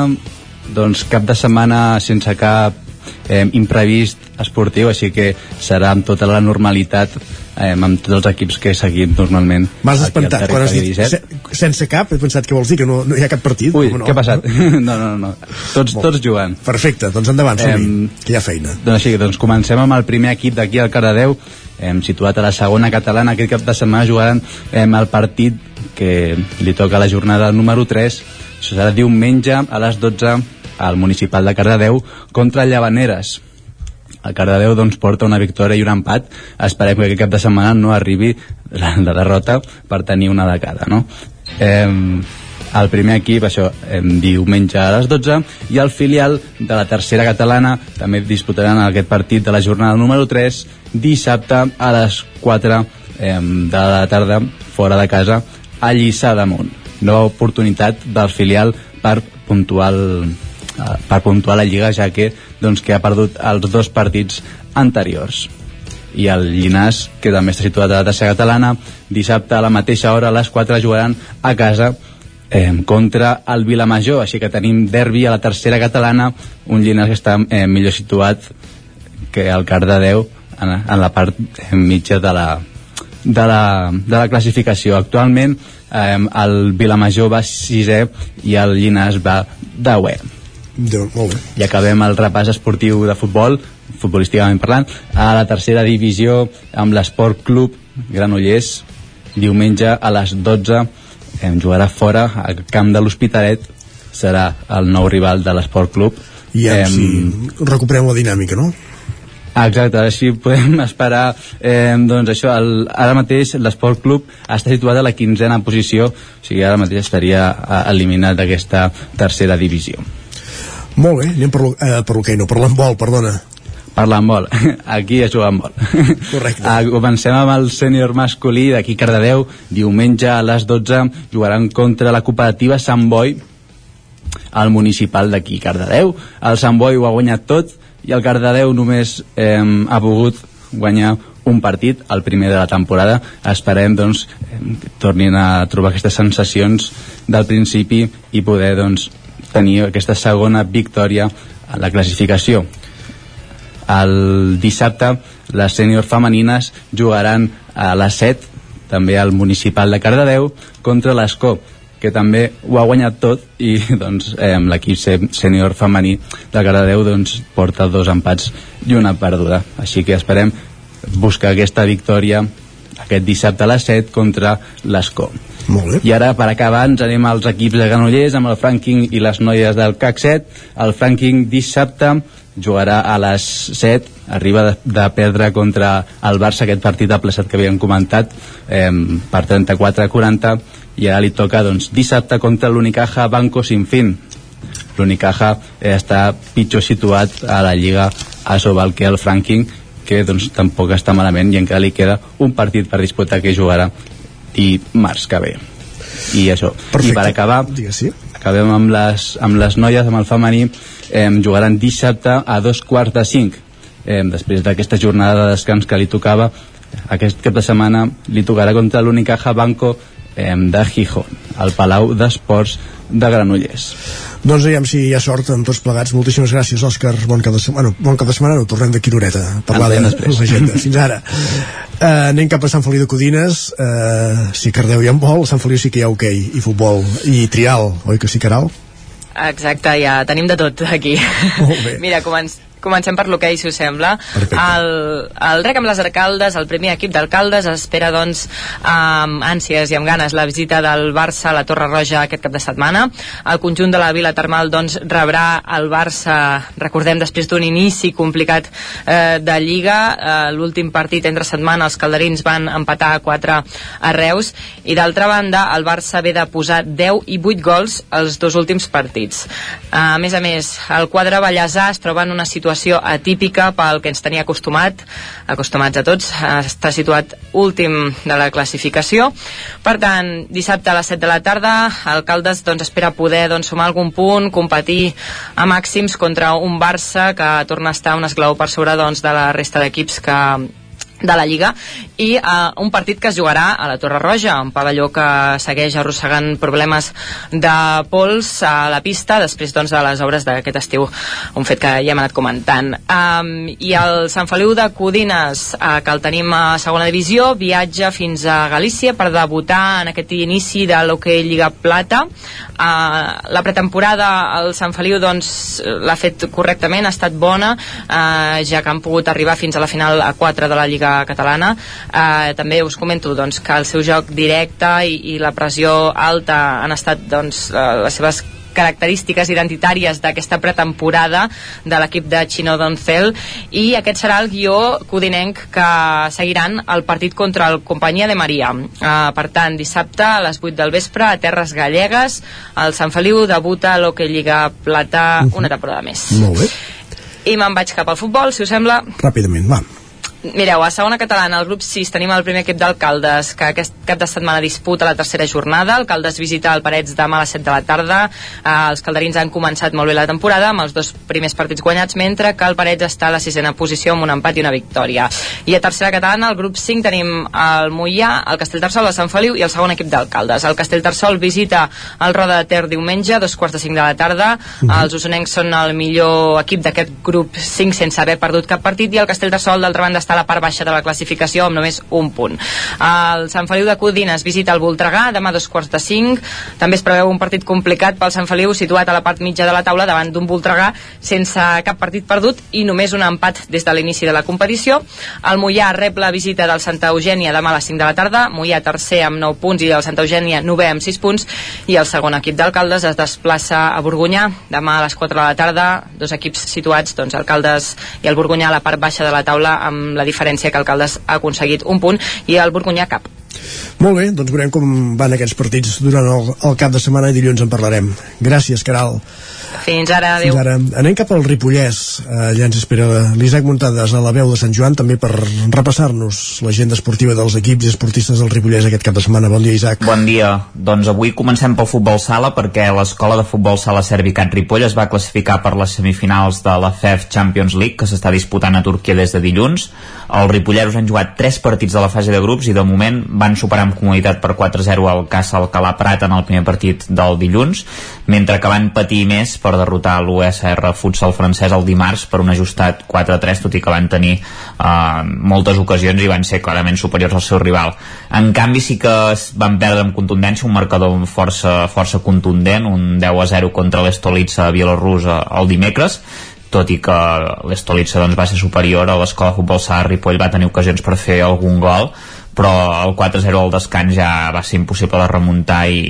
Doncs cap de setmana sense cap eh, imprevist esportiu, així que serà amb tota la normalitat eh, amb tots els equips que he seguit normalment M'has espantat quan has dit 17. se, sense cap, he pensat que vols dir que no, no hi ha cap partit. Ui, no? què ha passat? No, no, no, tots, tots jugant. Perfecte, doncs endavant, som Em, que hi ha feina. Doncs així, doncs comencem amb el primer equip d'aquí al Cardedeu, hem situat a la segona catalana, aquest cap de setmana jugaran hem, el partit que li toca la jornada número 3, això serà diumenge a les 12 al municipal de Cardedeu contra Llavaneres. El Cardedeu doncs, porta una victòria i un empat. Esperem que aquest cap de setmana no arribi la, la derrota per tenir una de cada. No? Eh, el primer equip, això, diumenge a les 12, i el filial de la tercera catalana també disputaran aquest partit de la jornada número 3 dissabte a les 4 eh, de la tarda fora de casa a Lliçà d'Amunt. Nova oportunitat del filial per eh, per puntuar la Lliga, ja que, doncs, que ha perdut els dos partits anteriors i el Llinàs, que també està situat a la tercera catalana, dissabte a la mateixa hora a les 4 jugaran a casa eh, contra el Vilamajor, així que tenim derbi a la tercera catalana, un Llinàs que està eh, millor situat que el Cardedeu en, en la part eh, mitja de la, de la, de la classificació. Actualment eh, el Vilamajor va sisè i el Llinàs va deuè. Déu, molt bé. I acabem el repàs esportiu de futbol, futbolísticament parlant, a la tercera divisió amb l'Esport Club Granollers, diumenge a les 12 em jugarà fora al camp de l'Hospitalet serà el nou rival de l'Esport Club I ja, Em, si recuperem la dinàmica, no? Exacte, així podem esperar eh, doncs això, el, ara mateix l'Esport Club està situat a la quinzena posició o sigui ara mateix estaria eh, eliminat d'aquesta tercera divisió Molt bé, anem per, eh, per l'hoquei, no, per l'handbol, perdona. per l'handbol, aquí es juga handbol Correcte. uh, comencem amb el sènior masculí d'aquí Cardedeu diumenge a les 12 jugaran contra la cooperativa Sant Boi al municipal d'aquí Cardedeu el Sant Boi ho ha guanyat tot i el Cardedeu només eh, ha pogut guanyar un partit, el primer de la temporada esperem doncs eh, tornin a trobar aquestes sensacions del principi i poder doncs tenir aquesta segona victòria a la classificació. El dissabte les sènior femenines jugaran a les 7 també al municipal de Cardedeu contra l'Escó que també ho ha guanyat tot i doncs, eh, l'equip sènior femení de Cardedeu doncs, porta dos empats i una perduda. Així que esperem buscar aquesta victòria aquest dissabte a les 7 contra l'Escó Molt bé. i ara per acabar ens anem als equips de Granollers amb el Franking i les noies del CAC 7 el Franking dissabte jugarà a les 7 arriba de, de perdre contra el Barça aquest partit aplaçat que havíem comentat eh, per 34 a 40 i ara li toca doncs, dissabte contra l'Unicaja Banco Sinfín l'Unicaja eh, està pitjor situat a la Lliga Asobal que el Franking que doncs, tampoc està malament i encara li queda un partit per disputar que jugarà i març que ve i això, Perfecte. i per acabar Digues, sí. acabem amb les, amb les noies, amb el femení eh, jugaran dissabte a dos quarts de cinc eh, després d'aquesta jornada de descans que li tocava aquest cap de setmana li tocarà contra l'Unicaja Banco eh, de Gijón al Palau d'Esports de Granollers Doncs aviam si hi ha sort amb tots plegats. Moltíssimes gràcies, Òscar. Bon cap de setmana. Bueno, bon cap de setmana, no, tornem d'aquí una horeta a parlar de veiem després. l'agenda. Fins ara. Uh, anem cap a Sant Feliu de Codines. Uh, si Cardeu hi en vol, a Sant Feliu sí que hi ha hoquei i futbol. I trial, oi que sí, Caral? Exacte, ja tenim de tot aquí. Molt bé. Mira, començ, comencem per l'hoquei, si us sembla. Perfecte. El, el rec amb les arcaldes, el primer equip d'alcaldes, espera, doncs, amb ànsies i amb ganes la visita del Barça a la Torre Roja aquest cap de setmana. El conjunt de la Vila Termal, doncs, rebrà el Barça, recordem, després d'un inici complicat eh, de Lliga. Eh, L'últim partit entre setmana els calderins van empatar a 4 a Reus i d'altra banda el Barça ve de posar 10 i 8 gols els dos últims partits. A més a més, el quadre Vallèsà es troba en una situació atípica pel que ens tenia acostumat, acostumats a tots, està situat últim de la classificació. Per tant, dissabte a les 7 de la tarda, Alcaldes doncs, espera poder doncs, sumar algun punt, competir a màxims contra un Barça que torna a estar un esglaó per sobre doncs, de la resta d'equips que de la Lliga i uh, un partit que es jugarà a la Torre Roja, un pavelló que segueix arrossegant problemes de pols a la pista després doncs, de les obres d'aquest estiu, un fet que ja hem anat comentant. Um, I el Sant Feliu de Codines, uh, que el tenim a segona divisió, viatja fins a Galícia per debutar en aquest inici de l'Hockey Lliga Plata. Uh, la pretemporada al Sant Feliu doncs, l'ha fet correctament, ha estat bona, uh, ja que han pogut arribar fins a la final a 4 de la Lliga catalana eh, també us comento doncs, que el seu joc directe i, i la pressió alta han estat doncs, eh, les seves característiques identitàries d'aquesta pretemporada de l'equip de Chino Doncel i aquest serà el guió codinenc que seguiran el partit contra el Companyia de Maria. Uh, per tant, dissabte a les 8 del vespre a Terres Gallegues el Sant Feliu debuta a l'Hockey Lliga Plata uh -huh. una temporada més. Molt bé. I me'n vaig cap al futbol, si us sembla. Ràpidament, va. Mireu, a segona catalana, al grup 6, tenim el primer equip d'Alcaldes, que aquest cap de setmana disputa la tercera jornada. Alcaldes visita el Parets demà a les 7 de la tarda. Eh, els calderins han començat molt bé la temporada, amb els dos primers partits guanyats, mentre que el Parets està a la sisena posició amb un empat i una victòria. I a tercera catalana, al grup 5, tenim el Mollà, el Castellterçol, el Sant Feliu i el segon equip d'Alcaldes. El Castellterçol visita el Roda de Ter diumenge, dos quarts de 5 de la tarda. Uh -huh. Els usonencs són el millor equip d'aquest grup 5 sense haver perdut cap partit i el Castellterçol, d'altra banda, està està a la part baixa de la classificació amb només un punt. El Sant Feliu de Codines visita el Voltregà demà dos quarts de cinc. També es preveu un partit complicat pel Sant Feliu situat a la part mitja de la taula davant d'un Voltregà sense cap partit perdut i només un empat des de l'inici de la competició. El Mollà rep la visita del Santa Eugènia demà a les 5 de la tarda. Mollà tercer amb 9 punts i el Santa Eugènia novè amb 6 punts i el segon equip d'alcaldes es desplaça a Borgunyà demà a les 4 de la tarda. Dos equips situats, doncs, alcaldes i el Borgunyà a la part baixa de la taula amb la la diferència que Alcaldes ha aconseguit un punt i el Borgunyà cap. Molt bé, doncs veurem com van aquests partits durant el, el cap de setmana i dilluns en parlarem. Gràcies, Caral. Fins ara, adéu. Fins ara. Anem cap al Ripollès. Allà ens espera l'Isaac Muntades a la veu de Sant Joan, també per repassar-nos l'agenda esportiva dels equips i esportistes del Ripollès aquest cap de setmana. Bon dia, Isaac. Bon dia. Doncs avui comencem pel futbol sala perquè l'escola de futbol sala Servicat Ripoll es va classificar per les semifinals de la FEF Champions League que s'està disputant a Turquia des de dilluns. Els ripolleros han jugat 3 partits de la fase de grups i de moment van superar amb comoditat per 4-0 al Casa Alcalà Prat en el primer partit del dilluns, mentre que van patir més per derrotar l'USR Futsal francès el dimarts per un ajustat 4-3, tot i que van tenir eh, moltes ocasions i van ser clarament superiors al seu rival. En canvi sí que van perdre amb contundència un marcador força, força contundent, un 10-0 contra l'Estolitza Bielorrusa el dimecres, tot i que l'Estolitza doncs, va ser superior a l'escola de futbol Sala Ripoll va tenir ocasions per fer algun gol però el 4-0 al descans ja va ser impossible de remuntar i,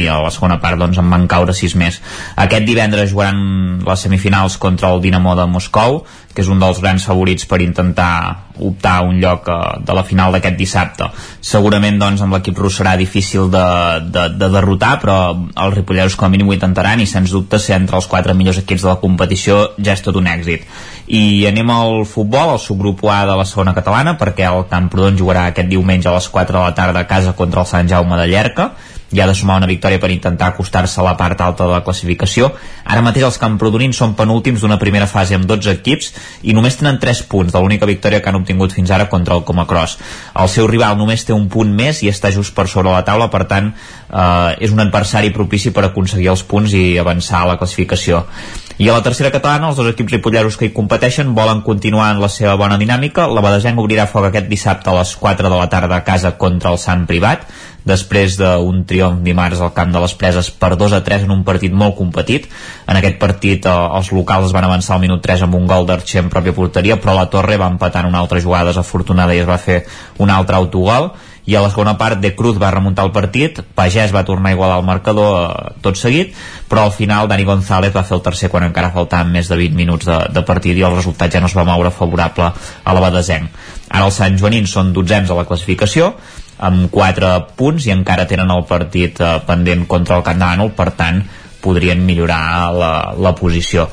i a la segona part doncs en van caure 6 més. Aquest divendres jugaran les semifinals contra el Dinamo de Moscou, que és un dels grans favorits per intentar optar a un lloc eh, de la final d'aquest dissabte. Segurament doncs amb l'equip rus serà difícil de, de, de derrotar, però els ripolleros com a mínim ho intentaran i sens dubte ser entre els quatre millors equips de la competició ja és tot un èxit. I anem al futbol, al subgrup A de la segona catalana, perquè el Camprodon jugarà aquest diumenge a les 4 de la tarda a casa contra el Sant Jaume de Llerca i ha de sumar una victòria per intentar acostar-se a la part alta de la classificació. Ara mateix els camprodonins són penúltims d'una primera fase amb 12 equips i només tenen 3 punts de l'única victòria que han obtingut fins ara contra el Comacross. El seu rival només té un punt més i està just per sobre la taula, per tant eh, és un adversari propici per aconseguir els punts i avançar a la classificació. I a la tercera catalana, els dos equips ripolleros que hi competeixen volen continuar en la seva bona dinàmica. La Badesenc obrirà foc aquest dissabte a les 4 de la tarda a casa contra el Sant Privat després d'un triomf dimarts al camp de les Preses per 2 a 3 en un partit molt competit. En aquest partit eh, els locals van avançar al minut 3 amb un gol d'Arxer en pròpia porteria, però la Torre va empatar en una altra jugada desafortunada i es va fer un altre autogol i a la segona part de Cruz va remuntar el partit Pagès va tornar a igualar el marcador eh, tot seguit, però al final Dani González va fer el tercer quan encara faltaven més de 20 minuts de, de partit i el resultat ja no es va moure favorable a la Badesenc ara els Sant Joanins són dotzens a la classificació amb 4 punts i encara tenen el partit eh, pendent contra el Camp de per tant podrien millorar la, la posició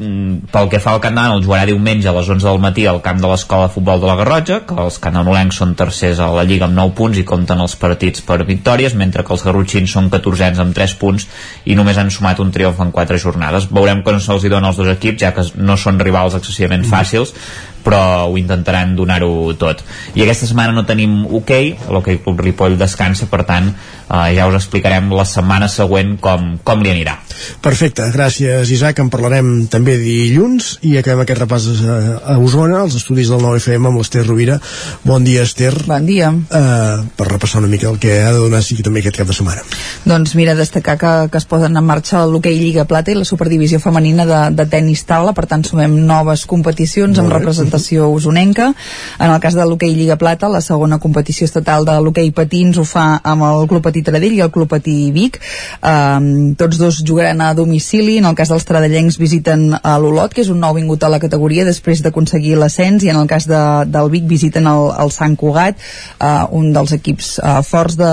mm, pel que fa al Camp el jugarà diumenge a les 11 del matí al camp de l'Escola de Futbol de la Garrotxa, que els cananolencs són tercers a la Lliga amb 9 punts i compten els partits per victòries, mentre que els garrotxins són 14ens amb 3 punts i només han sumat un triomf en 4 jornades. Veurem no se'ls dona als dos equips, ja que no són rivals excessivament fàcils, però ho intentaran donar-ho tot. I aquesta setmana no tenim hoquei, okay, l'Hockey Club Ripoll descansa, per tant, eh, ja us explicarem la setmana següent com, com li anirà. Perfecte, gràcies Isaac, en parlarem també dilluns i acabem aquest repàs a, a Osona, als estudis del 9FM amb l'Ester Rovira. Bon dia, Ester. Bon dia. Uh, per repassar una mica el que ha de donar sí també aquest cap de setmana. Doncs mira, destacar que, que es posen en marxa l'hoquei Lliga Plata i la Superdivisió Femenina de, de tenis taula, per tant sumem noves competicions amb representació representació usonenca. En el cas de l'hoquei Lliga Plata, la segona competició estatal de l'hoquei patins ho fa amb el Club Patí Taradell i el Club Patí Vic. Um, tots dos jugaran a domicili. En el cas dels tradellencs visiten a l'Olot, que és un nou vingut a la categoria després d'aconseguir l'ascens, i en el cas de, del Vic visiten el, el Sant Cugat, uh, un dels equips uh, forts de,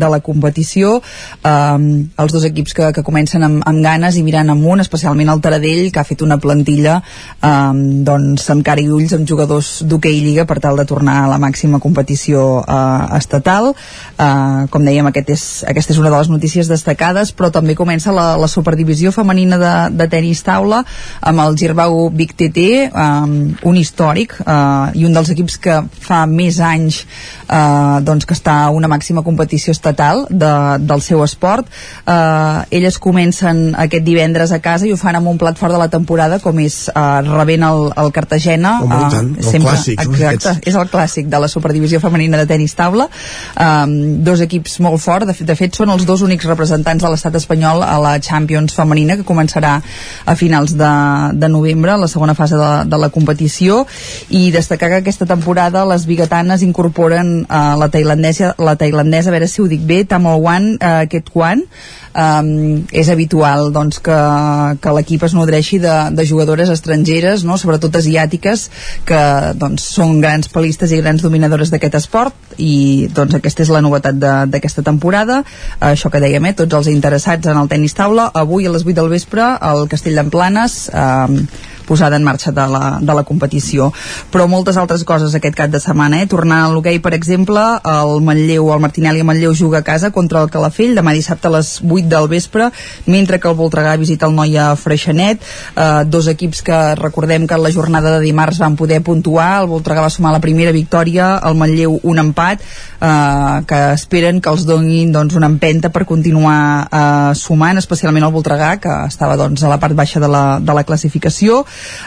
de la competició. Um, els dos equips que, que comencen amb, amb ganes i mirant amunt, especialment el Taradell, que ha fet una plantilla um, doncs, amb cara i ull ulls amb jugadors d'hoquei Lliga per tal de tornar a la màxima competició eh, estatal. Eh, com dèiem, aquest és, aquesta és una de les notícies destacades, però també comença la, la superdivisió femenina de, de tenis taula amb el Girbau Vic TT, eh, un històric eh, i un dels equips que fa més anys doncs que està a una màxima competició estatal de, del seu esport. Eh, elles comencen aquest divendres a casa i ho fan amb un plat fort de la temporada com és eh, rebent el, el Cartagena Home, uh, tant, el sempre, clàssic, exacte, no? és el clàssic de la superdivisió femenina de tenis taula um, dos equips molt forts de, de fet són els dos únics representants de l'estat espanyol a la Champions femenina que començarà a finals de, de novembre la segona fase de, de la competició i destacar que aquesta temporada les biguetanes incorporen uh, la tailandesa la tailandesa, a veure si ho dic bé Tamowan uh, Ketwan um, és habitual doncs, que, que l'equip es nodreixi de, de jugadores estrangeres, no? sobretot asiàtiques, que doncs, són grans palistes i grans dominadores d'aquest esport i doncs, aquesta és la novetat d'aquesta temporada. Això que dèiem, eh? tots els interessats en el tennis taula, avui a les 8 del vespre al Castell d'Emplanes eh, posada en marxa de la, de la competició. Però moltes altres coses aquest cap de setmana, eh? Tornar a l'hoquei, per exemple, el Manlleu, el Martinelli Manlleu juga a casa contra el Calafell demà dissabte a les 8 del vespre, mentre que el Voltregà visita el Noia Freixenet, eh, dos equips que recordem que en la jornada de dimarts van poder puntuar, el Voltregà va sumar la primera victòria, el Manlleu un empat, eh, que esperen que els donin doncs, una empenta per continuar eh, sumant, especialment el Voltregà, que estava doncs, a la part baixa de la, de la classificació.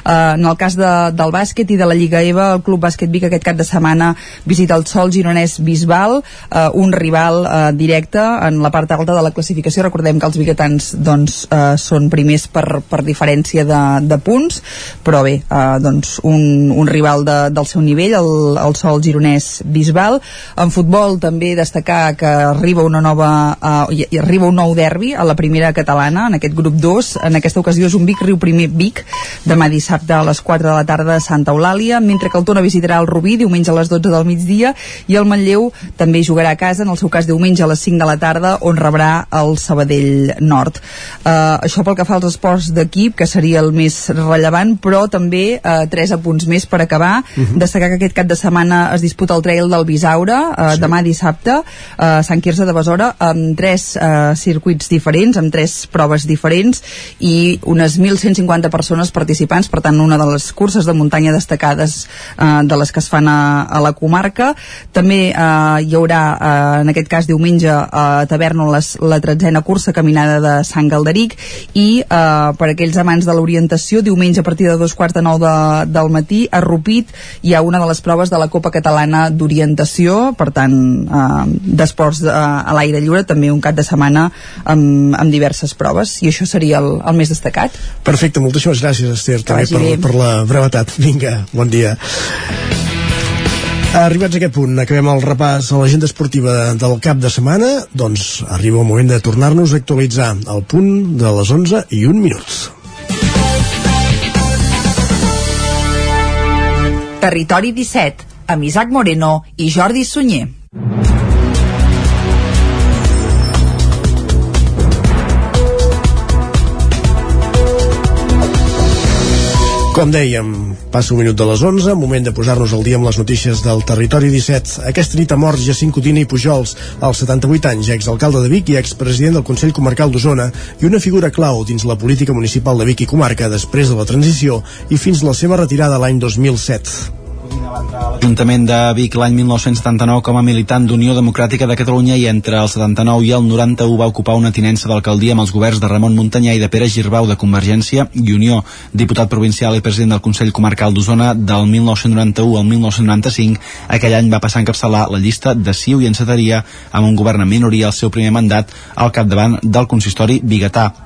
Eh, en el cas de, del bàsquet i de la Lliga EVA, el Club Bàsquet Vic aquest cap de setmana visita el Sol Gironès Bisbal, eh, un rival eh, directe en la part alta de la classificació. Recordem que els biguetans doncs, eh, són primers per, per diferència de, de punts, però bé, eh, doncs un, un rival de, del seu nivell, el, el Sol Gironès Bisbal. En futbol també destacar que arriba una nova eh, i arriba un nou derbi a la primera catalana, en aquest grup 2. En aquesta ocasió és un Vic Riu Primer Vic, demà dissabte a les 4 de la tarda a Santa Eulàlia, mentre que el Tona visitarà el Rubí diumenge a les 12 del migdia i el Manlleu també jugarà a casa, en el seu cas diumenge a les 5 de la tarda, on rebrà el Sabadell Nord. Uh, això pel que fa als esports d'equip, que seria el més rellevant, però també uh, tres apunts més per acabar. Uh mhm. -huh. Destacar que aquest cap de setmana es disputa el trail del Bisaure, uh, sí. demà dissabte, a Sant Quirze de Besora, amb tres uh, circuits diferents, amb tres proves diferents i unes 1.150 persones participants, per tant una de les curses de muntanya destacades eh, de les que es fan a, a la comarca. També eh, hi haurà, eh, en aquest cas diumenge, a Tavernoles la tretzena cursa caminada de Sant Galderic i eh, per aquells amants de l'orientació, diumenge a partir de dos quarts de nou de, del matí, a Rupit hi ha una de les proves de la Copa Catalana d'Orientació, per tant, eh, d'esports eh, a l'aire lliure, també un cap de setmana amb, amb diverses proves, i això seria el, el més destacat. Perfecte, moltíssimes gràcies, Esther també per, per la brevetat. Vinga, bon dia. Arribats a aquest punt, acabem el repàs a l'agenda esportiva del cap de setmana, doncs arriba el moment de tornar-nos a actualitzar al punt de les 11 i un minuts. Territori 17, amb Isaac Moreno i Jordi Sunyer. Com dèiem, passa un minut de les 11, moment de posar-nos al dia amb les notícies del Territori 17. Aquesta nit ha mort Jacint Codina i Pujols, als 78 anys, exalcalde de Vic i expresident del Consell Comarcal d'Osona i una figura clau dins la política municipal de Vic i comarca després de la transició i fins la seva retirada l'any 2007. L'Ajuntament de Vic l'any 1979 com a militant d'Unió Democràtica de Catalunya i entre el 79 i el 91 va ocupar una tinença d'alcaldia amb els governs de Ramon Muntanyà i de Pere Girbau de Convergència i Unió, diputat provincial i president del Consell Comarcal d'Osona del 1991 al 1995. Aquell any va passar a encapçalar la llista de Ciu i Encetaria amb un govern en minoria al seu primer mandat al capdavant del consistori Bigatà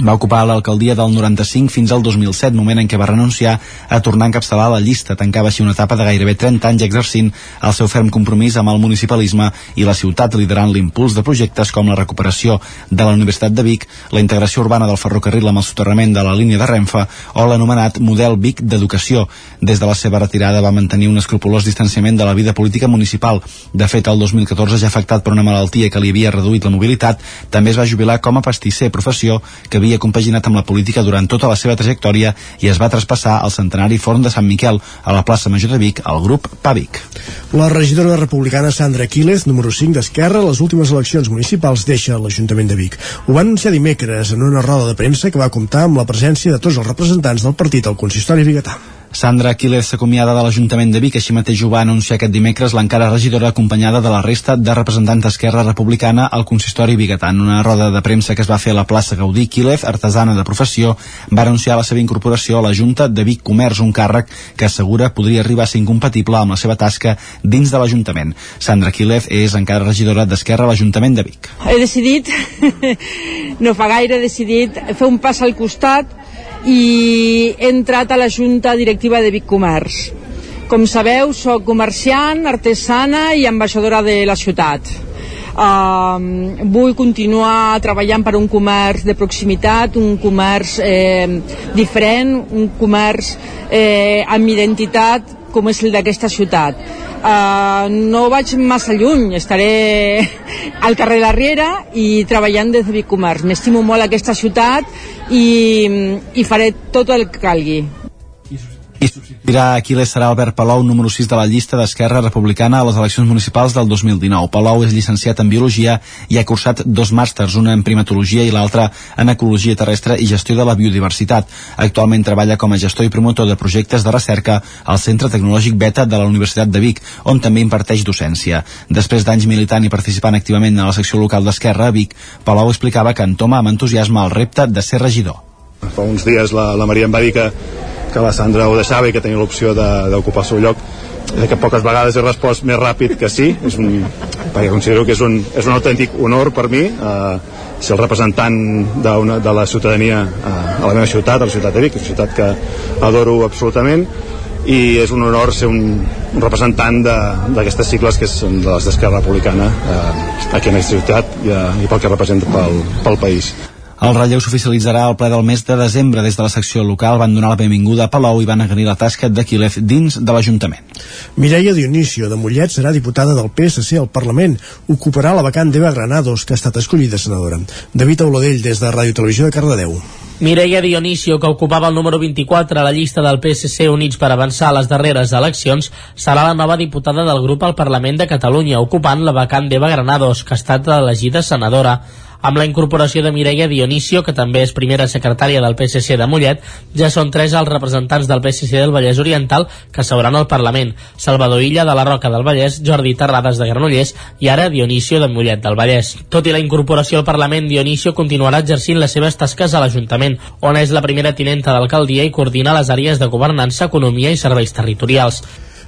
va ocupar l'alcaldia del 95 fins al 2007, moment en què va renunciar a tornar a encapçalar la llista. Tancava així una etapa de gairebé 30 anys exercint el seu ferm compromís amb el municipalisme i la ciutat, liderant l'impuls de projectes com la recuperació de la Universitat de Vic, la integració urbana del ferrocarril amb el soterrament de la línia de Renfe o l'anomenat model Vic d'educació. Des de la seva retirada va mantenir un escrupulós distanciament de la vida política municipal. De fet, el 2014, ja afectat per una malaltia que li havia reduït la mobilitat, també es va jubilar com a pastisser, professió que havia compaginat amb la política durant tota la seva trajectòria i es va traspassar al centenari Forn de Sant Miquel a la plaça Major de Vic al grup PAVIC. La regidora republicana Sandra Quílez, número 5 d'Esquerra, les últimes eleccions municipals deixa l'Ajuntament de Vic. Ho va anunciar dimecres en una roda de premsa que va comptar amb la presència de tots els representants del partit al consistori biguetà. Sandra Aquiles s'acomiada de l'Ajuntament de Vic, així mateix ho va anunciar aquest dimecres l'encara regidora acompanyada de la resta de representants d'Esquerra Republicana al consistori biguetà. En una roda de premsa que es va fer a la plaça Gaudí, Quílez, artesana de professió, va anunciar la seva incorporació a la Junta de Vic Comerç, un càrrec que assegura podria arribar a ser incompatible amb la seva tasca dins de l'Ajuntament. Sandra Quílez és encara regidora d'Esquerra a l'Ajuntament de Vic. He decidit, no fa gaire, he decidit fer un pas al costat i he entrat a la Junta Directiva de Vic Comerç. Com sabeu, sóc comerciant, artesana i ambaixadora de la ciutat. Uh, vull continuar treballant per un comerç de proximitat, un comerç eh, diferent, un comerç eh, amb identitat com és el d'aquesta ciutat. Uh, no vaig massa lluny, estaré al carrer de la Riera i treballant des de Vic Comerç. M'estimo molt aquesta ciutat i, i faré tot el que calgui. I substituirà Aquiles serà Albert Palou, número 6 de la llista d'Esquerra Republicana a les eleccions municipals del 2019. Palou és llicenciat en Biologia i ha cursat dos màsters, una en primatologia i l'altra en Ecologia Terrestre i Gestió de la Biodiversitat. Actualment treballa com a gestor i promotor de projectes de recerca al Centre Tecnològic Beta de la Universitat de Vic, on també imparteix docència. Després d'anys militant i participant activament a la secció local d'Esquerra a Vic, Palou explicava que entoma amb entusiasme el repte de ser regidor. Fa uns dies la, la Maria em va dir que que la Sandra ho deixava i que tenia l'opció d'ocupar el seu lloc. Eh, que poques vegades he respost més ràpid que sí. És un, perquè considero que és un, és un autèntic honor per mi eh, ser el representant una, de la ciutadania eh, a la meva ciutat, a la ciutat de Vic, una ciutat que adoro absolutament. I és un honor ser un, un representant d'aquestes sigles que són de les d'Esquerra Republicana eh, aquí en aquesta ciutat i, eh, i pel que representa pel, pel país. El relleu s'oficialitzarà al ple del mes de desembre. Des de la secció local van donar la benvinguda a Palau i van agrair la tasca d'Aquilev dins de l'Ajuntament. Mireia Dionisio de Mollet serà diputada del PSC al Parlament. Ocuparà la vacant d'Eva Granados, que ha estat escollida senadora. David Auladell, des de Ràdio Televisió de Cardedeu. Mireia Dionisio, que ocupava el número 24 a la llista del PSC Units per avançar a les darreres eleccions, serà la nova diputada del grup al Parlament de Catalunya, ocupant la vacant d'Eva Granados, que ha estat elegida senadora amb la incorporació de Mireia Dionisio, que també és primera secretària del PSC de Mollet, ja són tres els representants del PSC del Vallès Oriental que seuran al Parlament. Salvador Illa de la Roca del Vallès, Jordi Terrades de Granollers i ara Dionisio de Mollet del Vallès. Tot i la incorporació al Parlament, Dionisio continuarà exercint les seves tasques a l'Ajuntament, on és la primera tinenta d'alcaldia i coordina les àrees de governança, economia i serveis territorials.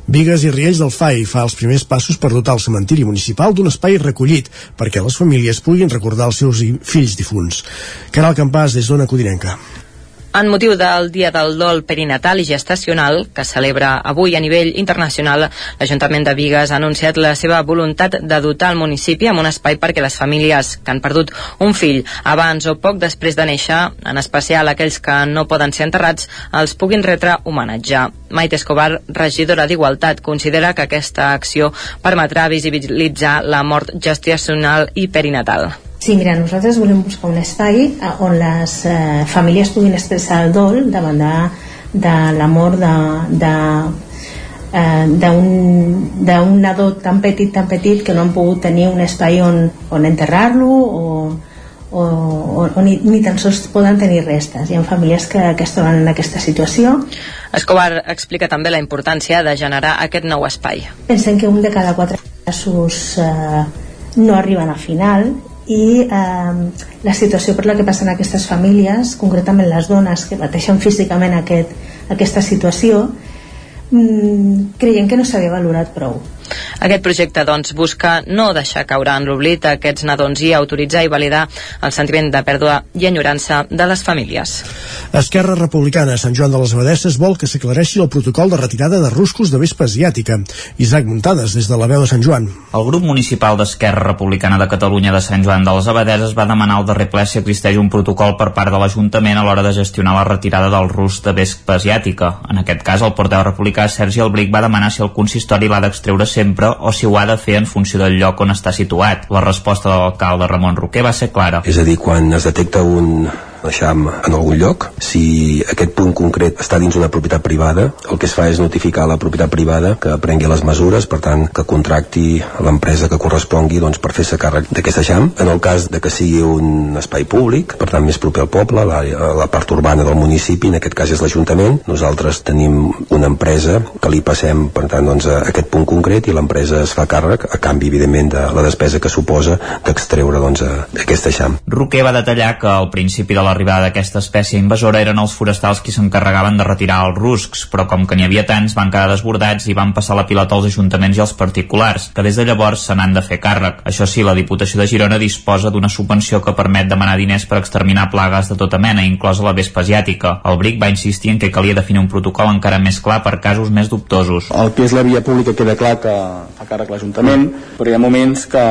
Vigues i Riells del FAI fa els primers passos per dotar el cementiri municipal d'un espai recollit perquè les famílies puguin recordar els seus fills difunts. Caral Campàs, des d'Ona Codinenca. En motiu del Dia del Dol Perinatal i Gestacional, que celebra avui a nivell internacional, l'Ajuntament de Vigues ha anunciat la seva voluntat de dotar el municipi amb un espai perquè les famílies que han perdut un fill abans o poc després de néixer, en especial aquells que no poden ser enterrats, els puguin retre homenatjar. Maite Escobar, regidora d'Igualtat, considera que aquesta acció permetrà visibilitzar la mort gestacional i perinatal. Sí, mira, nosaltres volem buscar un espai on les eh, famílies puguin expressar el dol davant de de la mort de, de eh, d'un nadó tan petit, tan petit que no han pogut tenir un espai on, on enterrar-lo o, o, o, o ni, ni tan sols poden tenir restes. Hi ha famílies que, que es troben en aquesta situació. Escobar explica també la importància de generar aquest nou espai. Pensem que un de cada quatre casos eh, no arriben al final i eh, la situació per la que passen aquestes famílies, concretament les dones que pateixen físicament aquest, aquesta situació, mm, creiem que no s'havia valorat prou. Aquest projecte doncs, busca no deixar caure en l'oblit aquests nadons i autoritzar i validar el sentiment de pèrdua i enyorança de les famílies. Esquerra Republicana Sant Joan de les Abadesses vol que s'aclareixi el protocol de retirada de ruscos de vespa asiàtica. Isaac Muntades, des de la veu de Sant Joan. El grup municipal d'Esquerra Republicana de Catalunya de Sant Joan de les Abadeses va demanar al darrer ple si existeix un protocol per part de l'Ajuntament a l'hora de gestionar la retirada del rus de vespa asiàtica. En aquest cas, el porteu republicà Sergi Albric va demanar si el consistori l'ha d'extreure sempre o si ho ha de fer en funció del lloc on està situat. La resposta de l'alcalde Ramon Roquer va ser clara. És a dir, quan es detecta un, l'eixam en algun lloc. Si aquest punt concret està dins una propietat privada, el que es fa és notificar a la propietat privada que prengui les mesures, per tant, que contracti l'empresa que correspongui doncs, per fer-se càrrec d'aquest eixam. En el cas de que sigui un espai públic, per tant, més proper al poble, la, la part urbana del municipi, en aquest cas és l'Ajuntament, nosaltres tenim una empresa que li passem, per tant, doncs, a aquest punt concret i l'empresa es fa càrrec a canvi, evidentment, de la despesa que suposa d'extreure doncs, aquest eixam. Roquer va detallar que al principi de la l'arribada d'aquesta espècie invasora eren els forestals qui s'encarregaven de retirar els ruscs, però com que n'hi havia tants van quedar desbordats i van passar la pilota als ajuntaments i als particulars, que des de llavors se n'han de fer càrrec. Això sí, la Diputació de Girona disposa d'una subvenció que permet demanar diners per exterminar plagues de tota mena, inclosa la vespa asiàtica. El BRIC va insistir en que calia definir un protocol encara més clar per casos més dubtosos. El que és la via pública queda clar que fa càrrec l'Ajuntament, però hi ha moments que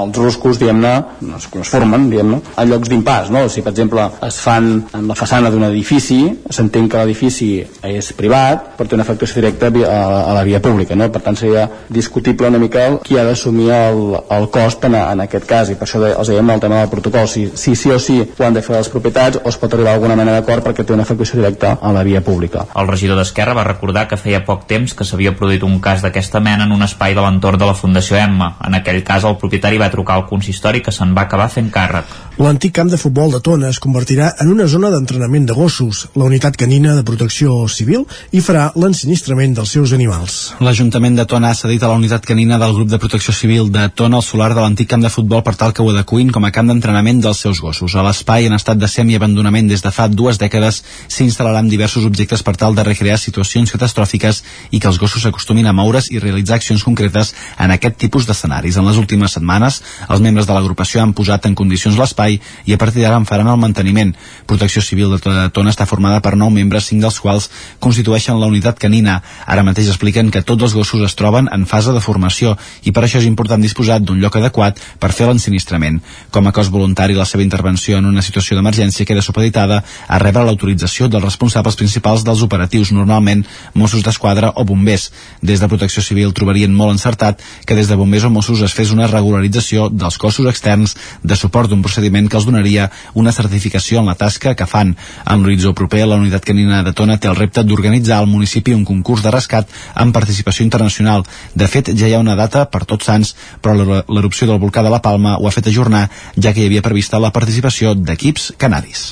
els ruscos, diguem-ne, no es, formen, diguem-ne, a llocs d'impàs, no? Si, per exemple, es fan en la façana d'un edifici, s'entén que l'edifici és privat, però té una afectació directa a, a la via pública, no? Per tant, seria discutible una mica qui ha d'assumir el, el cost en, en aquest cas, i per això de, els dèiem el tema del protocol, si, si sí o sí ho han de fer les propietats o es pot arribar a alguna mena d'acord perquè té una afectació directa a la via pública. El regidor d'Esquerra va recordar que feia poc temps que s'havia produït un cas d'aquesta mena en un espai de l'entorn de la Fundació Emma. En aquell cas, el propietari va trucar al consistori que se'n va acabar fent càrrec. L'antic camp de futbol de Tona es convertirà en una zona d'entrenament de gossos. La unitat canina de protecció civil hi farà l'ensinistrament dels seus animals. L'Ajuntament de Tona ha cedit a la unitat canina del grup de protecció civil de Tona el solar de l'antic camp de futbol per tal que ho adecuïn com a camp d'entrenament dels seus gossos. A l'espai, en estat de semiabandonament des de fa dues dècades, s'instal·laran diversos objectes per tal de recrear situacions catastròfiques i que els gossos s'acostumin a moure's i realitzar accions concretes en aquest tipus d'escenaris. En les últimes setmanes, els membres de l'agrupació han posat en condicions l'espai i a partir d'ara en faran el manteniment. Protecció Civil de Tona està formada per nou membres, cinc dels quals constitueixen la unitat canina. Ara mateix expliquen que tots els gossos es troben en fase de formació i per això és important disposar d'un lloc adequat per fer l'ensinistrament. Com a cos voluntari, la seva intervenció en una situació d'emergència queda supeditada a rebre l'autorització dels responsables principals dels operatius, normalment Mossos d'Esquadra o bombers. Des de Protecció Civil trobarien molt encertat que des de bombers o Mossos es fes una regularització dels cossos externs de suport d'un procediment que els donaria una certificació en la tasca que fan. En l'horitzó proper, la unitat canina de Tona té el repte d'organitzar al municipi un concurs de rescat amb participació internacional. De fet, ja hi ha una data per tots sants, però l'erupció del volcà de la Palma ho ha fet ajornar, ja que hi havia prevista la participació d'equips canaris.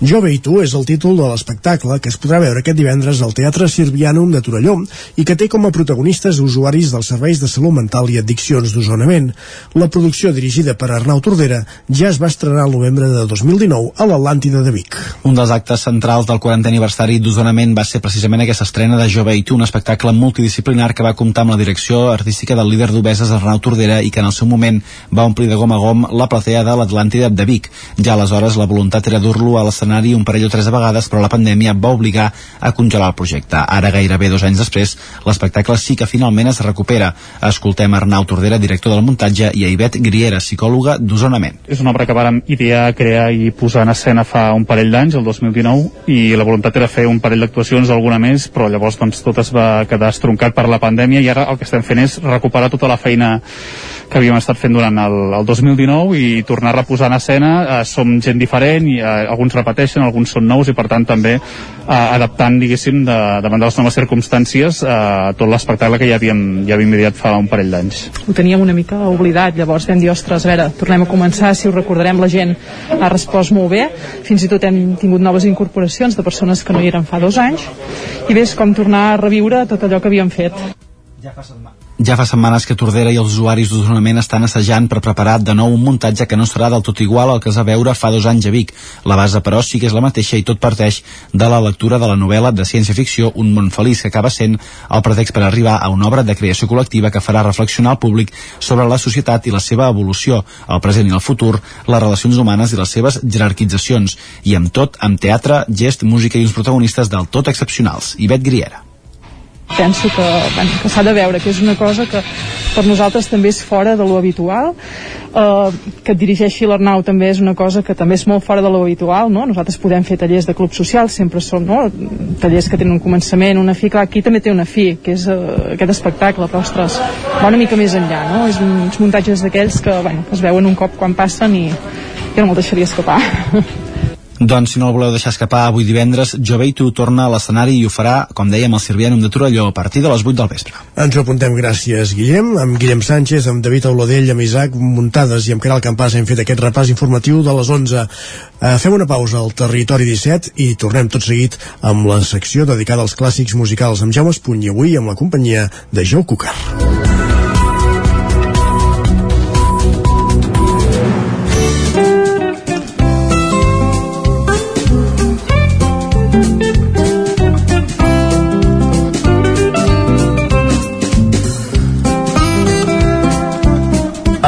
Jove i tu és el títol de l'espectacle que es podrà veure aquest divendres al Teatre Sirvianum de Torelló i que té com a protagonistes usuaris dels serveis de salut mental i addiccions d'Osonament. La producció dirigida per Arnau Tordera ja es va estrenar el novembre de 2019 a l'Atlàntida de Vic. Un dels actes centrals del 40 aniversari d'Osonament va ser precisament aquesta estrena de Jove i tu, un espectacle multidisciplinar que va comptar amb la direcció artística del líder d'Obeses Arnau Tordera i que en el seu moment va omplir de gom a gom la platea de l'Atlàntida de Vic. Ja aleshores la voluntat era dur-lo a l'escenari un parell o tres de vegades, però la pandèmia va obligar a congelar el projecte. Ara, gairebé dos anys després, l'espectacle sí que finalment es recupera. Escoltem Arnau Tordera, director del muntatge, i a Ivet Griera, psicòloga d'Osonament. És una obra que vàrem idear, crear i posar en escena fa un parell d'anys, el 2019, i la voluntat era fer un parell d'actuacions, alguna més, però llavors doncs, tot es va quedar estroncat per la pandèmia i ara el que estem fent és recuperar tota la feina que havíem estat fent durant el, el 2019 i tornar a reposar en escena eh, som gent diferent i eh, alguns repeteixen, alguns són nous i per tant també eh, adaptant diguéssim de, davant de les noves circumstàncies eh, tot l'espectacle que ja havíem, ja havíem ideat fa un parell d'anys. Ho teníem una mica oblidat, llavors vam dir, ostres, a veure, tornem a començar, si ho recordarem la gent ha respost molt bé, fins i tot hem tingut noves incorporacions de persones que no hi eren fa dos anys i bé, és com tornar a reviure tot allò que havíem fet. Ja fa setmana ja fa setmanes que Tordera i els usuaris d'Osonament estan assajant per preparar de nou un muntatge que no serà del tot igual al que es va veure fa dos anys a Vic. La base, però, sí que és la mateixa i tot parteix de la lectura de la novel·la de ciència-ficció Un món feliç, que acaba sent el pretext per arribar a una obra de creació col·lectiva que farà reflexionar el públic sobre la societat i la seva evolució, el present i el futur, les relacions humanes i les seves jerarquitzacions, i amb tot, amb teatre, gest, música i uns protagonistes del tot excepcionals. Ivet Griera penso que, bueno, que s'ha de veure, que és una cosa que per nosaltres també és fora de lo habitual, eh, que et dirigeixi l'Arnau també és una cosa que també és molt fora de lo habitual, no? Nosaltres podem fer tallers de club social, sempre són no? tallers que tenen un començament, una fi, clar, aquí també té una fi, que és uh, aquest espectacle, però ostres, va una mica més enllà, no? És uns muntatges d'aquells que, bueno, que es veuen un cop quan passen i jo no me'l deixaria escapar. Doncs si no el voleu deixar escapar avui divendres, Joveitu torna a l'escenari i ho farà, com dèiem, al Sirvianum de Torelló a partir de les 8 del vespre. Ens ho apuntem, gràcies, Guillem. Amb Guillem Sánchez, amb David Auladell, amb Isaac Muntades i amb Caral Campàs hem fet aquest repàs informatiu de les 11. Eh, fem una pausa al Territori 17 i tornem tot seguit amb la secció dedicada als clàssics musicals amb Jaume Espuny i avui amb la companyia de Joe Cucar.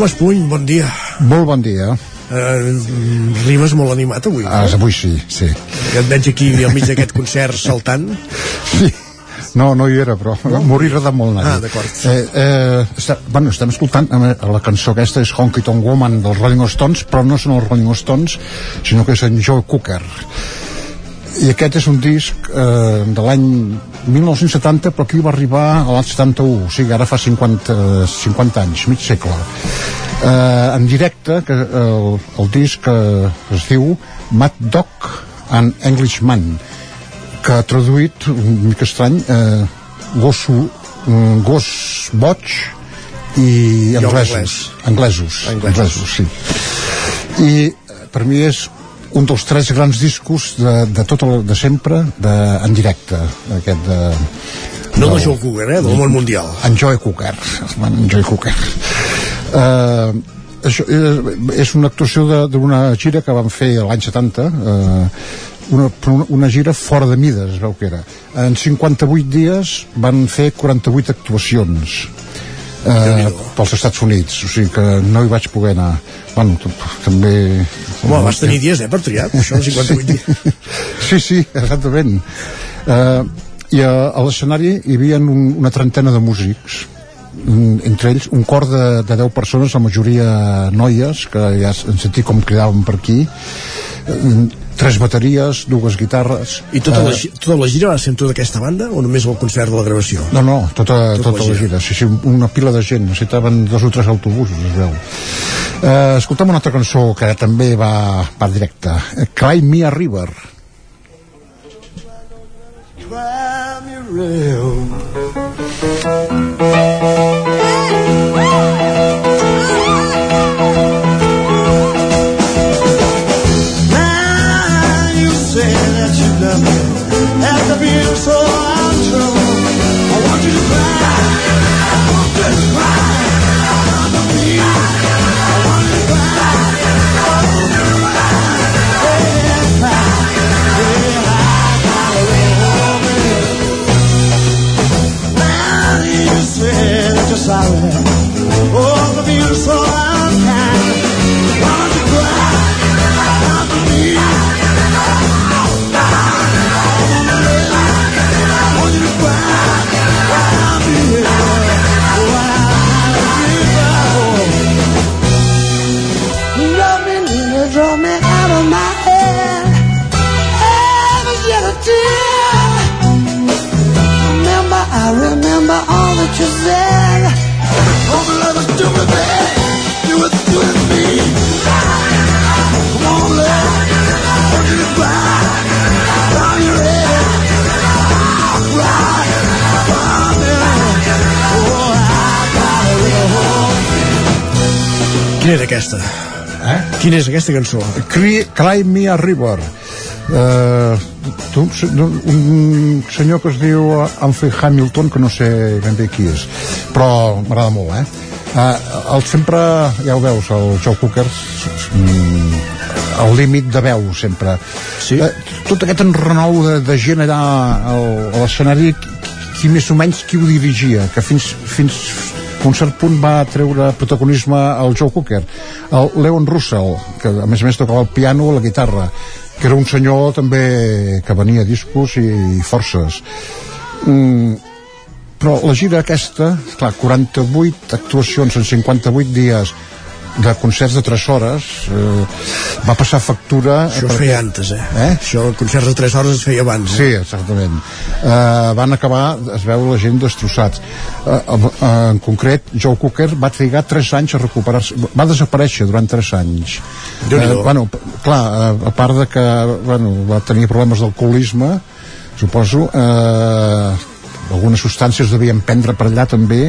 Jaume Espuny, bon dia. Molt bon dia. Uh, rimes molt animat avui. Ah, avui sí, sí. Et veig aquí al mig d'aquest concert saltant. Sí. No, no hi era, però no? hauria agradat molt anar Ah, d'acord. Eh, eh, està, bueno, estem escoltant eh, la cançó aquesta és Honky Tonk Woman dels Rolling Stones, però no són els Rolling Stones, sinó que és en Joe Cooker. I aquest és un disc eh, de l'any 1970, però aquí va arribar a l'any 71, o sigui, ara fa 50, 50 anys, mig segle. Eh, en directe, que el, el disc eh, es diu Mad Dog and Englishman, que ha traduït, un mica estrany, eh, gos, un gos boig i anglesos. Anglesos, anglesos, sí. I eh, per mi és un dels tres grans discos de, de tot el, de sempre de, en directe aquest de, No de Joe Cooker, eh? Del món mundial. en Joe Cooker en Joe Cooker uh, això és, és una actuació de- d'una gira que van fer l'any 70 uh, una, una, una gira fora de mides es veu que era en 58 dies van fer 48 actuacions eh, pels Estats Units o sigui que no hi vaig poder anar bueno, també Home, vas tenir dies, eh, per triar, això, 58 dies. sí, sí, exactament. Uh, I a, a l'escenari hi havia un, una trentena de músics, entre ells un cor de, de 10 persones, la majoria noies, que ja en sentit com cridaven per aquí, uh, tres bateries, dues guitarres... I tota, la, tota la gira va ser amb tota aquesta banda o només el concert de la gravació? No, no, tota, tota, tota la, gira. la gira. Sí, sí, una pila de gent, necessitaven dos o tres autobusos, es veu. Eh, escoltem una altra cançó que també va, va directa. Cry Me a River. Cry me a pienso Quina era aquesta? Eh? Quina és aquesta cançó? Cry, Cry Me a River. Uh, tu, un senyor que es diu Humphrey Hamilton que no sé ben bé qui és però m'agrada molt eh? Uh, el sempre, ja ho veus el Joe Cooker mm, el límit de veu sempre sí. uh, tot aquest enrenou de, de gent allà al, a l'escenari qui més o menys qui ho dirigia que fins, fins a un cert punt va treure protagonisme al Joe Cooker el Leon Russell que a més a més tocava el piano o la guitarra que era un senyor també que venia discos i, i forces. Mm, però la gira aquesta clar, 48 actuacions en 58 dies de concerts de 3 hores eh, va passar factura això es feia antes, eh? eh? això, concerts de 3 hores es feia abans sí, exactament. Eh, van acabar, es veu la gent destrossats. Eh, en concret Joe Cooker va trigar 3 anys a recuperar-se va desaparèixer durant 3 anys. Eh, bueno, clar, a part de que bueno, va tenir problemes d'alcoholisme suposo eh, algunes substàncies devien prendre per allà també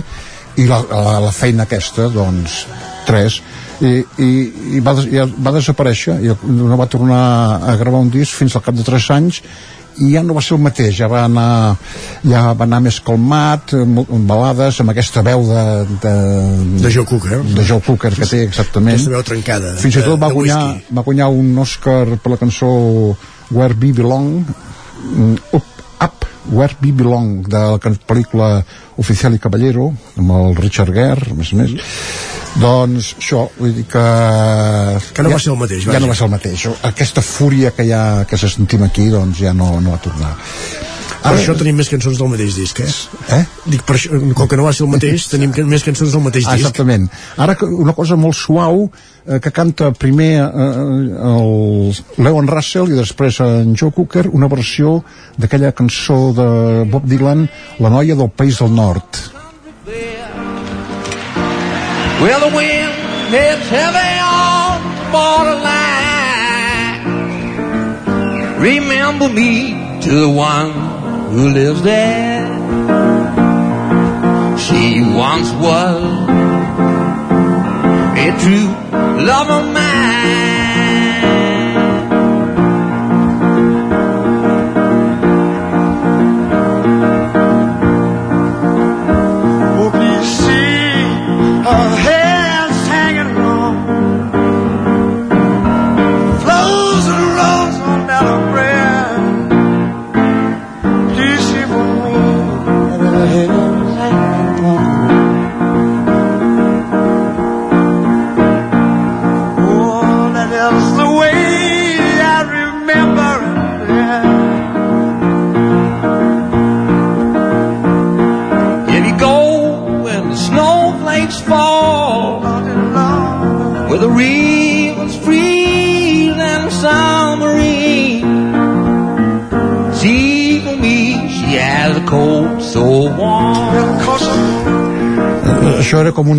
i la, la, la feina aquesta doncs 3 i, i, i va, ja va desaparèixer. I no va tornar a gravar un disc fins al cap de 3 anys. I ja no va ser el mateix, ja va anar ja va anar més calmat amb balades, amb aquesta veu de de, de Joe Cooker. de Joe Cooker que té exactament. aquesta veu trencada fins i tot va guanyar, va guanyar un Oscar per la cançó Where We Belong mm, Up, Up Where We Belong de la pel·lícula Oficial i Caballero amb el Richard Gere a més a més doncs això, vull dir que que no ja, va ser el mateix ja no va ser el mateix, aquesta fúria que, ja, que se sentim aquí doncs ja no, no va tornar per això tenim més cançons del mateix disc, eh? eh? Dic, per això, com que no va ser el mateix, tenim més cançons del mateix disc. Exactament. Ara una cosa molt suau eh, que canta primer eh, el Leon Russell i després en Joe Cooker una versió d'aquella cançó de Bob Dylan La noia del País del Nord. Well, the wind hits heavy on the borderline. Remember me to the one who lives there. She once was a true love of mine.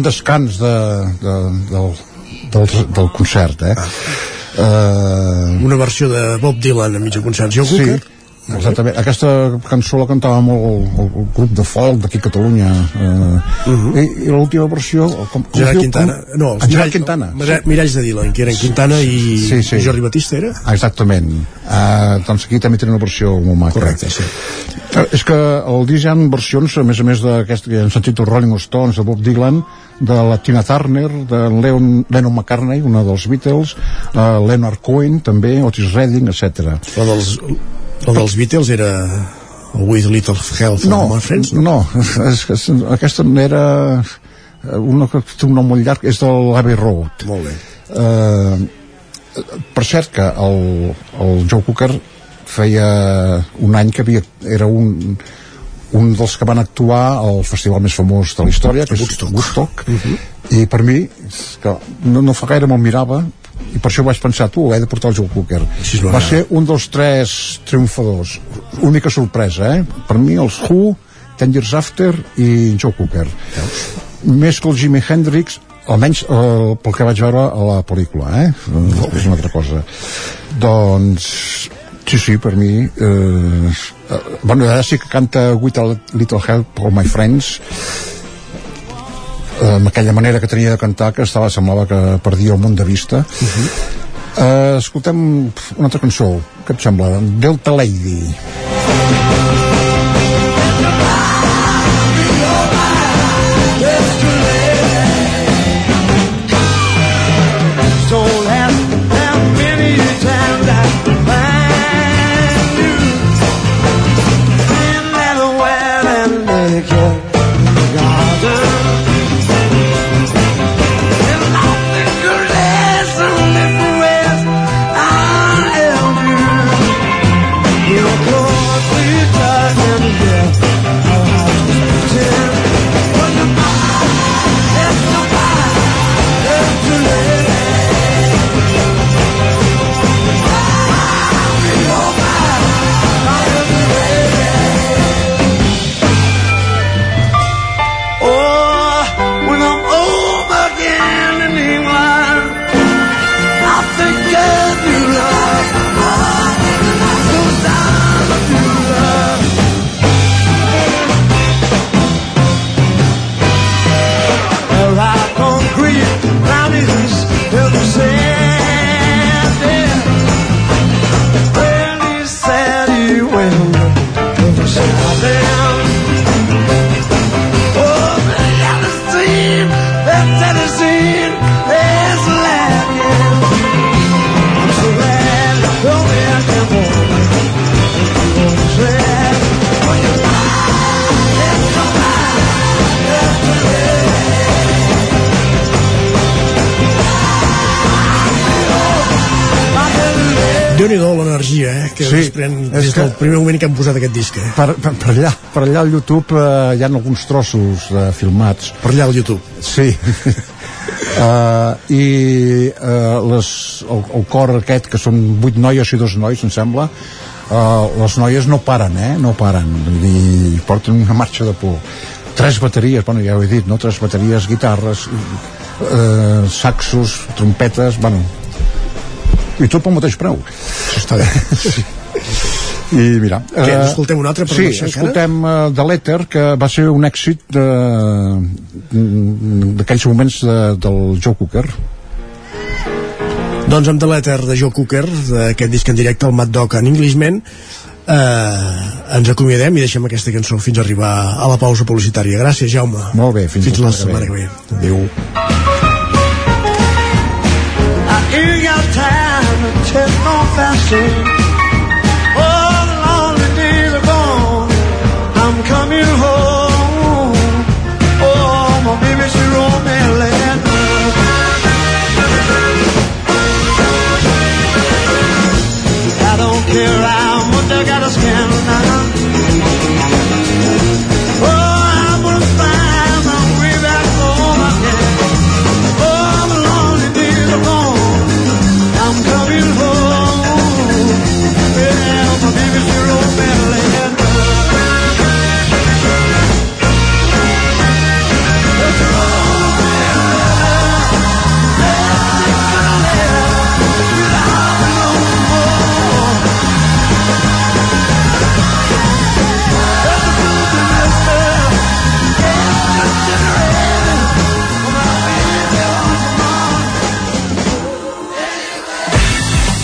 Un descans de, de, del, del, del concert, eh? Uh, Una versió de Bob Dylan a mitja concert. Joe sí, Cooker? Exactament. Aquesta cançó la cantava molt el, el, el grup de folk d'aquí a Catalunya. Uh, i, I l'última versió... Com, com Mhm. Gerard? Quintana. Com? No, Ah, Gerard Quintana. Mira- Miralls de Dylan, que eren Quintana i, Sí, sí. i Jordi Batista, era? Ah, exactament. Uh, doncs aquí també tenen una versió molt maca. Correcte, sí. Uh, és que al disc hi ha versions, a més a més d'aquesta que hem sentit els Rolling Stones, de Bob Dylan, de la Tina Turner, de Leon, Lennon McCartney, una dels Beatles, uh, Leonard Cohen, també, Otis Redding, etc. La dels, la dels Beatles era el With Little Help No, My Friends, no, és, és, aquesta era eh, una que té un nom molt llarg, és de l'Abbey Road. Molt bé. Uh, per cert que el, el Joe Cooker feia un any que havia, era un, un dels que van actuar al festival més famós de la història, que és Woodstock, Woodstock i per mi que no, no fa gaire me'l mirava i per això vaig pensar, tu, he de portar el Joe Cooker. Es va ser un dels tres triomfadors. Única sorpresa, eh? per mi els Who Ten Years After i Joe Cooker. Més que el Jimi Hendrix almenys eh, pel que vaig veure a la pel·lícula eh? és una altra cosa. Doncs sí, sí, per mi eh, eh, bueno, ara sí que canta With a Little Help All My Friends amb aquella manera que tenia de cantar que estava, semblava que perdia el món de vista. Eh, escoltem una altra cançó. Què et sembla? Delta Lady. Don't déu nhi l'energia, eh? Que Sí, es pren és des que- del primer moment que hem posat aquest disc, eh? per, per, per allà, per allà al YouTube eh, hi ha alguns trossos eh, filmats Per allà al YouTube. sí uh, i uh, les, el, el cor aquest que són vuit noies i dos nois em sembla uh, les noies no paren eh? no paren dir, porten una marxa de por tres bateries, bueno ja ho he dit no? tres bateries, guitarres uh, saxos, trompetes bueno i tot pel mateix preu està bé sí. i mira Què, eh, escoltem un altre per sí, marxar escoltem uh, The Letter que va ser un èxit de d'aquells moments de, del Joe Cooker Doncs amb The Letter de Joe Cooker, d'aquest disc en directe, el Mad Dog en Englishman, eh, ens acomiadem i deixem aquesta cançó fins a arribar a la pausa publicitària. Gràcies, Jaume. Molt bé, fins, fins la setmana que ve. Adéu. I got no fasting. All the lonely days are gone. I'm coming home. Oh, my baby. I don't care how much I gotta spend now.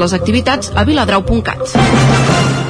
les activitats a viladrau.cat.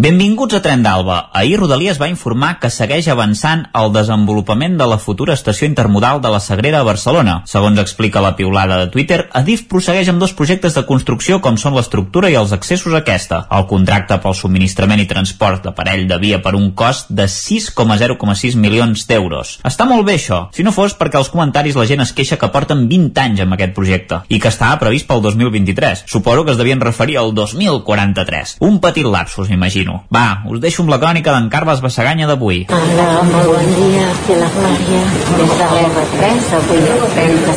Benvinguts a Tren d'Alba. Ahir Rodalies va informar que segueix avançant el desenvolupament de la futura estació intermodal de la Sagrera a Barcelona. Segons explica la piulada de Twitter, Adif prossegueix amb dos projectes de construcció com són l'estructura i els accessos a aquesta. El contracte pel subministrament i transport d'aparell de via per un cost de 6,0,6 milions d'euros. Està molt bé això, si no fos perquè als comentaris la gent es queixa que porten 20 anys amb aquest projecte i que estava previst pel 2023. Suposo que es devien referir al 2043. Un petit lapsus, m'imagino. Va, us deixo amb la crònica d'en Carles Bassaganya d'avui. Hola, molt bon dia, aquí la Glòria, des de l'R3, avui el tren que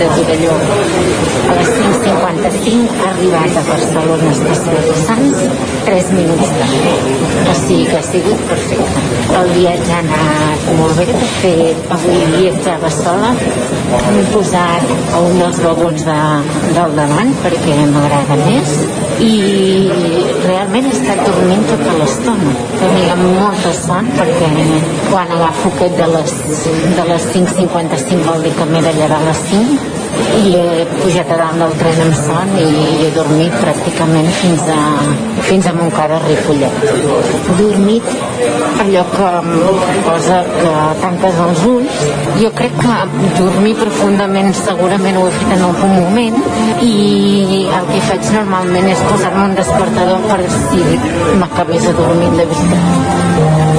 de Torelló. A les 5.55 ha arribat a Barcelona estació de Sants 3 minuts tard, o sigui que ha sigut perfecte. El viatge ha anat molt bé, de fet, avui viatjava sola, m'he posat a un dels vagons de, del davant perquè m'agrada més i realment he estat dormint tota l'estona. Tenia molta son perquè quan agafo aquest de les, de les 5.55 vol dir que m'he de llevar a les 5 i he pujat a dalt del tren amb son i he dormit pràcticament fins a, fins a Montcada Ripollet. He dormit allò que em posa que tanques els ulls. Jo crec que dormir profundament segurament ho he fet en algun moment i el que faig normalment és posar-me un despertador per si m'acabés adormint de veritat.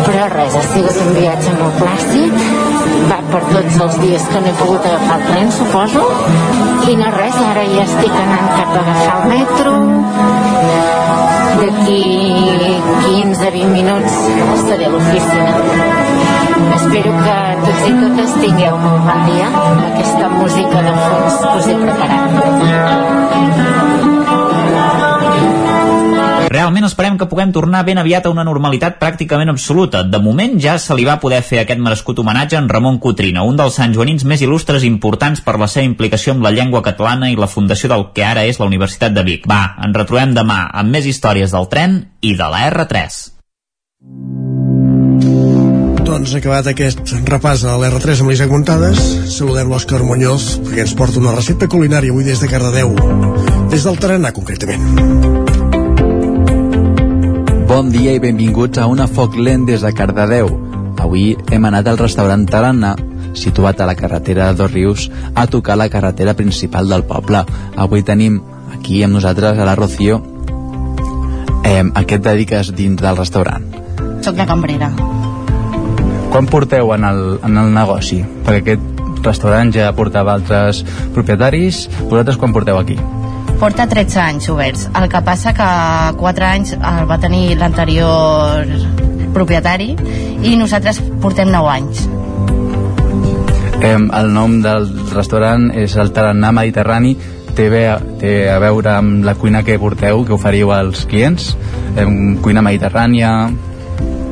Però res, ha sigut un viatge molt plàcid va per tots els dies que no he pogut agafar el tren, suposo. I no res, ara ja estic anant cap a agafar el metro. D'aquí 15-20 minuts estaré a l'oficina. Espero que tots i totes tingueu molt bon dia amb aquesta música de fons que us he preparat. Realment esperem que puguem tornar ben aviat a una normalitat pràcticament absoluta. De moment ja se li va poder fer aquest merescut homenatge en Ramon Cotrina, un dels santjoanins més il·lustres i importants per la seva implicació amb la llengua catalana i la fundació del que ara és la Universitat de Vic. Va, ens retrobem demà amb més històries del tren i de la R3. Doncs acabat aquest repàs a l'R3 amb l'Isaac Montades, saludem l'Òscar Muñoz, perquè ens porta una recepta culinària avui des de Cardedeu, des del Tarannà concretament. Bon dia i benvinguts a una foc lent des de Cardedeu. Avui hem anat al restaurant Tarannà, situat a la carretera de Dos Rius, a tocar la carretera principal del poble. Avui tenim aquí amb nosaltres a la Rocío. Eh, a què et dediques dins del restaurant? Soc la cambrera. Quan porteu en el, en el negoci? Perquè aquest restaurant ja portava altres propietaris. Vosaltres quan porteu aquí? Porta 13 anys oberts. El que passa que 4 anys el va tenir l'anterior propietari i nosaltres portem 9 anys. Eh, el nom del restaurant és el Tarannà Mediterrani té, ve, té a veure amb la cuina que porteu, que oferiu als clients eh, cuina mediterrània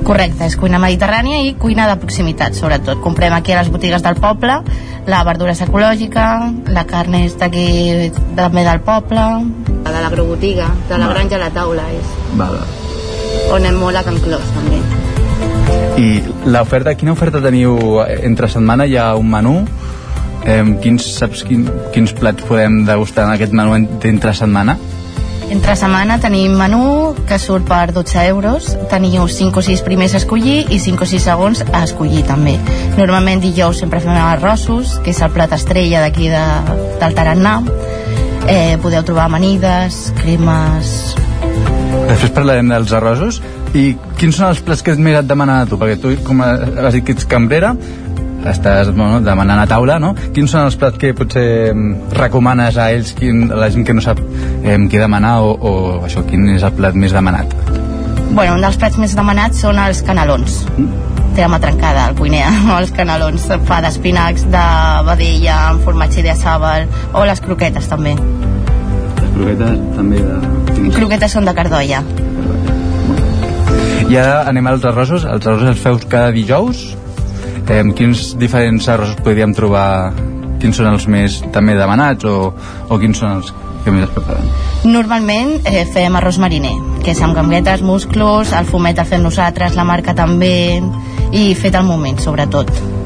Correcte, és cuina mediterrània i cuina de proximitat, sobretot. Comprem aquí a les botigues del poble, la verdura és ecològica, la carn és d'aquí també del poble, la de l'agrobotiga, de la Va. granja a la taula és. Val. On anem molt a Can Clos, també. I l'oferta, quina oferta teniu entre setmana? Hi ha un menú? Eh, quins, saps quin, quins plats podem degustar en aquest menú d'entre setmana? Entre setmana tenim menú que surt per 12 euros, teniu 5 o 6 primers a escollir i 5 o 6 segons a escollir també. Normalment dijous sempre fem arrossos, que és el plat estrella d'aquí de, del Tarannà. Eh, podeu trobar amanides, cremes... Després parlarem dels arrossos. I quins són els plats que més et demanen a tu? Perquè tu, com has dit que ets cambrera, estàs bueno, demanant a taula, no? Quins són els plats que potser em, recomanes a ells, quin, a la gent que no sap eh, què demanar o, o això, quin és el plat més demanat? Bueno, un dels plats més demanats són els canelons. Té la mà trencada, el cuiner, amb els canelons. Fa d'espinacs, de vedella, amb formatge de sàbal, o les croquetes també. Les croquetes també de... Croquetes són de cardolla. I ara anem als arrossos. Els arrossos els feu cada dijous? Eh, quins diferents arrossos podríem trobar? Quins són els més també demanats o, o quins són els que més es preparen? Normalment eh, fem arròs mariner, que és amb gambetes, musclos, el fumet el fem nosaltres, la marca també, i fet al moment, sobretot.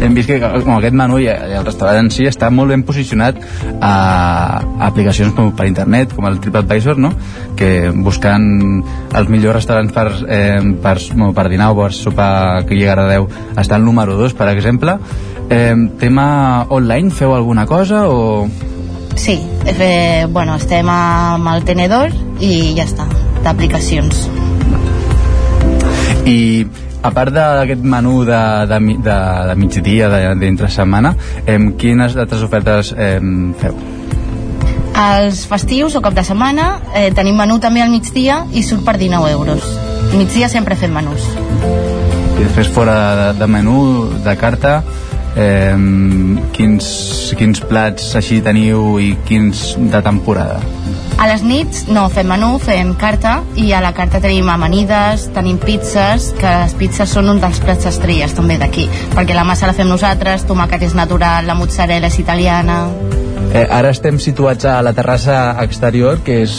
Hem vist que com aquest menú i el restaurant en si està molt ben posicionat a, a aplicacions com per internet com el TripAdvisor no? que buscant els millors restaurants per, eh, per, bueno, per dinar o per sopar que hi a Cardedeu està el número 2 per exemple eh, tema online feu alguna cosa o Sí, eh, bueno, estem amb el tenedor i ja està, d'aplicacions. i a part d'aquest menú de, de, de, de migdia de- d'entre setmana eh, quines altres ofertes eh, feu? Els festius o cap de setmana eh, tenim menú també al migdia i surt per 19 euros. Al migdia sempre fem menús. I després fora de, de menú, de carta, eh, quins, quins plats així teniu i quins de temporada? A les nits no fem menú, fem carta i a la carta tenim amanides, tenim pizzas, que les pizzas són un dels plats estrelles també d'aquí, perquè la massa la fem nosaltres, tomàquet és natural, la mozzarella és italiana... Eh, ara estem situats a la terrassa exterior, que és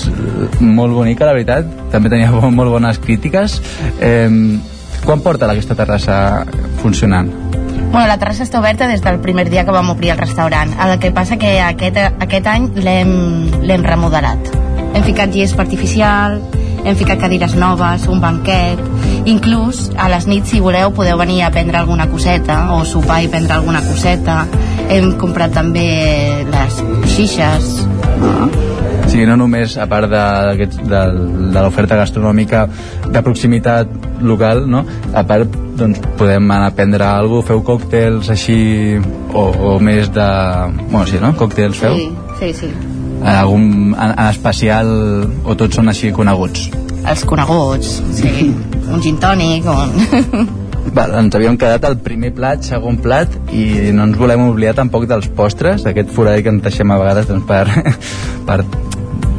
molt bonica, la veritat. També tenia molt, molt bones crítiques. Eh, quan porta aquesta terrassa funcionant? Bueno, la terrassa està oberta des del primer dia que vam obrir el restaurant. El que passa que aquest, aquest any l'hem l'hem remodelat. Hem ficat gespa artificial, hem ficat cadires noves, un banquet... Inclús a les nits, si voleu, podeu venir a prendre alguna coseta o sopar i prendre alguna coseta. Hem comprat també les xixes. Sigui, no només a part de, de, de l'oferta gastronòmica de proximitat local, no? a part doncs, podem anar a prendre alguna cosa, feu còctels així o, o més de... Bueno, sí, no? Còctels feu? Sí, sí, sí. Algun en, en especial o tots són així coneguts? Els coneguts, sí. un gin tònic, un... Va, ens havíem quedat al primer plat, segon plat i no ens volem oblidar tampoc dels postres, d'aquest forat que ens deixem a vegades doncs, per, per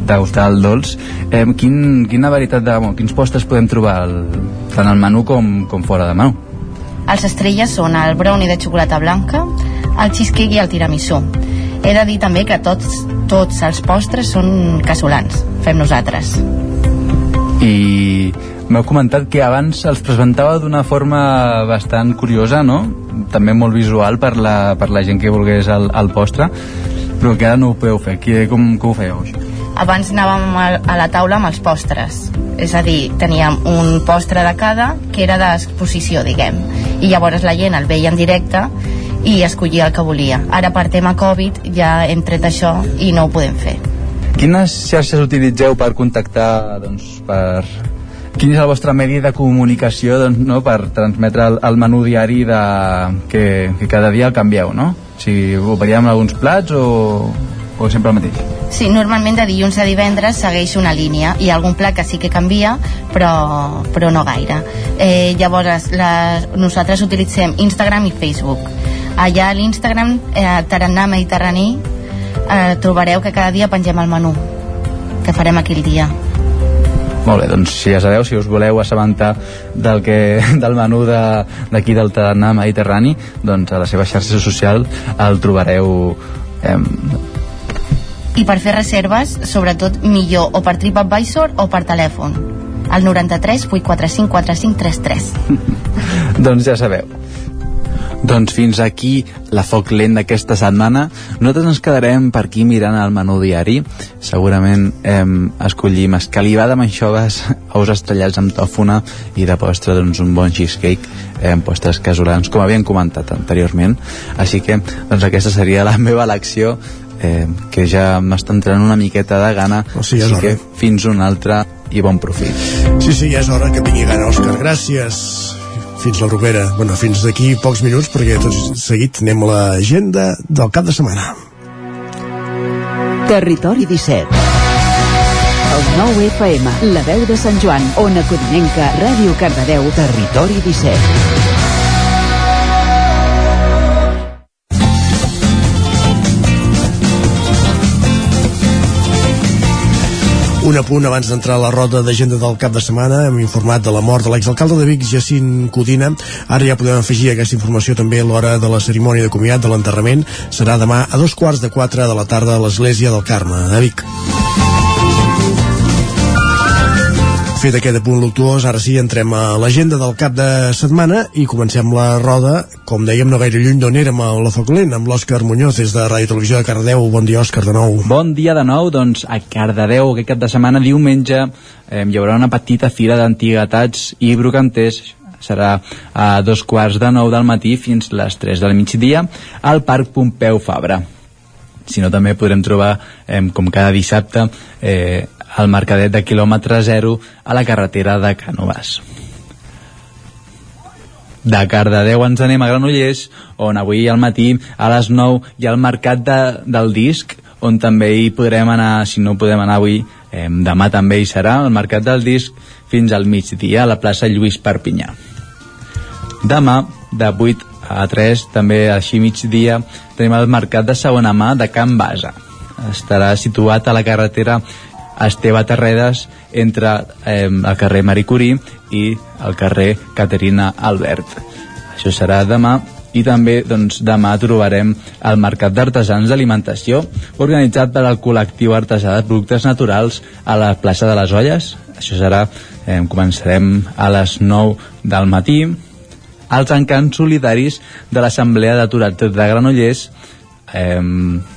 degustar el dolç. Eh, quin, quina varietat de... Bueno, quins postres podem trobar al, tant al menú com, com fora de menú? Els estrelles són el brownie de xocolata blanca, el cheesecake i el tiramisú. He de dir també que tots, tots els postres són casolans, fem nosaltres. i m'heu comentat que abans els presentava d'una forma bastant curiosa, no? També molt visual per la, per la gent que volgués el, el postre, però que ara no ho podeu fer. Com, com ho fèieu, això? Abans anàvem a, la taula amb els postres, és a dir, teníem un postre de cada que era d'exposició, diguem, i llavors la gent el veia en directe i escollia el que volia. Ara per tema Covid ja hem tret això i no ho podem fer. Quines xarxes utilitzeu per contactar, doncs, per... Quin és el vostre medi de comunicació doncs, no, per transmetre el, el menú diari de... que, que cada dia el canvieu, no? Si ho variem alguns plats o, o sempre el mateix? Sí, normalment de dilluns a divendres segueix una línia. Hi ha algun plat que sí que canvia, però, però no gaire. Eh, llavors, la, nosaltres utilitzem Instagram i Facebook. Allà a l'Instagram, eh, Tarannà Mediterrani, eh, trobareu que cada dia pengem el menú que farem aquell dia. Molt bé, doncs si ja sabeu, si us voleu assabentar del, que, del menú de- d'aquí del Tarannà Mediterrani, doncs a la seva xarxa social el trobareu eh, I per fer reserves, sobretot millor o per TripAdvisor o per telèfon. Al 93 845 4533. doncs ja sabeu. Doncs fins aquí la foc lent d'aquesta setmana. Nosaltres ens quedarem per aquí mirant el menú diari. Segurament eh, escollim escalivada amb anxoves, ous estrellats amb tòfona i de postre doncs, un bon cheesecake eh, amb postres casolans, com havíem comentat anteriorment. Així que doncs, aquesta seria la meva elecció eh, que ja m'està entrant una miqueta de gana. O sigui, és Així que fins una altra i bon profit. Sí, sí, ja és hora que vingui gana, Òscar. Gràcies. Fins la propera. Bueno, fins d'aquí pocs minuts, perquè tot seguit anem a l'agenda del cap de setmana. Territori 17. El 9 FM, la veu de Sant Joan, Ona Codinenca, Ràdio Cardedeu, Territori 17. Un apunt abans d'entrar a la roda d'agenda del cap de setmana hem informat de la mort de l'exalcalde de Vic, Jacint Codina. Ara ja podem afegir aquesta informació també a l'hora de la cerimònia de comiat de l'enterrament. Serà demà a dos quarts de quatre de la tarda a l'església del Carme, de Vic. Fet aquest apunt luctuós, ara sí, entrem a l'agenda del cap de setmana i comencem la roda, com dèiem, no gaire lluny d'on érem, a la Foc Lent, amb l'Òscar Muñoz, des de Ràdio Televisió de Cardeu. Bon dia, Òscar, de nou. Bon dia de nou, doncs a Cardedeu aquest cap de setmana, diumenge, eh, hi haurà una petita fira d'antiguitats i brocanters serà a dos quarts de nou del matí fins les 3 del migdia al Parc Pompeu Fabra si no també podrem trobar eh, com cada dissabte eh, el mercadet de quilòmetre zero a la carretera de Canovàs de Cardedeu ens anem a Granollers on avui al matí a les 9 hi ha el mercat de, del disc on també hi podrem anar, si no podem anar avui eh, demà també hi serà el mercat del disc fins al migdia a la plaça Lluís Perpinyà. Demà de 8 a 3 també així migdia tenim el mercat de segona mà de Can Basa. Estarà situat a la carretera Esteve Terredes entre eh, el carrer Marie Curie i el carrer Caterina Albert. Això serà demà i també doncs, demà trobarem el Mercat d'Artesans d'Alimentació organitzat per al col·lectiu artesà de productes naturals a la plaça de les Olles. Això serà, eh, començarem a les 9 del matí. Els encants solidaris de l'Assemblea d'Aturats de Granollers eh,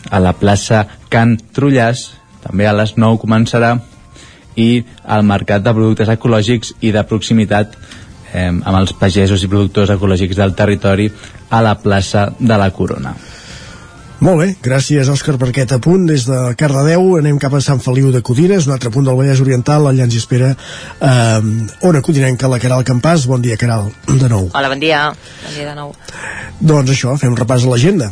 a la plaça Can Trullàs també a les 9 començarà i el mercat de productes ecològics i de proximitat eh, amb els pagesos i productors ecològics del territori a la plaça de la Corona. Molt bé, gràcies Òscar per aquest apunt. Des de Cardedeu, anem cap a Sant Feliu de Codines un altre punt del Vallès Oriental. Allà ens hi espera eh, Ona Codinenca, la Caral Campàs. Bon dia Caral, de nou. Hola, bon dia. Bon dia de nou. doncs això, fem un repàs a l'agenda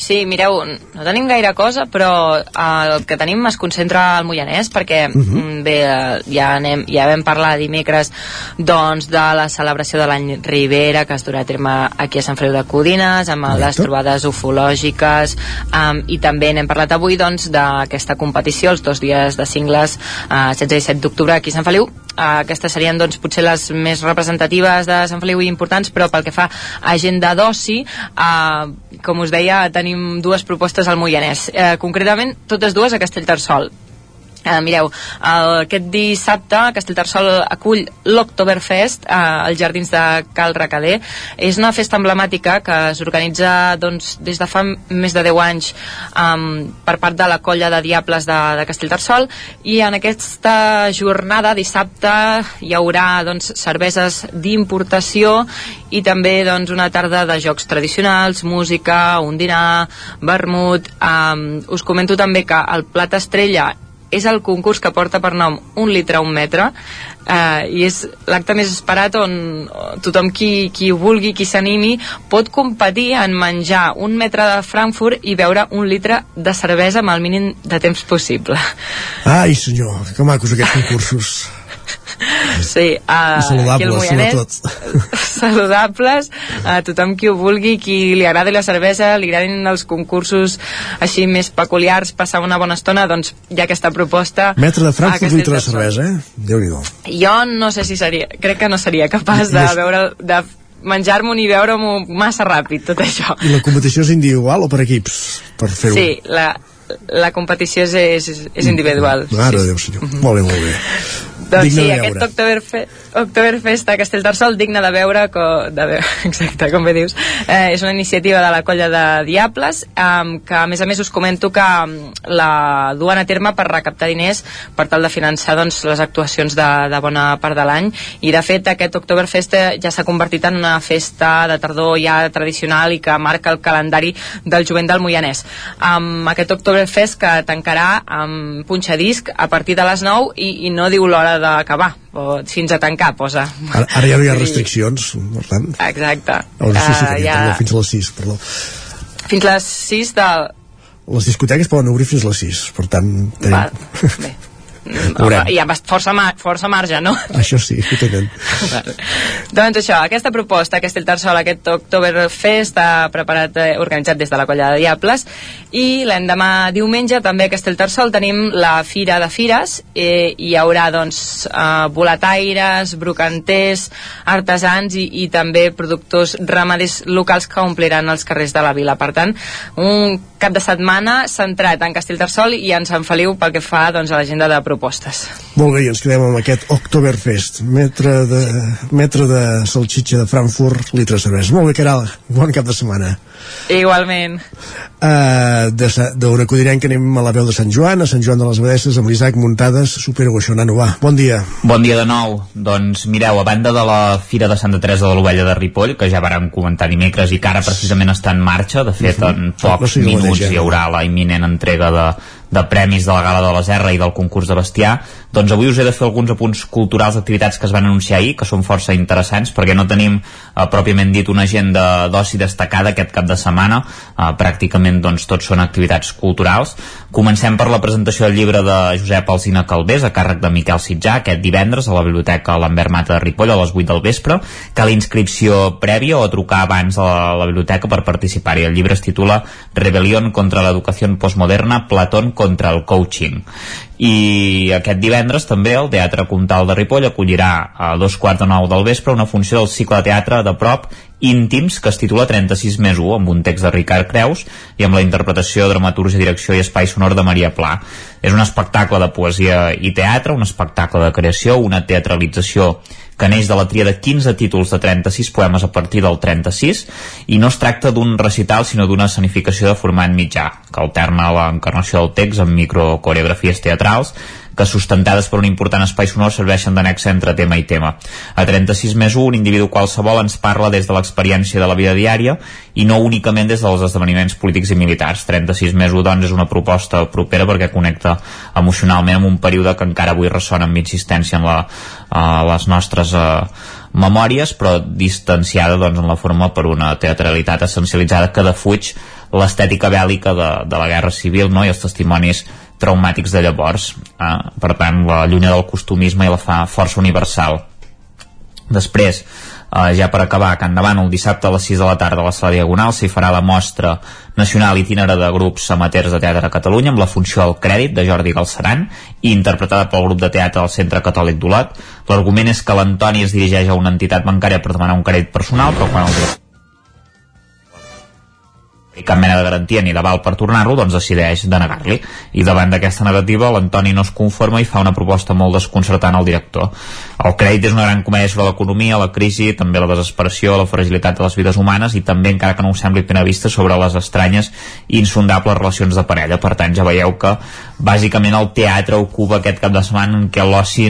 Sí, mireu, no tenim gaire cosa, però eh, el que tenim es concentra al Moianès, perquè uh Mhm. -huh. bé, eh, ja, anem, ja vam parlar dimecres doncs, de la celebració de l'any Ribera, que es durà a terme aquí a Sant Feliu de Codines, amb les Correcte. trobades ufològiques, um, i també n'hem parlat avui doncs, d'aquesta competició, els dos dies de cingles, eh, 16 i 17 d'octubre aquí a Sant Feliu, Uh, aquestes serien doncs, potser les més representatives de Sant Feliu i importants, però pel que fa a agenda d'oci, uh, com us deia, tenim dues propostes al Moianès. Uh, concretament, totes dues a Castellterçol. Uh, mireu, el, aquest dissabte Castellterçol acull l'Octoberfest uh, als jardins de Cal Recader. És una festa emblemàtica que s'organitza doncs, des de fa més de 10 anys um, per part de la colla de Diables de, de Castellterçol. I en aquesta jornada dissabte hi haurà doncs, cerveses d'importació i també doncs, una tarda de jocs tradicionals, música, un dinar, vermut. Um, us comento també que el plat estrella és el concurs que porta per nom un litre a un metre eh, i és l'acte més esperat on tothom qui, qui ho vulgui, qui s'animi pot competir en menjar un metre de Frankfurt i beure un litre de cervesa amb el mínim de temps possible. Ai senyor, que macos aquests concursos Sí, uh, I saludables, Moianès, sobretot. saludables, a tothom qui ho vulgui, qui li agradi la cervesa, li agradin els concursos així més peculiars, passar una bona estona, doncs hi ha aquesta proposta. metre de a Frankfurt, litre de cervesa eh? Déu-n'hi-do Jo no sé si seria, crec que no seria capaç de veure, de menjar-m'ho ni veure-m'ho massa ràpid, tot això. i la competició és individual o per equips per fer-ho Sí, la, la competició és, és, és individual. Mare de Déu, senyor. Molt bé, molt bé. Doncs Digne sí, de aquest veure. Oktoberfe Oktoberfest a Castellterçol, digne de veure, co, de veure exacte, com bé dius, eh, és una iniciativa de la colla de Diables, eh, que a més a més us comento que la duen a terme per recaptar diners per tal de finançar doncs, les actuacions de, de bona part de l'any, i de fet aquest Oktoberfest eh, ja s'ha convertit en una festa de tardor ja tradicional i que marca el calendari del jovent del Moianès. Um, aquest Oktoberfest que tancarà amb punxadisc a partir de les 9 i, i no diu l'hora d'acabar, o fins a tancar, posa. Ara, ara ja no hi ha restriccions, per tant... Exacte. Oh, sí, sí, Eh, uh, ja, fins a les 6, perdó. fins les 6 de... Les discoteques poden obrir fins a les 6, per tant... Tenim... Va, Veurem. Hi ha força, mar força marge, no? Això sí, ho tenen. doncs això, aquesta proposta, aquest Castellterçol, aquest Oktoberfest està preparat, eh, organitzat des de la colla de Diables i l'endemà diumenge també a Castellterçol tenim la Fira de Fires eh, hi haurà doncs eh, boletaires, brocanters artesans i, i també productors ramaders locals que ompliran els carrers de la vila. Per tant, un cap de setmana centrat en Castellterçol i en Sant Feliu pel que fa doncs, a l'agenda de propostes. Molt bé, i ens quedem amb aquest Oktoberfest. Metre de, metre de salxitxa de Frankfurt, litre de cervesa. Molt bé, Caral, bon cap de setmana. Igualment. Uh, d'on acudirem que anem a la veu de Sant Joan, a Sant Joan de les Abadesses, amb l'Isaac Muntades. Supera-ho això, nano, va. Bon dia. Bon dia de nou. Doncs mireu, a banda de la Fira de Santa Teresa de l'Ovella de Ripoll, que ja vàrem comentar dimecres i que ara precisament està en marxa, de fet en No pocs sigui el minuts eh? hi haurà la imminent entrega de, de premis de la Gala de la Serra i del concurs de bestiar, doncs avui us he de fer alguns apunts culturals d'activitats que es van anunciar ahir, que són força interessants, perquè no tenim eh, pròpiament dit una agenda d'oci destacada aquest cap de setmana, eh, pràcticament doncs, tots són activitats culturals. Comencem per la presentació del llibre de Josep Alsina Calvés, a càrrec de Miquel Sitjà, aquest divendres a la Biblioteca Lambert Mata de Ripoll a les 8 del vespre. Cal inscripció prèvia o trucar abans a la, la biblioteca per participar-hi. El llibre es titula Rebelión contra l'educació postmoderna, Platón contra el coaching. I aquest divendres també el Teatre Comtal de Ripoll acollirà a dos quarts de nou del vespre una funció del cicle de teatre de prop íntims que es titula 36 més 1 amb un text de Ricard Creus i amb la interpretació, dramatúrgia, direcció i espai sonor de Maria Pla. És un espectacle de poesia i teatre, un espectacle de creació, una teatralització que neix de la tria de 15 títols de 36 poemes a partir del 36 i no es tracta d'un recital sinó d'una escenificació de format mitjà que alterna l'encarnació del text amb microcoreografies teatrals que sustentades per un important espai sonor serveixen d'annex entre tema i tema. A 36 més 1, un individu qualsevol ens parla des de l'experiència de la vida diària i no únicament des dels esdeveniments polítics i militars. 36 més 1, doncs, és una proposta propera perquè connecta emocionalment amb un període que encara avui ressona amb insistència en la, uh, les nostres uh, memòries, però distanciada doncs, en la forma per una teatralitat essencialitzada que defuig l'estètica bèl·lica de, de la Guerra Civil no? i els testimonis traumàtics de llavors. Eh? Per tant, la llunya del costumisme i la fa força universal. Després, eh, ja per acabar, que endavant el dissabte a les 6 de la tarda a la sala Diagonal s'hi farà la mostra nacional itinerà de grups amateurs de teatre a Catalunya amb la funció al crèdit de Jordi Galceran i interpretada pel grup de teatre del Centre Catòlic d'Olot. L'argument és que l'Antoni es dirigeix a una entitat bancària per demanar un crèdit personal, però quan el i cap mena de garantia ni d'aval per tornar-lo, doncs decideix denegar-li. I davant d'aquesta negativa, l'Antoni no es conforma i fa una proposta molt desconcertant al director. El crèdit és una gran comèdia sobre l'economia, la crisi, també la desesperació, la fragilitat de les vides humanes i també, encara que no ho sembli a vista, sobre les estranyes i insondables relacions de parella. Per tant, ja veieu que bàsicament el teatre ocupa aquest cap de setmana en què l'oci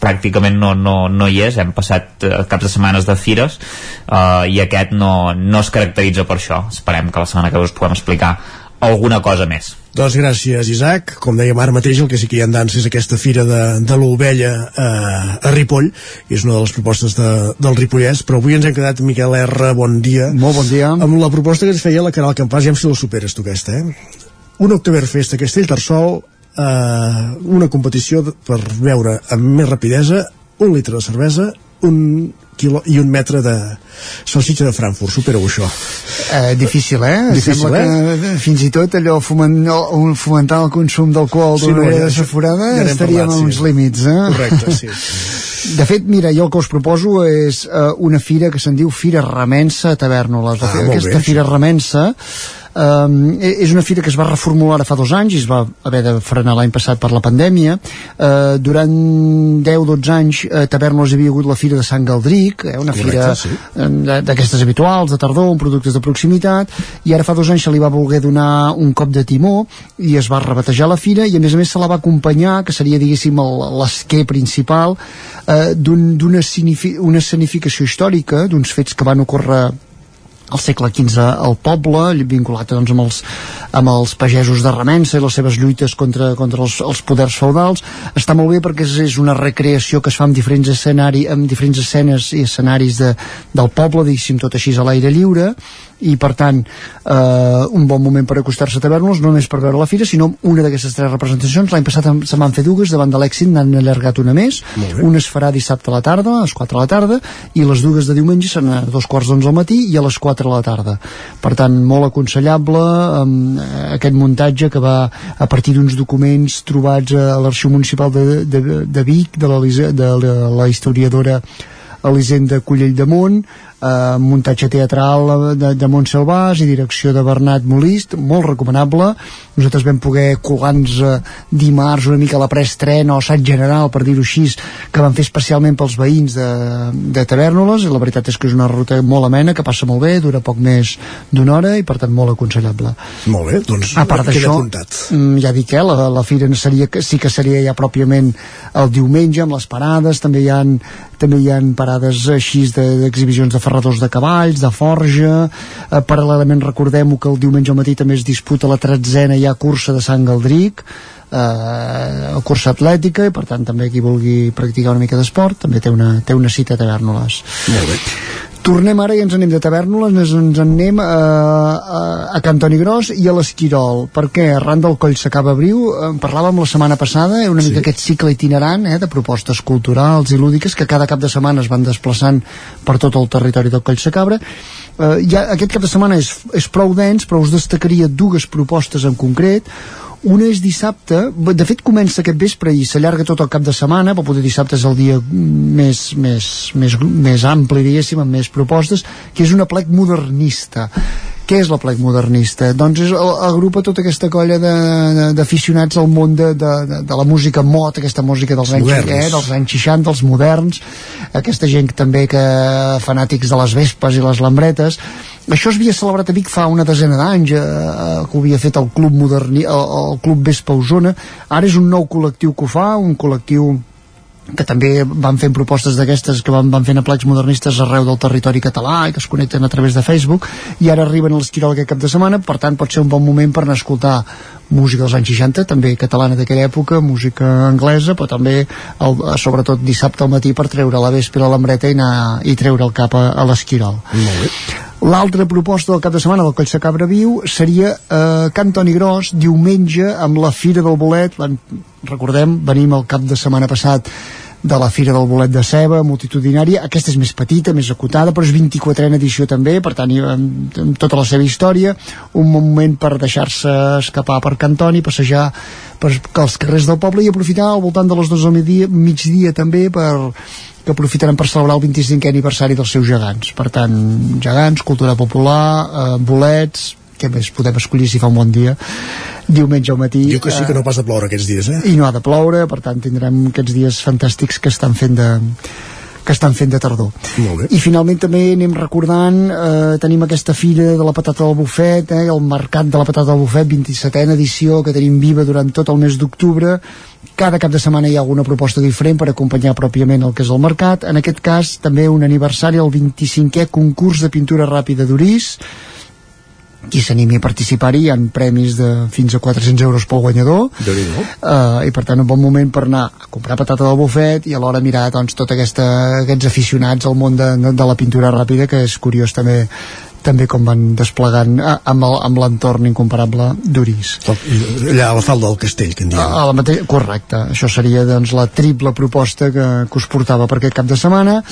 pràcticament no, no, no hi és. Hem passat eh, caps de setmanes de fires eh, i aquest no, no es caracteritza per això. Esperem que la setmana que ve us podem explicar alguna cosa més. Doncs gràcies, Isaac. Com dèiem ara mateix, el que sí que hi ha en dansa és aquesta fira de, de l'ovella eh, a Ripoll, i és una de les propostes de, del Ripollès, però avui ens hem quedat, Miquel R, bon dia. Molt bon dia. Amb la proposta que ens feia la Caral Campàs, ja si la superes tu aquesta, eh? Un Oktoberfest a Castellterçol, eh, una competició per veure amb més rapidesa un litre de cervesa, un quilo i un metre de salsitxa de Frankfurt, supera-ho això eh, difícil, eh? Difícil, Sembla eh? que fins i tot allò foment, el, fomentar el consum d'alcohol Sí, d'una no, manera ja, desaforada ja estaríem parlat, a uns sí. límits, eh? correcte, sí De fet, mira, jo el que us proposo és uh, una fira que se'n diu Fira Remensa a Tavernoles. Ah, Aquesta bé, Fira Remensa um, és una fira que es va reformular ara fa dos anys i es va haver de frenar l'any passat per la pandèmia. Uh, durant 10-12 anys a Tavernoles hi havia hagut la Fira de Sant Galdric, eh, una Correcte, fira sí. eh, d'aquestes habituals, de tardor, amb productes de proximitat, i ara fa dos anys se li va voler donar un cop de timó i es va rebatejar la fira i a més a més se la va acompanyar, que seria diguéssim l'esquer principal, eh, d'un- d'una signifi una escenificació històrica d'uns fets que van ocórrer al segle XV al poble, vinculat doncs, amb, els, amb els pagesos de Remensa i les seves lluites contra, contra els, els poders feudals. Està molt bé perquè és, és una recreació que es fa amb diferents, escenari, amb diferents escenes i escenaris de, del poble, diguéssim, tot així a l'aire lliure, i per tant eh, un bon moment per acostar-se a tavernes no només per veure la fira sinó una d'aquestes tres representacions. L'any passat se van fer dues davant de l'èxit n'han allargat una més. Una es farà dissabte a la tarda a les 4 de la tarda i les dues de diumenge són a dos quarts d'onze al matí i a les 4 de la tarda. Per tant molt aconsellable eh, aquest muntatge que va a partir d'uns documents trobats a l'Arxiu Municipal de, de, de Vic de la, de la, la historiadora Elisenda Cullell de Munt eh, muntatge teatral de, de Montsalvàs i direcció de Bernat Molist molt recomanable. Nosaltres vam poder colar-nos eh, dimarts una mica a la preestrena o assaig general per dir-ho així que van fer especialment pels veïns de, de Tavernoles i la veritat és que és una ruta molt amena que passa molt bé, dura poc més d'una hora i per tant molt aconsellable. Molt bé, doncs a part d'això, mm, ja dic, eh, la, la fira no seria, que- sí que seria ja pròpiament el diumenge amb les parades, també hi ha, també hi ha parades així de- d'exhibicions de ferradors de cavalls, de forja, eh, paral·lelament recordem que el diumenge al matí també es disputa la tretzena ja cursa de Sant Galdric, eh, cursa atlètica i per tant també qui vulgui practicar una mica d'esport també té una, té una cita a Tavernoles molt bé Tornem ara i ens anem de Tavernoles, ens, ens en anem a, a, a Can Toni Gros i a l'Esquirol, perquè arran del Coll s'acaba Briu, en parlàvem la setmana passada, una sí. mica aquest cicle itinerant eh, de propostes culturals i lúdiques que cada cap de setmana es van desplaçant per tot el territori del Coll Sacabra. Eh, ja, aquest cap de setmana és, és prou dens, però us destacaria dues propostes en concret. Una és dissabte, de fet comença aquest vespre i s'allarga tot el cap de setmana, però poder dissabte és el dia més, més, més, més ampli, diguéssim, amb més propostes, que és una plec modernista. Què és la plec modernista? Doncs és, agrupa tota aquesta colla d'aficionats al món de, de, de, de la música mod, aquesta música dels anys, Moderns. eh, dels anys 60, els moderns, aquesta gent també que fanàtics de les vespes i les lambretes, això es havia celebrat a Vic fa una desena d'anys eh, eh, que ho havia fet el Club Moderni, el, el Club Vespa Osona. Ara és un nou col·lectiu que ho fa un col·lectiu que també van fent propostes d'aquestes que van, van fent aplecs modernistes arreu del territori català i que es connecten a través de Facebook i ara arriben a l'Esquirol aquest cap de setmana. Per tant pot ser un bon moment per anar a escoltar música dels anys 60, també catalana d'aquella època música anglesa, però també el, sobretot dissabte al matí per treure la vespre a l'ambreta i, anar, i treure el cap a, a l'Esquirol L'altra proposta del cap de setmana del Coll de Cabra Viu seria eh, Can Toni Gros diumenge amb la Fira del Bolet. Recordem, venim el cap de setmana passat de la Fira del Bolet de Ceba, multitudinària, aquesta és més petita, més acotada, però és 24a edició també, per tant, amb, amb tota la seva història, un moment per deixar-se escapar per Cantoni, passejar per els carrers del poble i aprofitar al voltant de les dues del migdia, migdia també per que aprofitaran per celebrar el 25è aniversari dels seus gegants. Per tant, gegants, cultura popular, eh, bolets, què més podem escollir si fa un bon dia diumenge al matí Jo que sí que no pas de ploure aquests dies, eh? i no ha de ploure, per tant tindrem aquests dies fantàstics que estan fent de que estan fent de tardor. I finalment també anem recordant, eh, tenim aquesta fira de la patata del bufet, eh, el mercat de la patata del bufet, 27a edició, que tenim viva durant tot el mes d'octubre. Cada cap de setmana hi ha alguna proposta diferent per acompanyar pròpiament el que és el mercat. En aquest cas, també un aniversari, el 25è concurs de pintura ràpida d'Uris, qui s'animi a participar-hi. Hi ha premis de fins a 400 euros pel guanyador. Uh, i per tant un bon moment per anar a comprar patata del bufet i alhora mirar doncs, tot aquesta, aquests aficionats al món de, de la pintura ràpida que és curiós també també com van desplegant eh, amb l'entorn incomparable d'Uris Allà a la falda del castell, que en diem. a la mate... correcte, això seria doncs, la triple proposta que, que us portava per aquest cap de setmana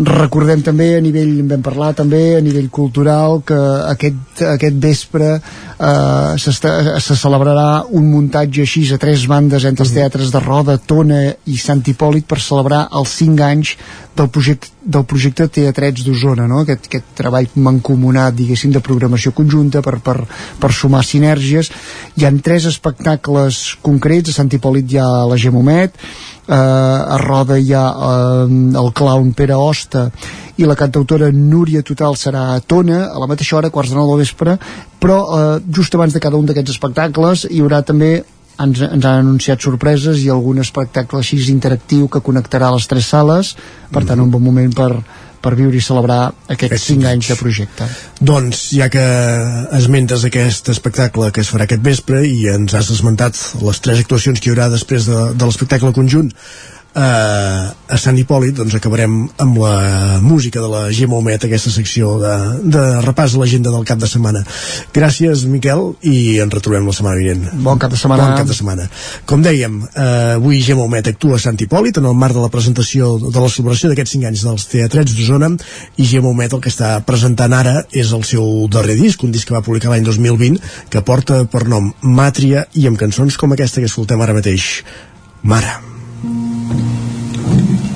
recordem també a nivell, en vam parlar també a nivell cultural que aquest, aquest vespre eh, se celebrarà un muntatge així a tres bandes entre els teatres de Roda, Tona i Sant Hipòlit per celebrar els cinc anys del projecte, del projecte Teatrets d'Osona, no? aquest, aquest treball mancomunat, diguéssim, de programació conjunta per, per, per sumar sinergies. Hi han tres espectacles concrets, a Sant Hipòlit hi ha la Gemomet, eh, a Roda hi ha eh, el clown Pere Osta i la cantautora Núria Total serà a Tona a la mateixa hora, quarts de nou del vespre però eh, just abans de cada un d'aquests espectacles hi haurà també ens, ens han anunciat sorpreses i algun espectacle així interactiu que connectarà les tres sales. Per tant un bon moment per, per viure i celebrar aquests cinc anys de projecte. Doncs, ja que esmentes aquest espectacle que es farà aquest vespre i ens has esmentat les tres actuacions que hi haurà després de, de l'espectacle conjunt eh, a Sant Hipòlit doncs acabarem amb la música de la Gemma Homet aquesta secció de, de repàs a l'agenda del cap de setmana. Gràcies Miquel i ens retrobem la setmana vinent. Bon cap de setmana, bon cap de setmana. com dèiem, eh, avui Gemma Homet actua a Sant Hipòlit en el marc de la presentació de la celebració d'aquests 5 anys dels Teatrets d'Osona i Gemma Homet el que està presentant ara és el seu darrer disc, un disc que va publicar l'any 2020 que porta per nom Màtria i amb cançons com aquesta que escoltem ara mateix Mare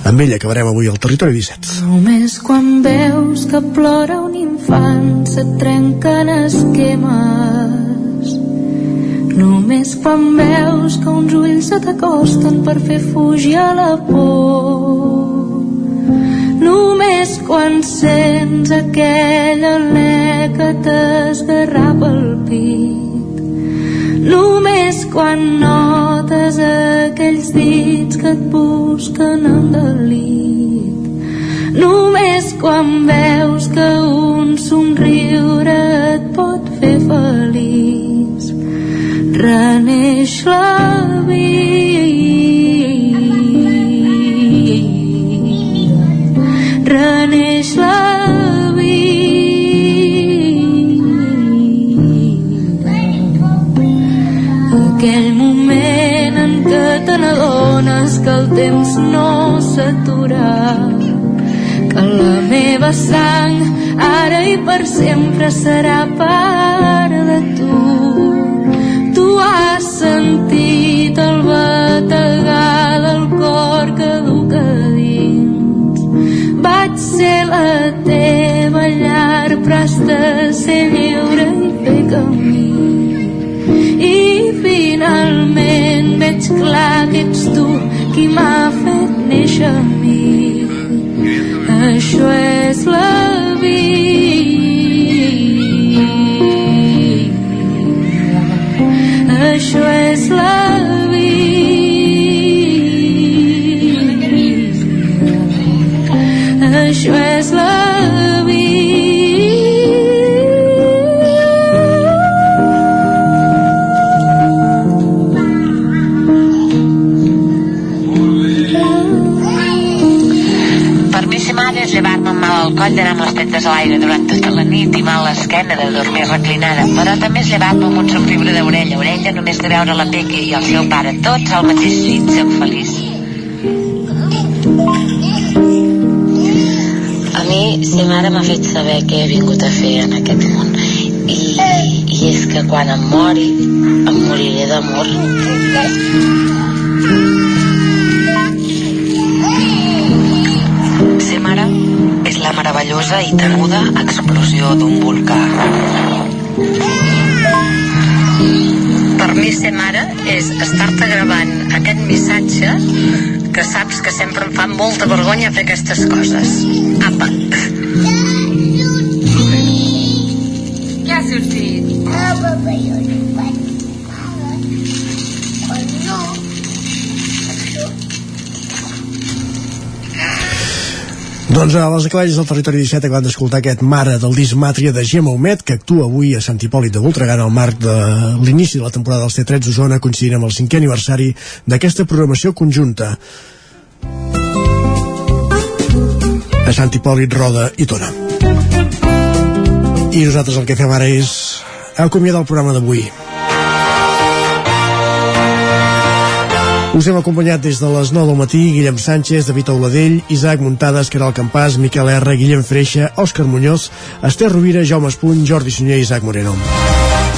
amb ella acabarem avui al Territori 17 Només quan veus que plora un infant se't trenquen esquemes. Només quan veus que uns ulls se t'acosten per fer fugir a la por. Només quan sents aquell alè que t'esgarrapa el pit Només quan notes aquells dits que et busquen en delit. Només quan veus que un somriure et pot fer feliç. Reneix la vida n'adones que el temps no s'atura que la meva sang ara i per sempre serà part de tu. Tu has sentit el bategar del cor que duc a dins. Vaig ser la teva llar però has de ser lliure i fer camí Finalment veig clar que ets tu qui m'ha fet néixer a mi. Això és la vida. Això és la vida. Això és d'anar amb les tetes a l'aire durant tota la nit i mal l'esquena de dormir reclinada. Però també és llevar-me amb un somriure d'orella a orella només de veure la Peque i el seu pare tots al mateix llit sent feliç. A mi ser mare m'ha fet saber què he vingut a fer en aquest món i, i és que quan em mori em moriré d'amor la meravellosa i temuda explosió d'un volcà. Per mi ser mare és estar-te gravant aquest missatge que saps que sempre em fa molta vergonya fer aquestes coses. Apa. Què ha sortit? Doncs a les aclaris del territori 17 acabem d'escoltar aquest Mare del disc Màtria de Gemma Humet que actua avui a Sant Hipòlit de Voltregà en el marc de l'inici de la temporada dels T3 d'Osona coincidint amb el cinquè aniversari d'aquesta programació conjunta a Sant Hipòlit, Roda i Tona. I nosaltres el que fem ara és acomiadar el programa d'avui. Us hem acompanyat des de les 9 del matí Guillem Sánchez, David Auladell, Isaac Muntades, Caral Campàs, Miquel R, Guillem Freixa, Òscar Muñoz, Esther Rovira, Jaume Espuny, Jordi Sunyer i Isaac Moreno.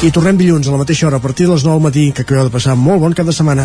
I tornem dilluns a la mateixa hora a partir de les 9 del matí, que acabeu de passar molt bon cap de setmana.